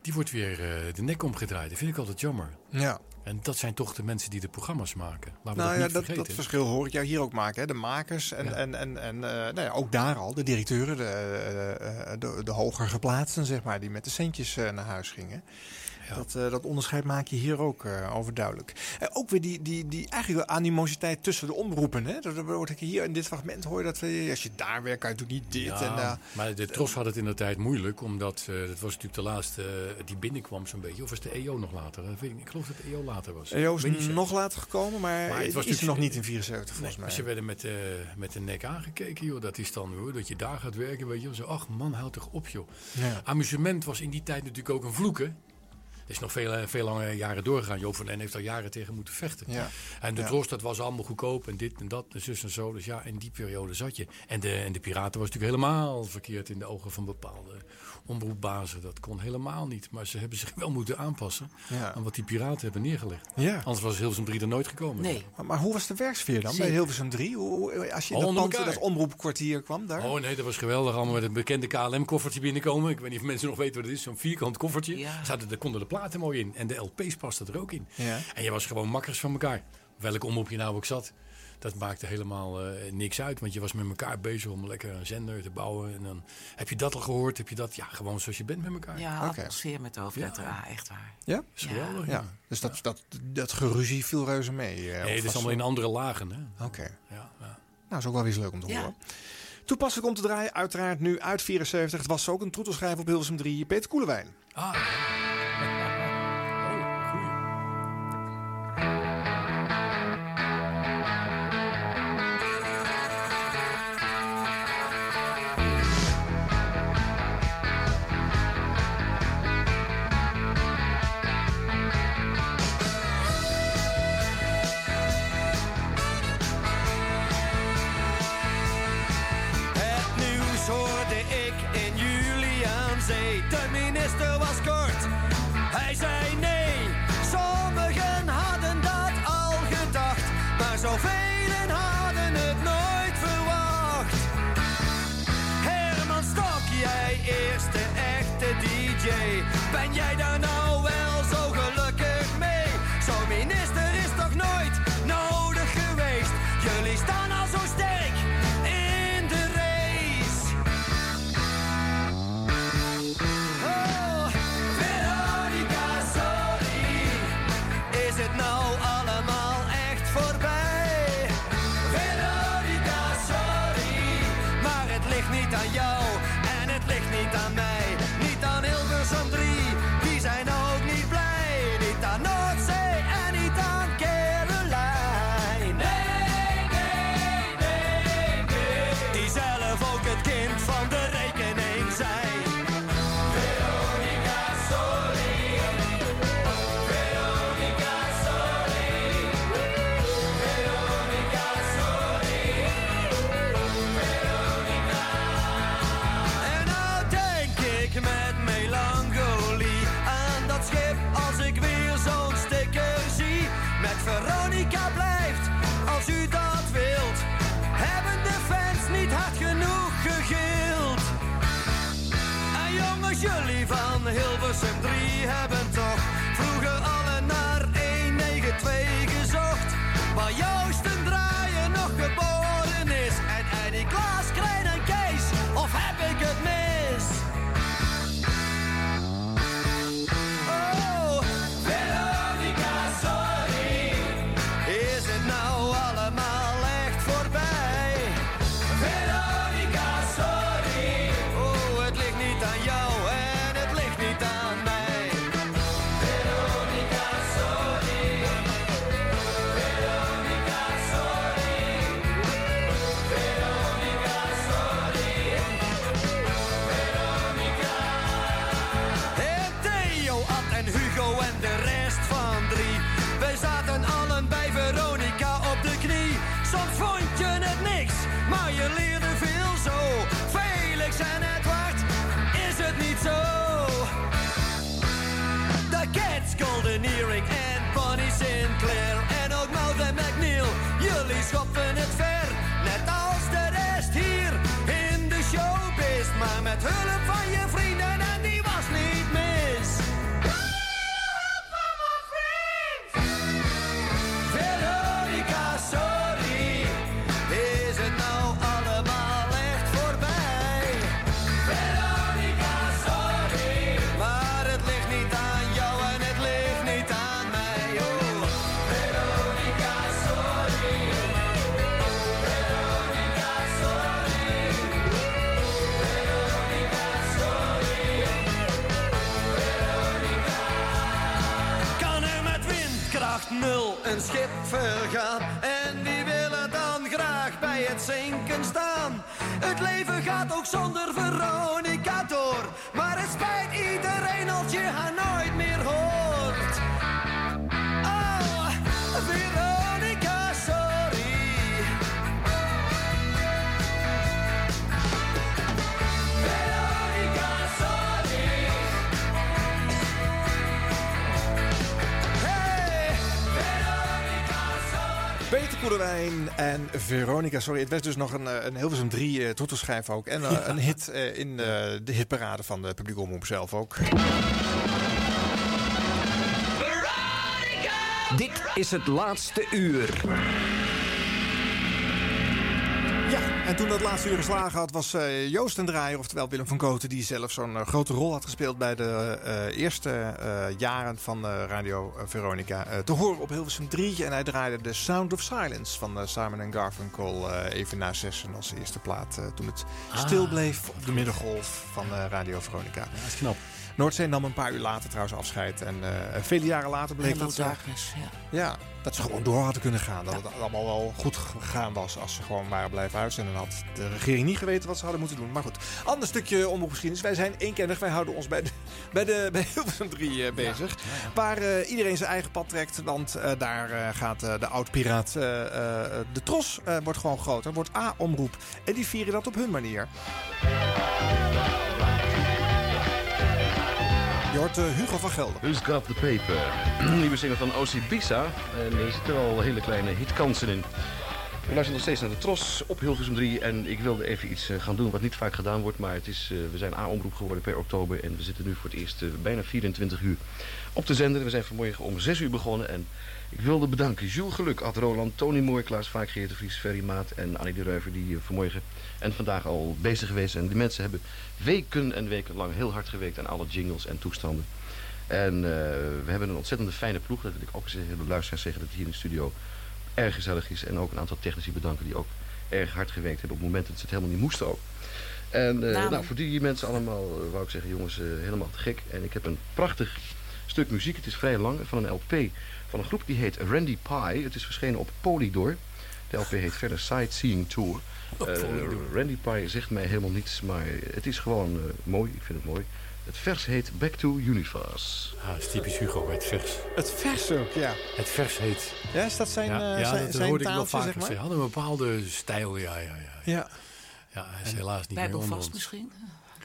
Die wordt weer eh, de nek omgedraaid. Dat vind ik altijd jammer. Ja. En dat zijn toch de mensen die de programma's maken. Laten we Nou dat ja, niet dat, vergeten. dat verschil hoor ik jou hier ook maken. Hè? De makers en, en, en, en eh, nou ja, ook daar al, de directeuren, de, eh, eh, de, de hoger geplaatsten, zeg maar, die met de centjes naar huis gingen. Dat, eh, dat onderscheid maak je hier ook eh, overduidelijk. Eh, ook weer die, die, die eigenlijk animositeit tussen de omroepen. Hè? Dat, wordt ik hier in dit fragment hoor je dat als je daar werkt, kan je natuurlijk niet dit. Ja, en, maar de Tros had het in de tijd moeilijk, omdat dat was natuurlijk de laatste die binnenkwam zo'n beetje. Of was de EO nog later? Dat weet ik, geloof dat de EO later was. EO is nog later gekomen, maar, maar het was is er nog niet in 74 volgens nee, mij. Ze werden met, met de nek aangekeken, joh. Dat is dan hoor, dat je daar gaat werken, weet je. Zo, ach man, houd toch op, joh. Ja. Amusement was in die tijd natuurlijk ook een vloek, hè. Het is nog veel, veel lange jaren doorgegaan. Joop van Den heeft al jaren tegen moeten vechten. Ja. En de Ja. Dat was allemaal goedkoop. En dit en dat, en zus en zo. Dus ja, in die periode zat je. En de, en de Piraten was natuurlijk helemaal verkeerd in de ogen van bepaalde omroepbazen. Dat kon helemaal niet. Maar ze hebben zich wel moeten aanpassen Ja. aan wat die Piraten hebben neergelegd. Ja. Anders was Hilversum 3 er nooit gekomen. Maar, maar hoe was de werksfeer dan bij. Hilversum 3? Hoe, hoe- als je in dat, pand, dat omroepkwartier kwam daar? Oh nee, dat was geweldig. Allemaal met een bekende KLM-koffertje binnenkomen. Ik weet niet of mensen nog weten wat het is. Zo'n vierkant koffertje. Zaten, daar konden de platen mooi in. En de LP's pasten er ook in. Ja. En je was gewoon makkers van elkaar. Welk omroep je nou ook zat. Dat maakte helemaal eh, niks uit. Want je was met elkaar bezig om lekker een zender te bouwen. En dan heb je dat al gehoord. Heb je dat, ja, gewoon zoals je bent met elkaar. Ja, Oké. atmosfeer met de hoofdletter A, echt waar. Ja? is geweldig, Ja. ja. Dus dat, dat, dat geruzie viel reuze mee? eh, Nee, het is allemaal in andere lagen. Hè? Oké. Ja, ja. Nou, is ook wel eens leuk om te Ja. horen. Toepasselijk om te draaien, uiteraard nu uit 74. Het was ook een troetelschrijver op Hilversum 3, Peter Koelewijn. Ah, het ver. Net als de rest hier in de showbiz. Maar met hulp van je vrienden en die gaat ook zonder Veronica door. Maar het spijt iedereen als je haar nooit meer hoort. Oh, Veronica, sorry. Veronica, sorry. Hey, Veronica, sorry. Peter Koelewijn en Veronica. Sorry, het was dus nog een, eh, een Hilversum 3 uh, toetelschijf ook. En eh, een hit eh, in eh, de hitparade van de publieke omroep zelf ook. Dit is het laatste uur. Ja, en toen dat laatste uur geslagen had, was eh, Joost en Draaier, oftewel Willem van Koten, die zelf zo'n eh, grote rol had gespeeld bij de eh, eerste jaren van Radio Veronica. te horen op Hilversum 3. En hij draaide The Sound of Silence van Simon Garfunkel even na zessen als eerste plaat. toen het Ah. stil bleef op de middengolf van Radio Veronica. dat is knap. Noordzee nam een paar uur later trouwens afscheid. En eh, vele jaren later bleek dat ze, Darkness, ja. ja, dat ze gewoon door hadden kunnen gaan. Dat het allemaal wel goed gegaan was als ze gewoon waren blijven uitzenden. En had de regering niet geweten wat ze hadden moeten doen. Maar goed, ander stukje omroepgeschiedenis. Wij zijn eenkennig. Wij houden ons bij de, bij de bij Hilversum 3 eh, bezig. Waar eh, iedereen zijn eigen pad trekt. Want eh, daar eh, gaat eh, de oud-piraat eh, eh, de Tros eh, wordt gewoon groter. Wordt A-omroep. En die vieren dat op hun manier. Je hoort eh, Hugo van Gelder. Who's Got the Paper? Nieuwe single van OC Bisa. En er zitten wel hele kleine hitkansen in. We luisteren nog steeds naar de Tros op Hilversum 3. En ik wilde even iets eh, gaan doen wat niet vaak gedaan wordt. Maar het is, eh, we zijn A-omroep geworden per oktober. En we zitten nu voor het eerst bijna 24 uur op de zender. We zijn vanmorgen om 6 uur begonnen. En ik wilde bedanken Jules Geluk, Ad Roland, Tony Mooi, Klaas Vaak, Geert de Vries, Ferry Maat en Annie de Reuver. Die vanmorgen en vandaag al bezig geweest zijn. Die mensen hebben weken en weken lang heel hard gewerkt aan alle jingles en toestanden. En eh, we hebben een ontzettende fijne ploeg. Dat wil ik ook eens tegen de luisteraars zeggen dat het hier in de studio erg gezellig is. En ook een aantal technici bedanken die ook erg hard gewerkt hebben op momenten dat ze het helemaal niet moesten ook. En eh, Namen. nou, voor die mensen allemaal eh, wou ik zeggen, jongens, helemaal te gek. En ik heb een prachtig stuk muziek. Het is vrij lang, van een LP van een groep die heet Randy Pie. Het is verschenen op Polydor. De LP heet verder Sightseeing Tour. Eh. Randy Pie zegt mij helemaal niets, maar het is gewoon eh, mooi. Ik vind het mooi. Het vers heet Back to Universe. Ah, dat is typisch Hugo, het vers. Het vers ook, ja. Het vers heet. Ja, is dat zijn, ja, eh, ja, zijn, dat zijn hoorde ik wel vaker zeg maar? zeggen. Hadden een bepaalde stijl, ja, ja, ja. Ja. Ja, hij is helaas niet meer onder Bijbelvast ons. misschien?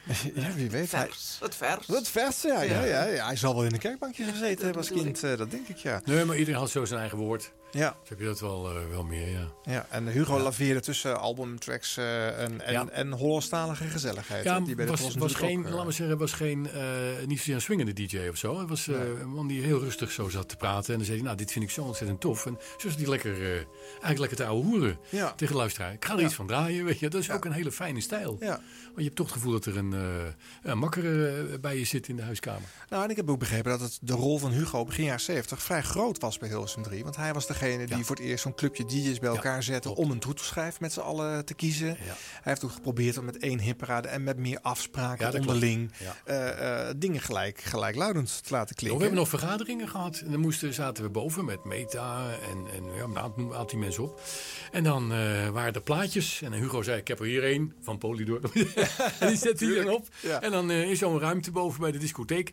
Ja, wie weet. Hij, Vers, het vers. het vers, ja, ja, Ja. ja, ja. Hij zal wel in een kerkbankje gezeten hebben als kind, eh, dat denk ik, ja. Nee, maar iedereen had zo zijn eigen woord. Ja. Dus heb je dat wel, eh, wel meer, ja. Ja, en Hugo laveerde tussen albumtracks eh, en, en, Ja. en Hollandstalige gezelligheid. Ja, die bij de was, geen, ook, laten we zeggen, was geen, eh, niet zozeer een swingende DJ of zo. Het was eh, een man die heel rustig zo zat te praten. En dan zei hij, nou, dit vind ik zo ontzettend tof. En zo zat hij lekker, eh, eigenlijk lekker te ouwe hoeren Ja. tegen de luisteraar. Ik ga er Ja. iets van draaien, weet je. Dat is ook een hele fijne stijl. Ja. Want je hebt toch het gevoel dat er een, eh een makker eh, bij je zit in de huiskamer. Nou, en ik heb ook begrepen dat het de rol van Hugo begin jaren 70 vrij groot was bij Hilversum 3. Want hij was degene die voor het eerst zo'n clubje DJ's bij elkaar zette om een troetelschijf met z'n allen te kiezen. Hij heeft ook geprobeerd om met één hipparade en met meer afspraken onderling eh, dingen gelijk, gelijkluidend te laten we klinken. hebben nog vergaderingen gehad. En dan moesten, zaten we boven met Meta en, en ja, een aantal, aantal mensen op. En dan waren er plaatjes. En Hugo zei, ik heb er hier één van Polydor. en die zette hij dan op. En dan eh, is zo'n ruimte boven bij de discotheek.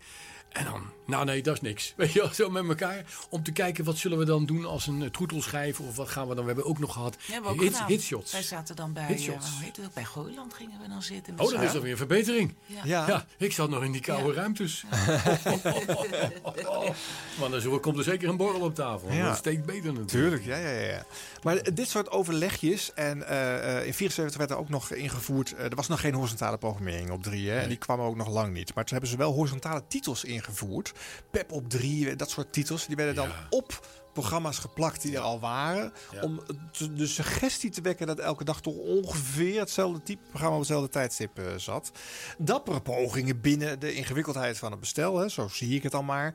En dan, nou nee, dat is niks. Weet je wel, zo met elkaar. Om te kijken, wat zullen we dan doen als een eh, troetelschijf? Of wat gaan we dan? We hebben ook nog gehad Ja, we ook hitshots. Wij zaten dan bij, Hitshots. heet ook, bij Gooiland gingen we dan zitten. Oh, dat is alweer een verbetering. Ja. Ja. ik zat nog in die koude ruimtes. maar dan zo- komt er zeker een borrel op tafel. Ja. Dat steekt beter natuurlijk. Tuurlijk, ja, ja, ja. Maar dit soort overlegjes, en eh, eh, in 74 werd er ook nog ingevoerd, er was nog geen horizontale programmering op 3, hè, en die kwam er ook nog lang niet. Maar toen hebben ze wel horizontale titels ingevoerd. Pep op 3, dat soort titels, die werden dan op programma's geplakt die er al waren. Ja. Om de suggestie te wekken dat elke dag toch ongeveer hetzelfde type programma op hetzelfde tijdstip eh, zat. Dappere pogingen binnen de ingewikkeldheid van het bestel, hè, zo zie ik het al maar.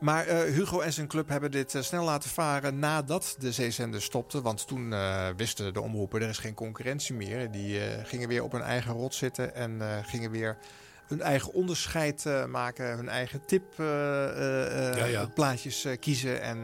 Maar eh, Hugo en zijn club hebben dit eh, snel laten varen nadat de zeezender stopte. Want toen eh, wisten de omroepen, er is geen concurrentie meer. Die eh, gingen weer op hun eigen rot zitten en eh, gingen weer hun eigen onderscheid eh, maken, hun eigen tip eh, eh, Ja, kiezen. En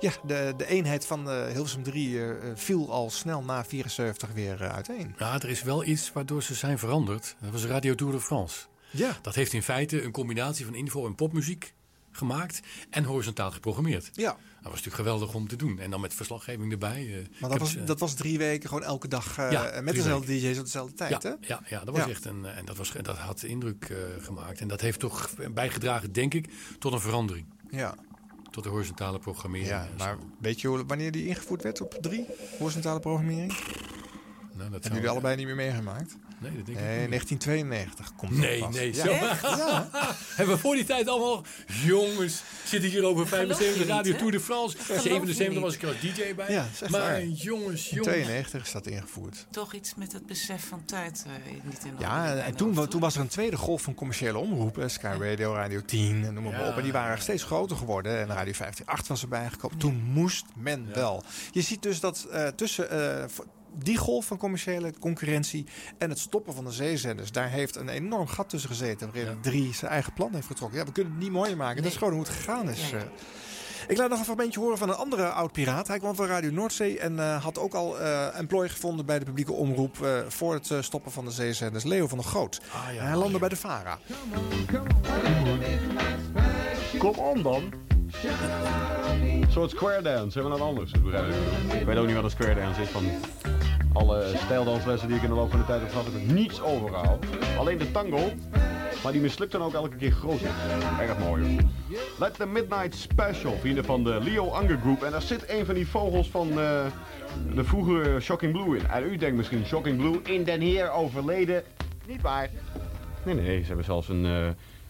ja, de, de eenheid van de Hilversum 3 eh, eh, viel al snel na 74 weer uiteen. Ja, er is wel iets waardoor ze zijn veranderd. Dat was Radio Tour de France. Ja. Dat heeft in feite een combinatie van info- en popmuziek gemaakt en horizontaal geprogrammeerd. Ja. Dat was natuurlijk geweldig om te doen. En dan met verslaggeving erbij. eh, Maar dat was, dat was drie weken gewoon elke dag eh, Ja, met dezelfde DJ's op dezelfde tijd, ja, hè? Ja, ja, dat was Ja. echt een. En dat, was, dat had indruk eh, gemaakt. En dat heeft toch bijgedragen, denk ik, tot een verandering. Ja. Tot de horizontale programmering. Ja, maar weet je hoe- wanneer die ingevoerd werd op drie? Horizontale programmering? Nou, dat Hebben jullie allebei niet meer meegemaakt? Nee, dat denk ik Nee, niet. 1992 komt dat Nee, pas. nee, zo. Ja. Hebben we voor die tijd allemaal... Jongens, zitten hier over geloof je 75 niet, Radio? Tour de France. geloof je 77 niet. was ik er als DJ bij. Ja, maar waar. jongens, In jongens. 92 is dat ingevoerd. Toch iets met het besef van tijd eh, niet in Ja, en toen, was er een tweede golf van commerciële omroepen. Sky Radio, Radio 10 en noem maar Ja. op. En die waren steeds groter geworden. En Radio 508 was erbij gekomen. Toen moest men wel. Je ziet dus dat eh, tussen eh, die golf van commerciële concurrentie en het stoppen van de zeezenders, daar heeft een enorm gat tussen gezeten. Waarin drie zijn eigen plan heeft getrokken. Ja, we kunnen het niet mooier maken. Dat is gewoon hoe het gegaan is. Ja, ja. eh. Ik laat nog een fragmentje horen van een andere oud-piraat. Hij kwam van Radio Noordzee en eh, had ook al eh employ gevonden bij de publieke omroep eh, voor het stoppen van de zeezenders. Leo van der Groot. Ah, ja, En hij landde bij de VARA. Kom on dan. Een soort square dance, hebben we wat anders. Ik weet ook niet wat een square dance is. Van alle stijldanslessen die ik in de loop van de tijd heb gehad, heb ik niets overgehaald. Alleen de tango. Maar die mislukt dan ook elke keer groot. Erg mooi hoor. Let the Midnight Special, vrienden van de Leo Anger Group. En daar zit een van die vogels van eh, de vroegere Shocking Blue in. En u denkt misschien Shocking Blue in Den Heer overleden. Niet waar. Nee, nee, ze hebben zelfs een, eh,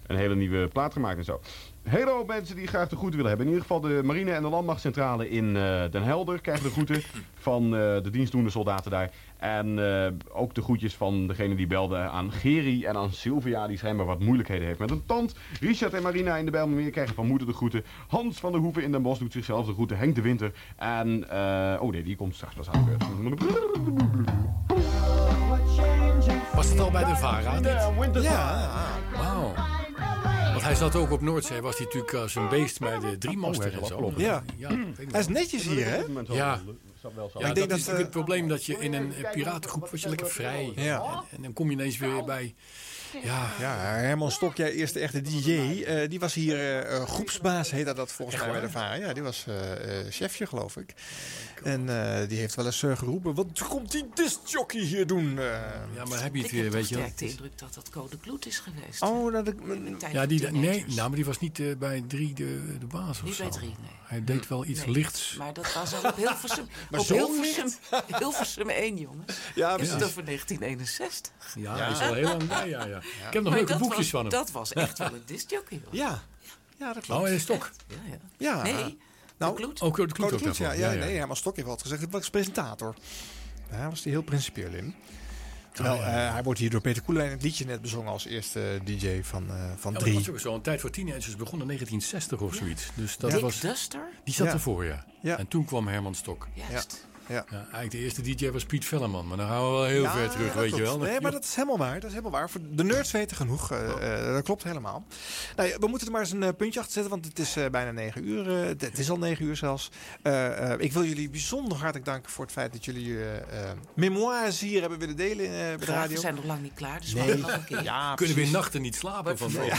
een hele nieuwe plaat gemaakt en zo. Hele mensen die graag de groeten willen hebben. In ieder geval de marine en de landmachtcentrale in eh, Den Helder krijgen de groeten van eh, de dienstdoende soldaten daar. En eh, ook de groetjes van degene die belde aan Geri en aan Sylvia, die schijnbaar wat moeilijkheden heeft met een tand. Richard en Marina in de Bijlmermeer krijgen van moeder de groeten. Hans van der Hoeven in Den Bosch doet zichzelf de groeten. Henk de Winter. En, oh nee, die komt straks pas aan de beurt. Was het al bij de VARA? dit? Ja. Wauw. Want hij zat ook op Noordzee, was hij natuurlijk als een beest bij de driemaster en zo. Ja. ja weet Hij is netjes hier, hè? Ja. Ja, ik denk dat, dat, is natuurlijk het probleem dat je in een eh, piratengroep was je lekker vrij. Ja. En, en dan kom je ineens weer bij... Ja, Ja, Herman Stok, jij eerste echte DJ, eh, die was hier eh, eh, groepsbaas, heette dat volgens mij bij de VARA. Ja, die was eh, eh, chefje, geloof ik. En eh, die heeft wel eens eh, geroepen, wat komt die discjockey hier doen? Eh, ja, maar heb je het Ik weer, heb weet je wel. sterk de indruk dat dat Code Kloet is geweest. Oh, dat ik... Ja, die, nee, nou, maar die was niet bij drie de, de baas of Niet zo. bij drie, nee. Hij deed wel iets Nee, lichts. Maar dat was al op Hilversum, Maar op zo Hilversum, Hilversum 1, jongens. Ja, Is het over 1961? Ja, dat is al heel lang bij, ja, ja. Ik heb nog Maar leuke boekjes was, van hem. Dat was echt wel een discjockey, hoor. Ja, ja dat klopt. Oh, en een stok. Ja, ja. Ja. Nee, Nou, Kloet. Ook de kloot Code ook Kloet, ja, daarvan. ja, Ja, ja. nee, Herman Stok heeft altijd gezegd, het was presentator. Daar was hij heel principieel in. Terwijl Oh, ja. eh, hij wordt hier door Peter Koelewijn het liedje net bezongen als eerste DJ van, eh, van Ja, maar drie. dat was ook zo. Een tijd voor teenagers begon in 1960 of zoiets. Dus dat Dick was, Duster? die zat Ja. ervoor, ja. Ja. En toen kwam Herman Stok. Juist. Ja. Ja, eigenlijk de eerste DJ was Piet Velleman. Maar dan gaan we wel heel Ja, ver terug, weet je wel. Nee, maar dat is helemaal waar. Dat is helemaal waar. Voor de nerds weten genoeg. eh, eh, dat klopt helemaal. Nou, ja, we moeten er maar eens een eh, puntje achter zetten, want het is eh, bijna negen uur. het- is al negen uur zelfs. Eh, eh, ik wil jullie bijzonder hartelijk danken voor het feit dat jullie eh eh, memoires hier hebben willen delen bij de radio. we zijn nog lang niet klaar, dus we Nee. nog een keer. Ja, Kunnen we in precies. nachten niet slapen van Nee. Nee,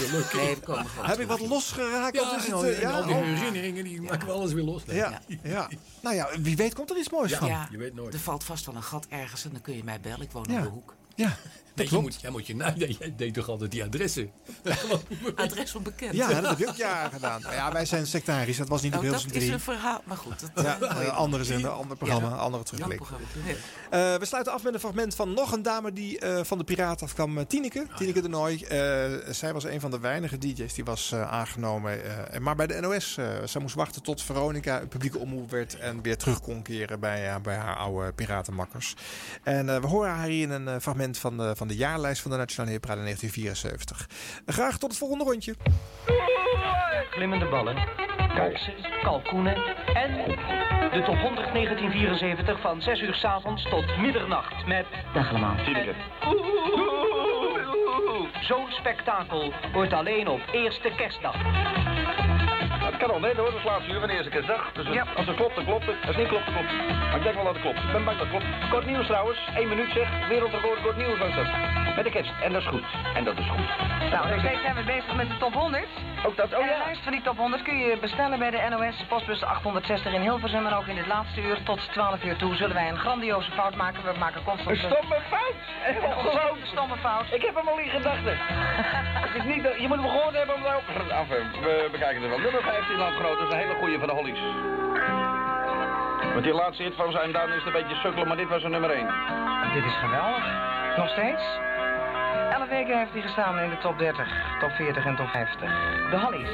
we komen gewoon Heb ik wat losgeraakt? Ja, of is en het, al, en al die oh. herinneringen, die maken we alles weer los. Ja, ja. Nou ja, wie weet komt er iets moois. Ja, Je weet nooit. er valt vast wel een gat ergens en dan kun je mij bellen. Ik woon op de hoek. Ja, Nee, dat je moet, jij moet je, nou, jij deed toch altijd die adressen? Adres onbekend. Ja, dat heb je ook jaren gedaan. Nou ja, wij zijn sectarisch. Dat was niet op Nou, Hilversum dat is 3. een verhaal, maar goed. Dat, Ja, eh, eh, andere zender, ander programma, Ja. andere terugblik. Eh, we sluiten af met een fragment van nog een dame die eh, van de Piraten afkwam. Tineke, Tineke de Nooy. Eh, zij was een van de weinige DJ's die was eh, aangenomen. eh, maar bij de NOS, eh zij moest wachten tot Veronica een publieke omroep werd. En weer terug kon keren bij, bij haar oude piratenmakkers. En eh, we horen haar hier in een fragment van de, van de jaarlijst van de Nationale Hitparade 1974. graag tot het volgende rondje. Glimmende ballen, kalsen, kalkoenen en de top 100 1974 van 6 uur 's avonds tot middernacht met... Dag allemaal. Zo'n spektakel wordt alleen op eerste kerstdag. Het kan al nee hoor, dat is laatste uur van de eerste kerstdag. Dus het- als het klopt, dan klopt het. Als het niet klopt, dan klopt het. Maar ik denk wel dat het klopt. Ik ben bang dat het klopt. Kort nieuws trouwens, 1 minuut zeg. Wereldrecord kort nieuws was dat. Met de kerst. En dat is goed. En dat is goed. Nou, nog steeds zijn we bezig met de top 100. Ook dat, oh ja. lijst van die top 100 kun je bestellen bij de NOS postbus 860 in Hilversum. En ook in het laatste uur tot 12 uur toe zullen wij een grandioze fout maken. We maken constant... Een stomme fout! Een stomme fout. Ik heb hem al in gedachten. het is niet, dat- je moet hem gehoord hebben om nou... Af, eh, we bekijken het wel. Nummer 15 landgenoten is een hele goeie van de Hollies. Want die laatste hit van zijn dan is een beetje sukkelen, maar dit was een nummer 1. Dit is geweldig. Nog steeds? 11 weken heeft hij gestaan in de top 30, top 40 en top 50. De Hollies.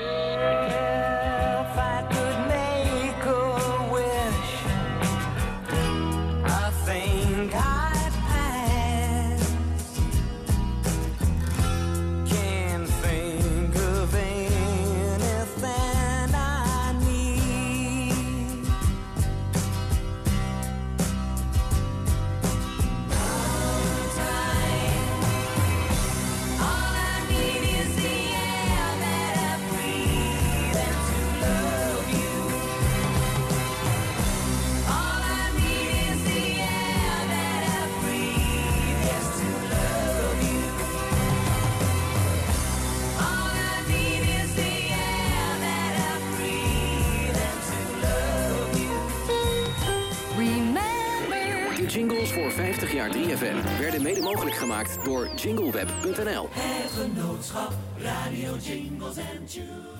50 jaar 3FM werden mede mogelijk gemaakt door jingleweb.nl. Het genootschap Radio Jingles and Tunes.